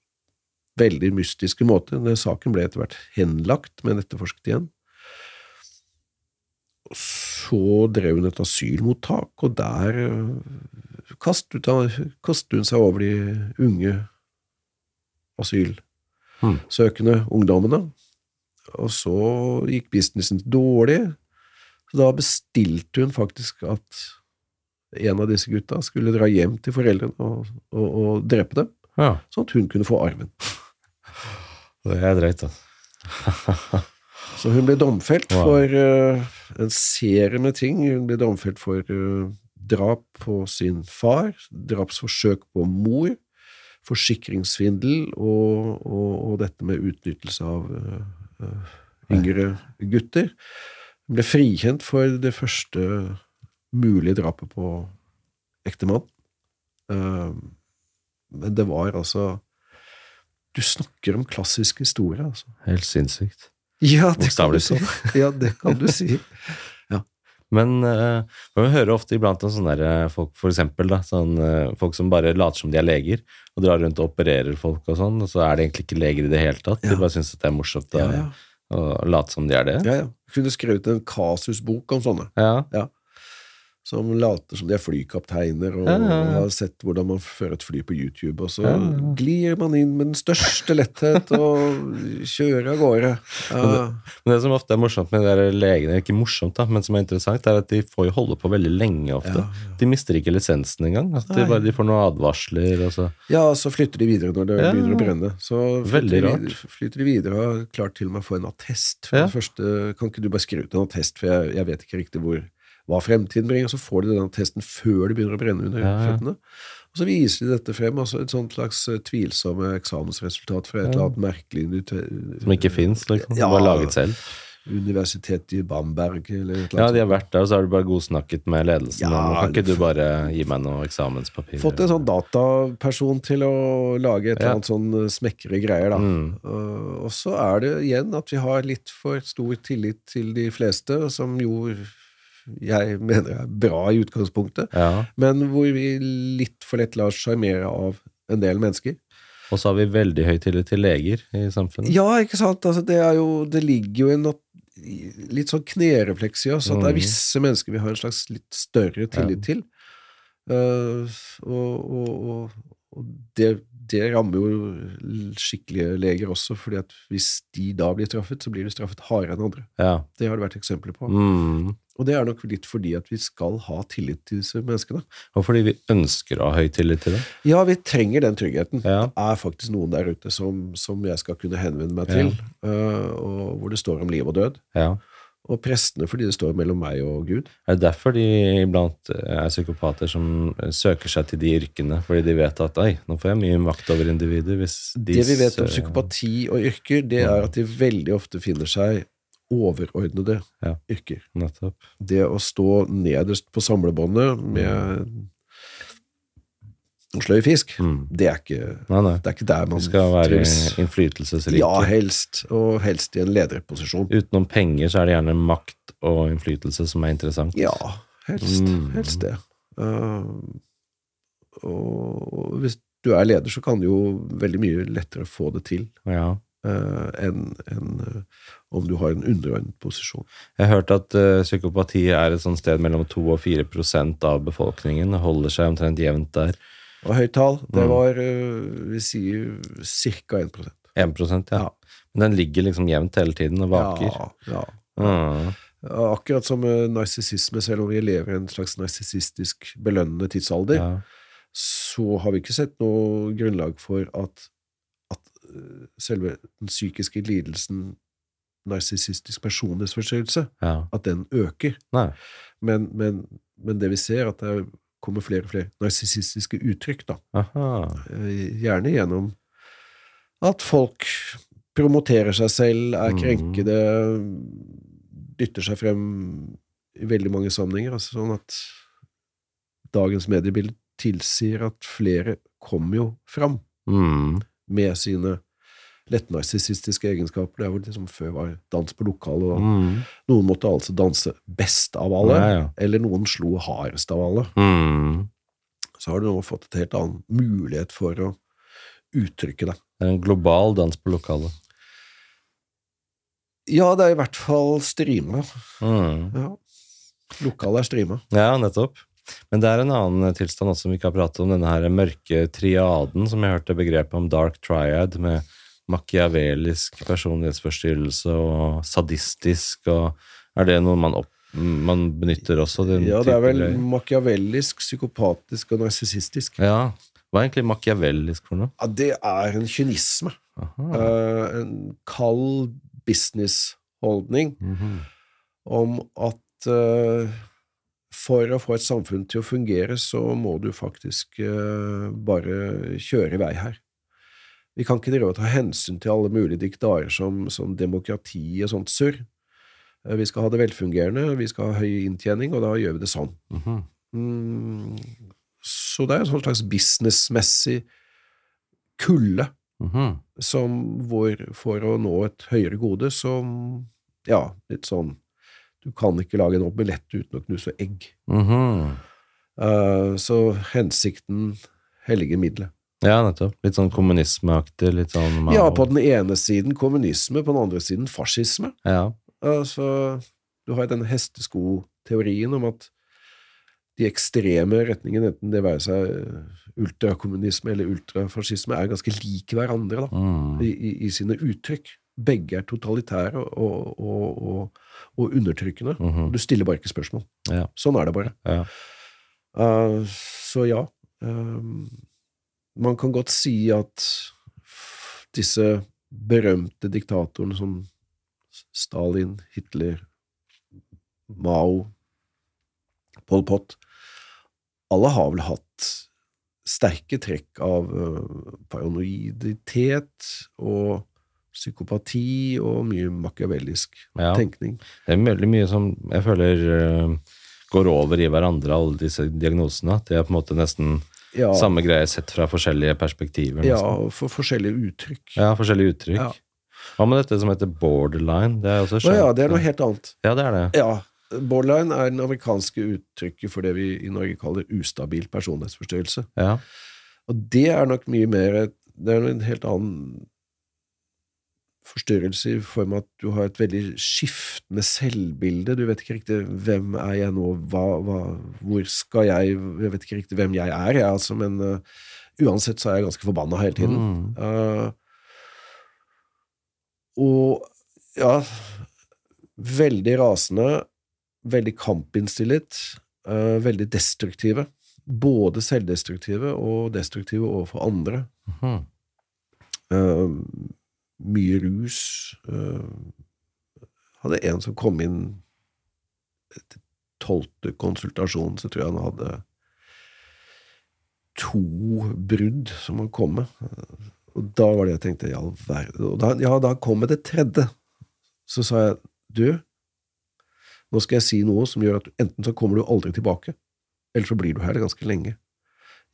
veldig mystiske måter. Saken ble etter hvert henlagt, men etterforsket igjen. Så drev hun et asylmottak, og der eh, kastet, hun- seg over de unge asylsøkende ungdommene. Og så gikk businessen dårlig, så da bestilte hun faktisk at en av disse gutta skulle dra hjem til foreldrene og, og, og drepe dem, ja. sånn at hun kunne få arven. Det er drøyt, altså. Så hun ble domfelt Wow. for uh, en serie med ting. Hun ble domfelt for uh, drap på sin far, drapsforsøk på mor, forsikringssvindel og, og, og dette med utnyttelse av uh, yngre gutter. Hun ble frikjent for det første mulige drapet på ektemann. Men det var altså Du snakker om klassisk historie, altså. Helt sinnssykt. Ja, det kan du si. Ja, det kan du si. ja. Men uh, man hører ofte iblant om sånne eh, folk, for eksempel, da, sånne eh, folk som bare later som de er leger, og drar rundt og opererer folk og sånn, og så er de egentlig ikke leger i det hele tatt. Ja. De bare syns det er morsomt å, Ja, ja. late som de er det. ja, ja. Kunne skrevet en kasusbok om sånne, Ja. Som later som de er flykapteiner, og Ja, ja, ja. har sett hvordan man fører et fly på YouTube, og så glir man inn med den største letthet og kjører av gårde. Ja, Men det som ofte er morsomt med de der legene, ikke morsomt da, men som er interessant, er at de får jo holde på veldig lenge ofte. De mister ikke lisensen engang. At de, bare, de får noen advarsler, og så ja, så flytter de videre når det begynner å brenne. Så Veldig de, rart. videre- flytter de videre og har klart til og med å få en attest. For det første, kan ikke du bare skrive ut en attest, for jeg, jeg vet ikke riktig hvor hva fremtiden bringer, så får de den testen før det begynner å brenne under Ja, ja. føttene. Og så viser de dette frem, altså et sånt slags eh, tvilsomme eksamensresultat fra et eller annet merkelig Som ikke fins, liksom. Ja. Bare laget selv. Universitetet i Bamberg, eller et eller Ja, de har vært der, og så har du bare godsnakket med ledelsen. Ja, om, kan ikke du bare gi meg noe eksamenspapir? Fått en sånn dataperson til å lage et eller annet sånn eh, smekre greier, da. Mm. Uh, og så er det igjen at vi har litt for stor tillit til de fleste, som jo jeg mener er bra i utgangspunktet, Ja. men hvor vi litt for lett lar oss sjarmere av en del mennesker. Og så har vi veldig høy tillit til leger i samfunnet. Ja, ikke sant? Altså, det, er jo, det ligger jo en litt sånn knerefleks i oss, at det er Mhm. visse mennesker vi har en slags litt større tillit til. Uh, og og, og, og det, det rammer jo skikkelige leger også, fordi at hvis de da blir straffet, så blir de straffet hardere enn andre. Ja. Det har det vært eksempler på. Mm. Og det er nok litt fordi at vi skal ha tillit til disse menneskene. Og fordi vi ønsker å ha høy tillit til dem. Ja, vi trenger den tryggheten. Ja. Det er faktisk noen der ute som, som jeg skal kunne henvende meg til, uh, og hvor det står om liv og død. Ja. Og prestene fordi det står mellom meg og Gud. Er det derfor de iblant er psykopater som søker seg til de yrkene? Fordi de vet at ei, nå får jeg mye makt over individet hvis de Det vi vet om psykopati og yrker, det er at de veldig ofte finner seg overordnede Ja. yrker. Nettopp. Det å stå nederst på samlebåndet med en sløy fisk, Mm. det er ikke Nei, nei. det er ikke der man De skal være innflytelsesrik. Ja, helst. Og helst i en lederposisjon. Utenom penger så er det gjerne makt og innflytelse som er interessant. Ja, helst. Mm. Helst det. Uh, og hvis du er leder, så kan du jo veldig mye lettere få det til Ja. uh, enn en, uh, om du har en underordnet posisjon. Jeg har hørt at uh, psykopati er et sånt sted mellom 2 og 4 prosent av befolkningen. Holder seg omtrent jevnt der. Og høyt tall, det Mm. var uh, vi sier ca. 1% 1 prosent, ja. Ja. Men den ligger liksom jevnt hele tiden og vaker. Ja, ja. Mm. Akkurat som uh, narsissisme, selv om vi lever i en slags narsissistisk belønnende tidsalder, Ja. så har vi ikke sett noe grunnlag for at, at eh, selve den psykiske lidelsen narsissistisk personlighetsforstyrrelse, ja. at den øker. Men, men, men det vi ser, at det kommer flere og flere narsissistiske uttrykk. Eh, Gjerne gjennom at folk promoterer seg selv, er Mhm. krenkede, dytter seg frem i veldig mange sammenhenger. Altså sånn at dagens mediebilde tilsier at flere kommer jo fram Mm. med sine lett narsissistiske egenskaper. Det er jo liksom før var dans på lokal, og Mm. noen måtte altså danse best av alle, Ja, ja. eller noen slo hardest av alle. Mm. Så har du nå fått et helt annen mulighet for å uttrykke det. Det er en global dans på lokalet. Ja, det er i hvert fall streama. Mm. Ja. Lokalet er streama. Ja, nettopp. Men det er en annen tilstand også som vi ikke har pratet om, denne her mørke triaden, som jeg hørte begrepet om dark triad, med machiavellisk personlighetsforstyrrelse og sadistisk, og er det noe man, opp, man benytter også? Den Ja, det er vel greier? machiavellisk, psykopatisk og narsissistisk. Ja. Hva er egentlig machiavellisk for noe? Ja, det er en kynisme. Eh, en kald businessholdning Mhm. om at uh, for å få et samfunn til å fungere, så må du faktisk uh, bare kjøre i vei her. Vi kan ikke drive og ta hensyn til alle mulige diktarer som, som demokrati og sånt surr. Eh, Vi skal ha det velfungerende, vi skal ha høy inntjening, og da gjør vi det sånn. Mhm. Mm, så det er en sånn slags businessmessig kulde Mhm. som hvor for å nå et høyere gode, som ja, litt sånn Du kan ikke lage en omelett uten å knuse egg. -hmm. Uh, så hensikten helliger middelet. Ja, nettopp. Litt sånn kommunismeaktig, litt sånn Mao. Ja, på den ene siden kommunisme, på den andre siden fascisme. Ja. Altså, du har denne hesteskoteorien om at de ekstreme retningene, enten det være seg ultrakommunisme eller ultrafascisme, er ganske like hverandre da, Mm. i, i, i sine uttrykk. Begge er totalitære og, og, og, og undertrykkende. Mhm. Du stiller bare ikke spørsmål. Ja. Sånn er det bare. Ja. Uh, så ja. eh, man kan godt si at disse berømte diktatorene som Stalin, Hitler, Mao, Pol Pot Alle har vel hatt sterke trekk av eh, paranoiditet og psykopati og mye machiavellisk Ja. tenkning. Det er veldig mye som jeg føler eh, går over i hverandre, alle disse diagnosene. Det er på en måte nesten Ja, samme greie sett fra forskjellige perspektiver. ja og for forskjellige uttrykk. ja forskjellige uttrykk. Ja. Hva med dette som heter borderline? Det er også skjønt. ja, det er noe helt annet. Ja, det er det. Ja, borderline er den amerikanske uttrykket for det vi i Norge kaller ustabil personlighetsforstyrrelse. Ja. Og det er nok mye mer Det er en helt annen forstyrrelse i form av at du har et veldig skiftende selvbilde. Du vet ikke riktig hvem er jeg nå, hva, hva, hvor skal jeg Jeg vet ikke riktig hvem jeg er, jeg, altså, men uh, uansett så er jeg ganske forbanna hele tiden. Mm. Uh, og ja Veldig rasende, veldig kampinnstilt, uh, veldig destruktive. Både selvdestruktive og destruktive overfor andre. Mhm. Mye rus. Uh, hadde en som kom inn etter tolvte konsultasjon, så tror jeg han hadde to brudd som han kom med. Og da var det jeg tenkte, i all verden Og da, ja, da kom det tredje. Så sa jeg, du, nå skal jeg si noe som gjør at enten så kommer du aldri tilbake, eller så blir du her ganske lenge.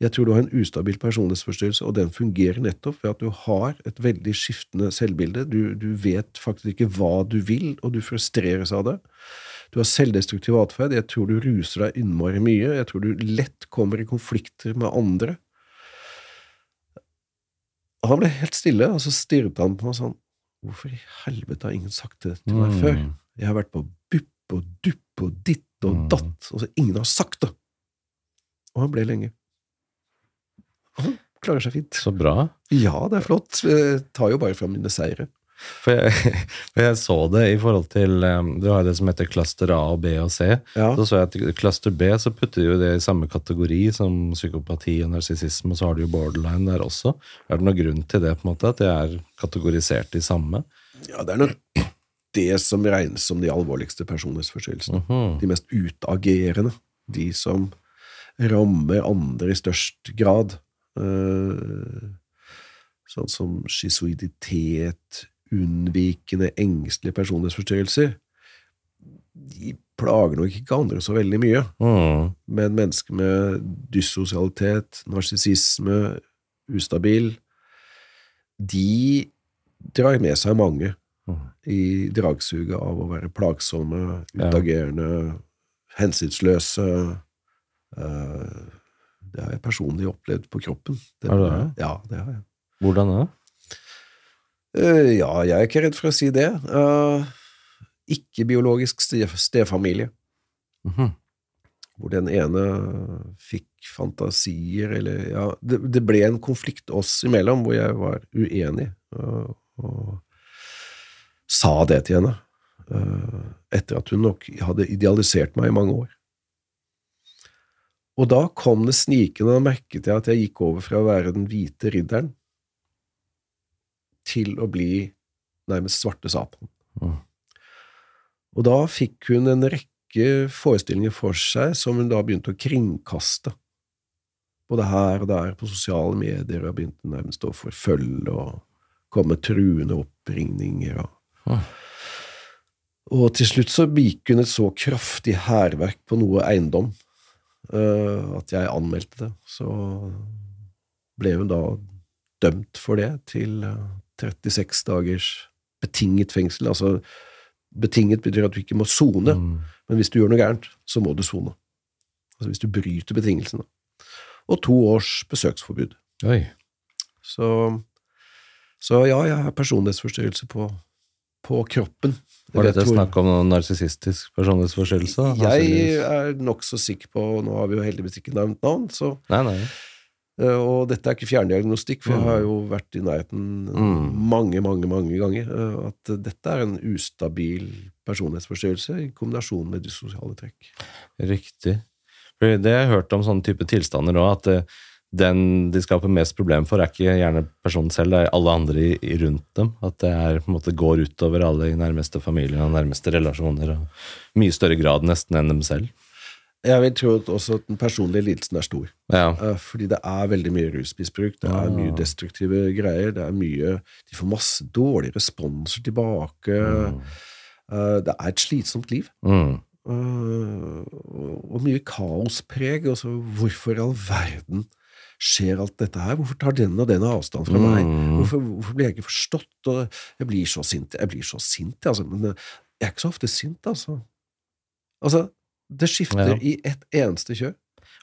Jeg tror du har en ustabil personlighetsforstyrrelse, og den fungerer nettopp ved at du har et veldig skiftende selvbilde. Du, du vet faktisk ikke hva du vil, og du frustreres av det. Du har selvdestruktiv atferd. Jeg tror du ruser deg innmari mye. Jeg tror du lett kommer i konflikter med andre. Han ble helt stille, og så stirret han på meg sånn Hvorfor i helvete har ingen sagt det til meg Mm. før? Jeg har vært på bupp og dupp og ditt og Mm. datt, og så ingen har sagt det! Og han ble lenge. Han klarer seg fint. Så bra. Ja, det er flott. Jeg tar jo bare fram mine seire. For jeg, for jeg så det i forhold til um, Du har det som heter cluster A og B og C. Ja. Så så jeg at cluster B så putter jo det i samme kategori som psykopati og narsissisme, og så har du jo borderline der også. Er det noen grunn til det, på en måte, at det er kategorisert i samme? Ja, det er nok det som regnes som de alvorligste personlighetsforstyrrelsene. Mhm. De mest utagerende. De som rammer andre i størst grad. Eh, sånn som schizoiditet, unnvikende, engstelige personlighetsforstyrrelser. De plager nok ikke andre så veldig mye. mm. Men mennesker med dyssosialitet, narsissisme, ustabil, de drar med seg mange Mhm. i dragsuget av å være plagsomme, utagerende, hensynsløse. Eh, Det har jeg personlig opplevd på kroppen. Det, Har du det? Ja, det har jeg. Hvordan da? Uh, ja, jeg er ikke redd for å si det. Uh, Ikke-biologisk stefamilie. Mm -hmm. hvor den ene fikk fantasier, eller ja Det, det ble en konflikt oss imellom, hvor jeg var uenig, og, og sa det til henne. eh, etter at hun nok hadde idealisert meg i mange år. Og da kom det snikende, og merket jeg at jeg gikk over fra å være den hvite ridderen til å bli nærmest svarte Satan. Mm. Og da fikk hun en rekke forestillinger for seg som hun da begynte å kringkaste. Både her og der på sosiale medier, og begynte nærmest å forfølge og komme med truende oppringninger. Og, mm. og til slutt så gikk hun et så kraftig hærverk på noe eiendom at jeg anmeldte det. Så ble hun da dømt for det til eh, 36 dagers betinget fengsel. Altså betinget betyr at du ikke må sone, Mm. men hvis du gjør noe gærent, så må du sone. Altså hvis du bryter betingelsene. Og to års besøksforbud. Oi. Så, så ja, jeg har personlighetsforstyrrelse på, på kroppen. Var dette snakk om noen narsissistisk personlighetsforstyrrelse? Jeg er nokså sikker på Nå har vi jo heldigvis ikke nevnt navn, så, Nei, nei. eh, og dette er ikke fjerndiagnostikk, for jeg Mm. har jo vært i nærheten Mm. mange, mange mange ganger. eh, At dette er en ustabil personlighetsforstyrrelse i kombinasjon med dysosiale trekk. Riktig. For det har jeg hørt om sånne type tilstander òg, at eh, den de skaper mest problem for, er ikke gjerne personen selv, det er alle andre i, i rundt dem. At det er, på en måte går utover alle i nærmeste familie og nærmeste relasjoner. og Mye større grad nesten enn dem selv. Jeg vil tro at også at den personlige lidelsen er stor. Ja. Eh, Fordi det er veldig mye rusmisbruk, det er Ah. mye destruktive greier, det er mye De får masse dårlige responser tilbake. Mm. Eh, Det er et slitsomt liv. Mm. Eh, Og mye kaospreg. Altså, hvorfor i all verden skjer alt dette her? Hvorfor tar den og den avstand fra meg? Mm. Hvorfor, hvorfor blir jeg ikke forstått? Og jeg blir så sint. Jeg blir så sint, altså. Men eh, jeg er ikke så ofte sint, altså. Altså, det skifter Ja. i ett eneste kjør.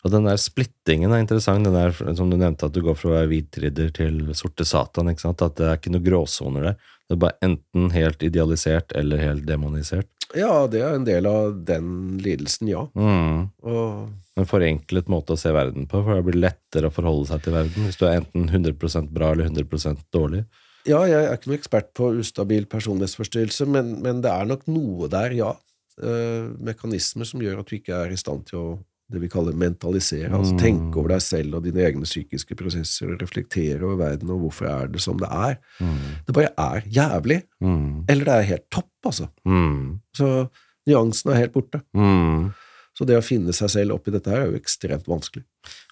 Og den der splittingen er interessant, den der, som du nevnte, at du går fra å være hvitridder til sorte satan. ikke sant? At det er ikke noen gråsoner der. Det er bare enten helt idealisert eller helt demonisert. Ja, det er en del av den lidelsen, ja. Mm. Og En forenklet måte å se verden på, for det blir lettere å forholde seg til verden hvis du er enten 100 bra eller 100% dårlig. ja, jeg er ikke noen ekspert på ustabil personlighetsforstyrrelse, men, men det er nok noe der, ja. Eh, mekanismer som gjør at du ikke er i stand til å det vi kaller mentalisere, altså Mm. tenke over deg selv og dine egne psykiske prosesser, og reflektere over verden, og hvorfor er det som det er. Mm. Det bare er jævlig, Mm. eller det er helt topp, altså. Mm. Så nyansen er helt borte. Mm. Så det å finne seg selv oppi dette her er jo ekstremt vanskelig.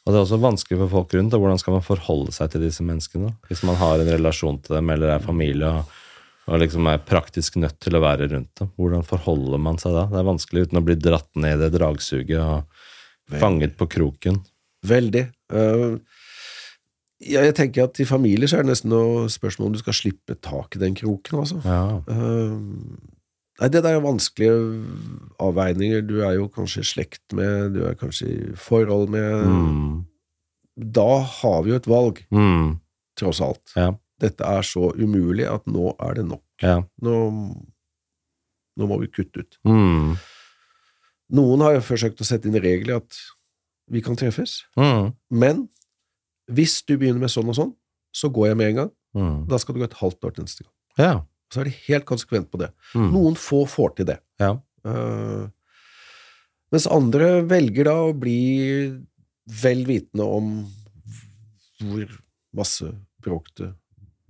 Og det er også vanskelig for folk rundt. Og hvordan skal man forholde seg til disse menneskene? Hvis man har en relasjon til dem, eller er familie, og, og liksom er praktisk nødt til å være rundt dem. Hvordan forholder man seg da? Det er vanskelig uten å bli dratt ned i det dragsuget og fanget på kroken. Veldig. Uh, ja, jeg tenker at i familier så er det nesten noe spørsmål om du skal slippe tak i den kroken, altså. Ja. Uh, nei, det der er vanskelige avveininger. Du er jo kanskje i slekt med, du er kanskje i forhold med Mm. Da har vi jo et valg, Mm. tross alt. Ja. Dette er så umulig at nå er det nok. Nå, nå må vi kutte ut. Mm. Noen har jo forsøkt å sette inn regler at vi kan treffes, Mm. men hvis du begynner med sånn og sånn, så går jeg med en gang. Mm. Da skal du gå et halvt år til neste gang. Ja. Så er de helt konsekvent på det. Mm. Noen få får til det. Ja. Uh, mens andre velger da å bli vel vitende om hvor masse bråk det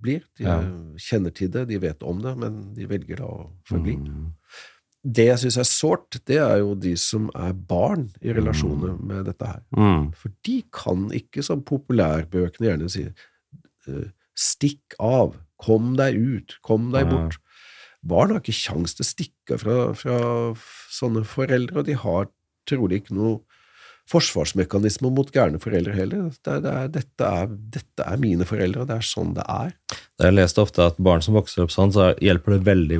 blir. De Ja. kjenner til det, de vet om det, men de velger da å forbli. Mm. Det jeg syns er sårt, det er jo de som er barn i relasjoner med dette her. Mm. For de kan ikke, som populærbøkene gjerne sier, eh, stikk av, kom deg ut, kom deg bort. Barn har ikke kjangs til å stikke fra, fra sånne foreldre, og de har trolig ikke noe forsvarsmekanismer mot gærne foreldre heller. Det er, det er, dette, er, dette er mine foreldre, og det er sånn det er. Jeg leste ofte at barn som vokser opp sånn, så hjelper det veldig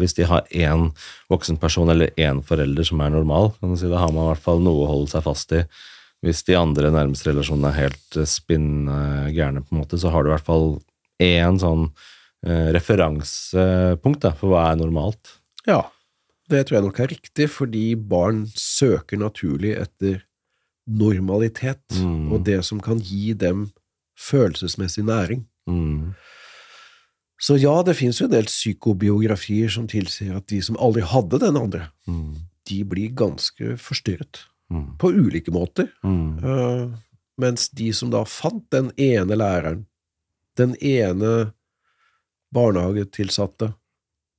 hvis de har én voksen person eller én forelder som er normal. Kan si. Da har man i hvert fall noe å holde seg fast i. Hvis de andre nærmeste relasjonene er helt spinngærne, på en måte, så har du i hvert fall én sånn eh, referansepunkt da, for hva er normalt. Ja, det tror jeg nok er riktig, fordi barn søker naturlig etter normalitet, Mm. og det som kan gi dem følelsesmessig næring. Mm. Så ja, det finnes jo en del psykobiografier som tilsier at de som aldri hadde den andre, Mm. de blir ganske forstyrret. Mm. På ulike måter. Eh, mens de som da fant den ene læreren, den ene barnehagetilsatte,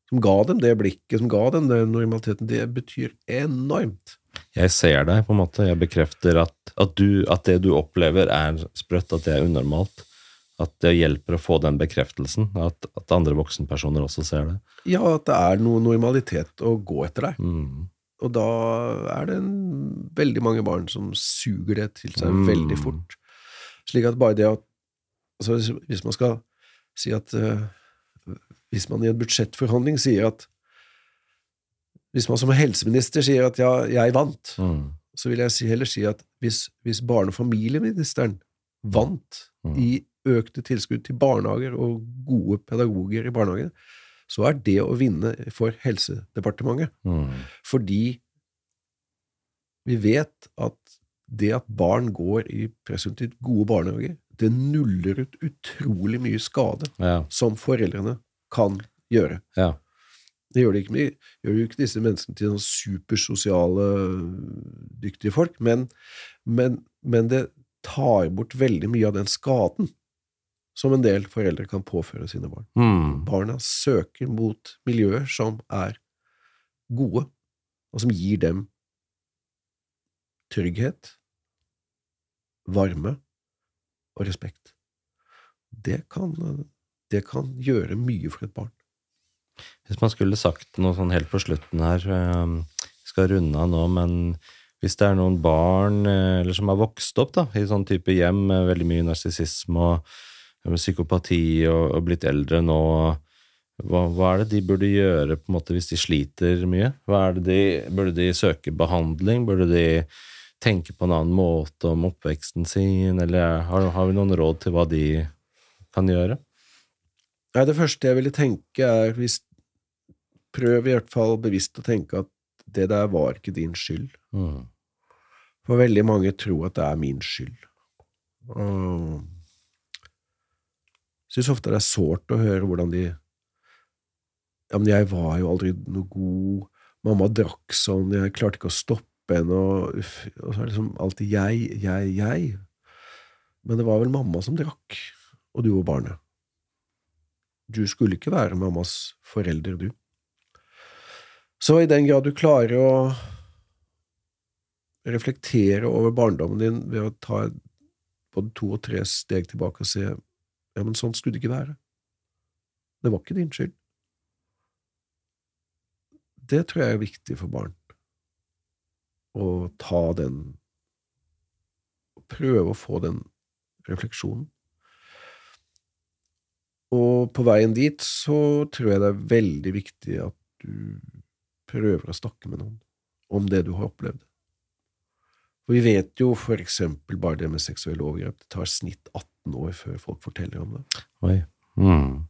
som ga dem det blikket, som ga dem den normaliteten, det betyr enormt. Jeg ser deg, på en måte. Jeg bekrefter at, at, du, at det du opplever, er sprøtt, at det er unormalt. At det hjelper å få den bekreftelsen. At, at andre voksenpersoner også ser det. Ja, at det er noe normalitet å gå etter deg. Mm. Og da er det en, veldig mange barn som suger det til seg Mm. veldig fort. Slik at bare det at altså hvis- man skal si at uh, Hvis man i en budsjettforhandling sier at Hvis man som helseminister sier at ja, jeg vant, Mm. så vil jeg si, heller si at hvis, hvis barne- og familieministeren vant Mm. i økte tilskudd til barnehager og gode pedagoger i barnehagene, så er det å vinne for Helsedepartementet. Mm. Fordi vi vet at det at barn går i presumptivt gode barnehager, det nuller ut utrolig mye skade Ja. som foreldrene kan gjøre. ja. Det gjør, det ikke, gjør jo ikke disse menneskene til noen supersosiale, dyktige folk, men, men, men det tar bort veldig mye av den skaden som en del foreldre kan påføre sine barn. Mm. Barna søker mot miljøer som er gode, og som gir dem trygghet, varme og respekt. Det kan, det kan gjøre mye for et barn. Hvis man skulle sagt noe sånn helt på slutten her eh, Vi skal runde av nå, men hvis det er noen barn eh, eller som har vokst opp da, i sånn type hjem med veldig mye narsissisme og psykopati og, og blitt eldre nå, hva, hva er det de burde gjøre på en måte hvis de sliter mye? Hva er det de, burde de søke behandling? Burde de tenke på en annen måte om oppveksten sin, eller har, har vi noen råd til hva de kan gjøre? Nei, det første jeg ville tenke, er hvis Prøv i hvert fall bevisst å tenke at det der var ikke din skyld. Mm. For veldig mange tror at det er min skyld. Og syns ofte det er sårt å høre hvordan de Ja, men jeg var jo aldri noe god. Mamma drakk sånn, jeg klarte ikke å stoppe henne, og uff. Og så er det liksom alltid jeg, jeg, jeg. Men det var vel mamma som drakk, og du var barnet. Du skulle ikke være mammas forelder, du. Så i den grad du klarer å reflektere over barndommen din ved å ta både to og tre steg tilbake og se ja, men sånn skulle det ikke være. Det var ikke din skyld. Det tror jeg er viktig for barn. Å ta den Prøve å få den refleksjonen. Og på veien dit så tror jeg det er veldig viktig at du prøver å snakke med noen om det du har opplevd. For vi vet jo for eksempel bare det med seksuelle overgrep. Det tar snitt 18 år før folk forteller om det. Oi. Mm.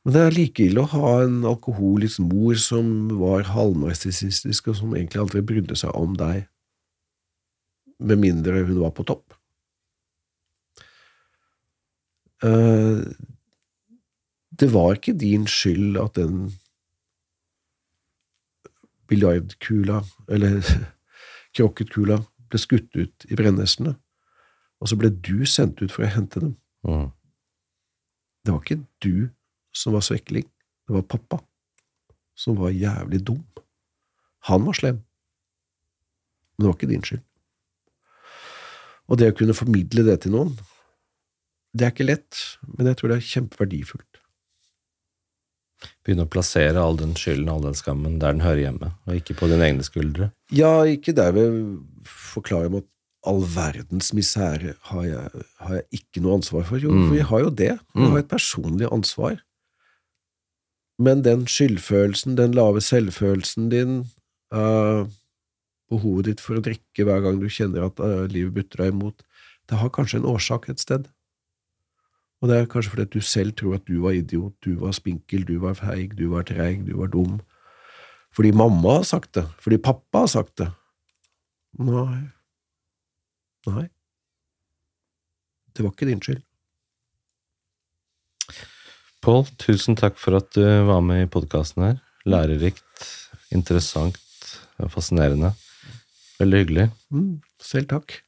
Men det er like ille å ha en alkoholisk mor som var halvnarsissistisk, og som egentlig aldri brydde seg om deg, med mindre hun var på topp. Eh, det var ikke din skyld at den biljardkula, eller krokketkula, ble skutt ut i Brennestene, og så ble du sendt ut for å hente dem. Mm. Det var ikke du som var svekling, det var pappa som var jævlig dum. Han var slem, men det var ikke din skyld. Og det å kunne formidle det til noen, det er ikke lett, men jeg tror det er kjempeverdifullt. Begynne å plassere all den skylden all den skammen der den hører hjemme, og ikke på dine egne skuldre. Ja, ikke derved forklare om at all verdens misere har jeg, har jeg ikke noe ansvar for. Jo, Mm. for vi har jo det. Vi Mm. har et personlig ansvar. Men den skyldfølelsen, den lave selvfølelsen din, uh, behovet ditt for å drikke hver gang du kjenner at uh, livet butter deg imot, det har kanskje en årsak et sted. Og det er kanskje fordi at du selv tror at du var idiot, du var spinkel, du var feig, du var treig, du var dum. Fordi mamma har sagt det, fordi pappa har sagt det. Nei. Nei. Det var ikke din skyld. Pål, tusen takk for at du var med i podkasten her. Lærerikt, interessant, fascinerende. Veldig hyggelig. Mm, selv takk.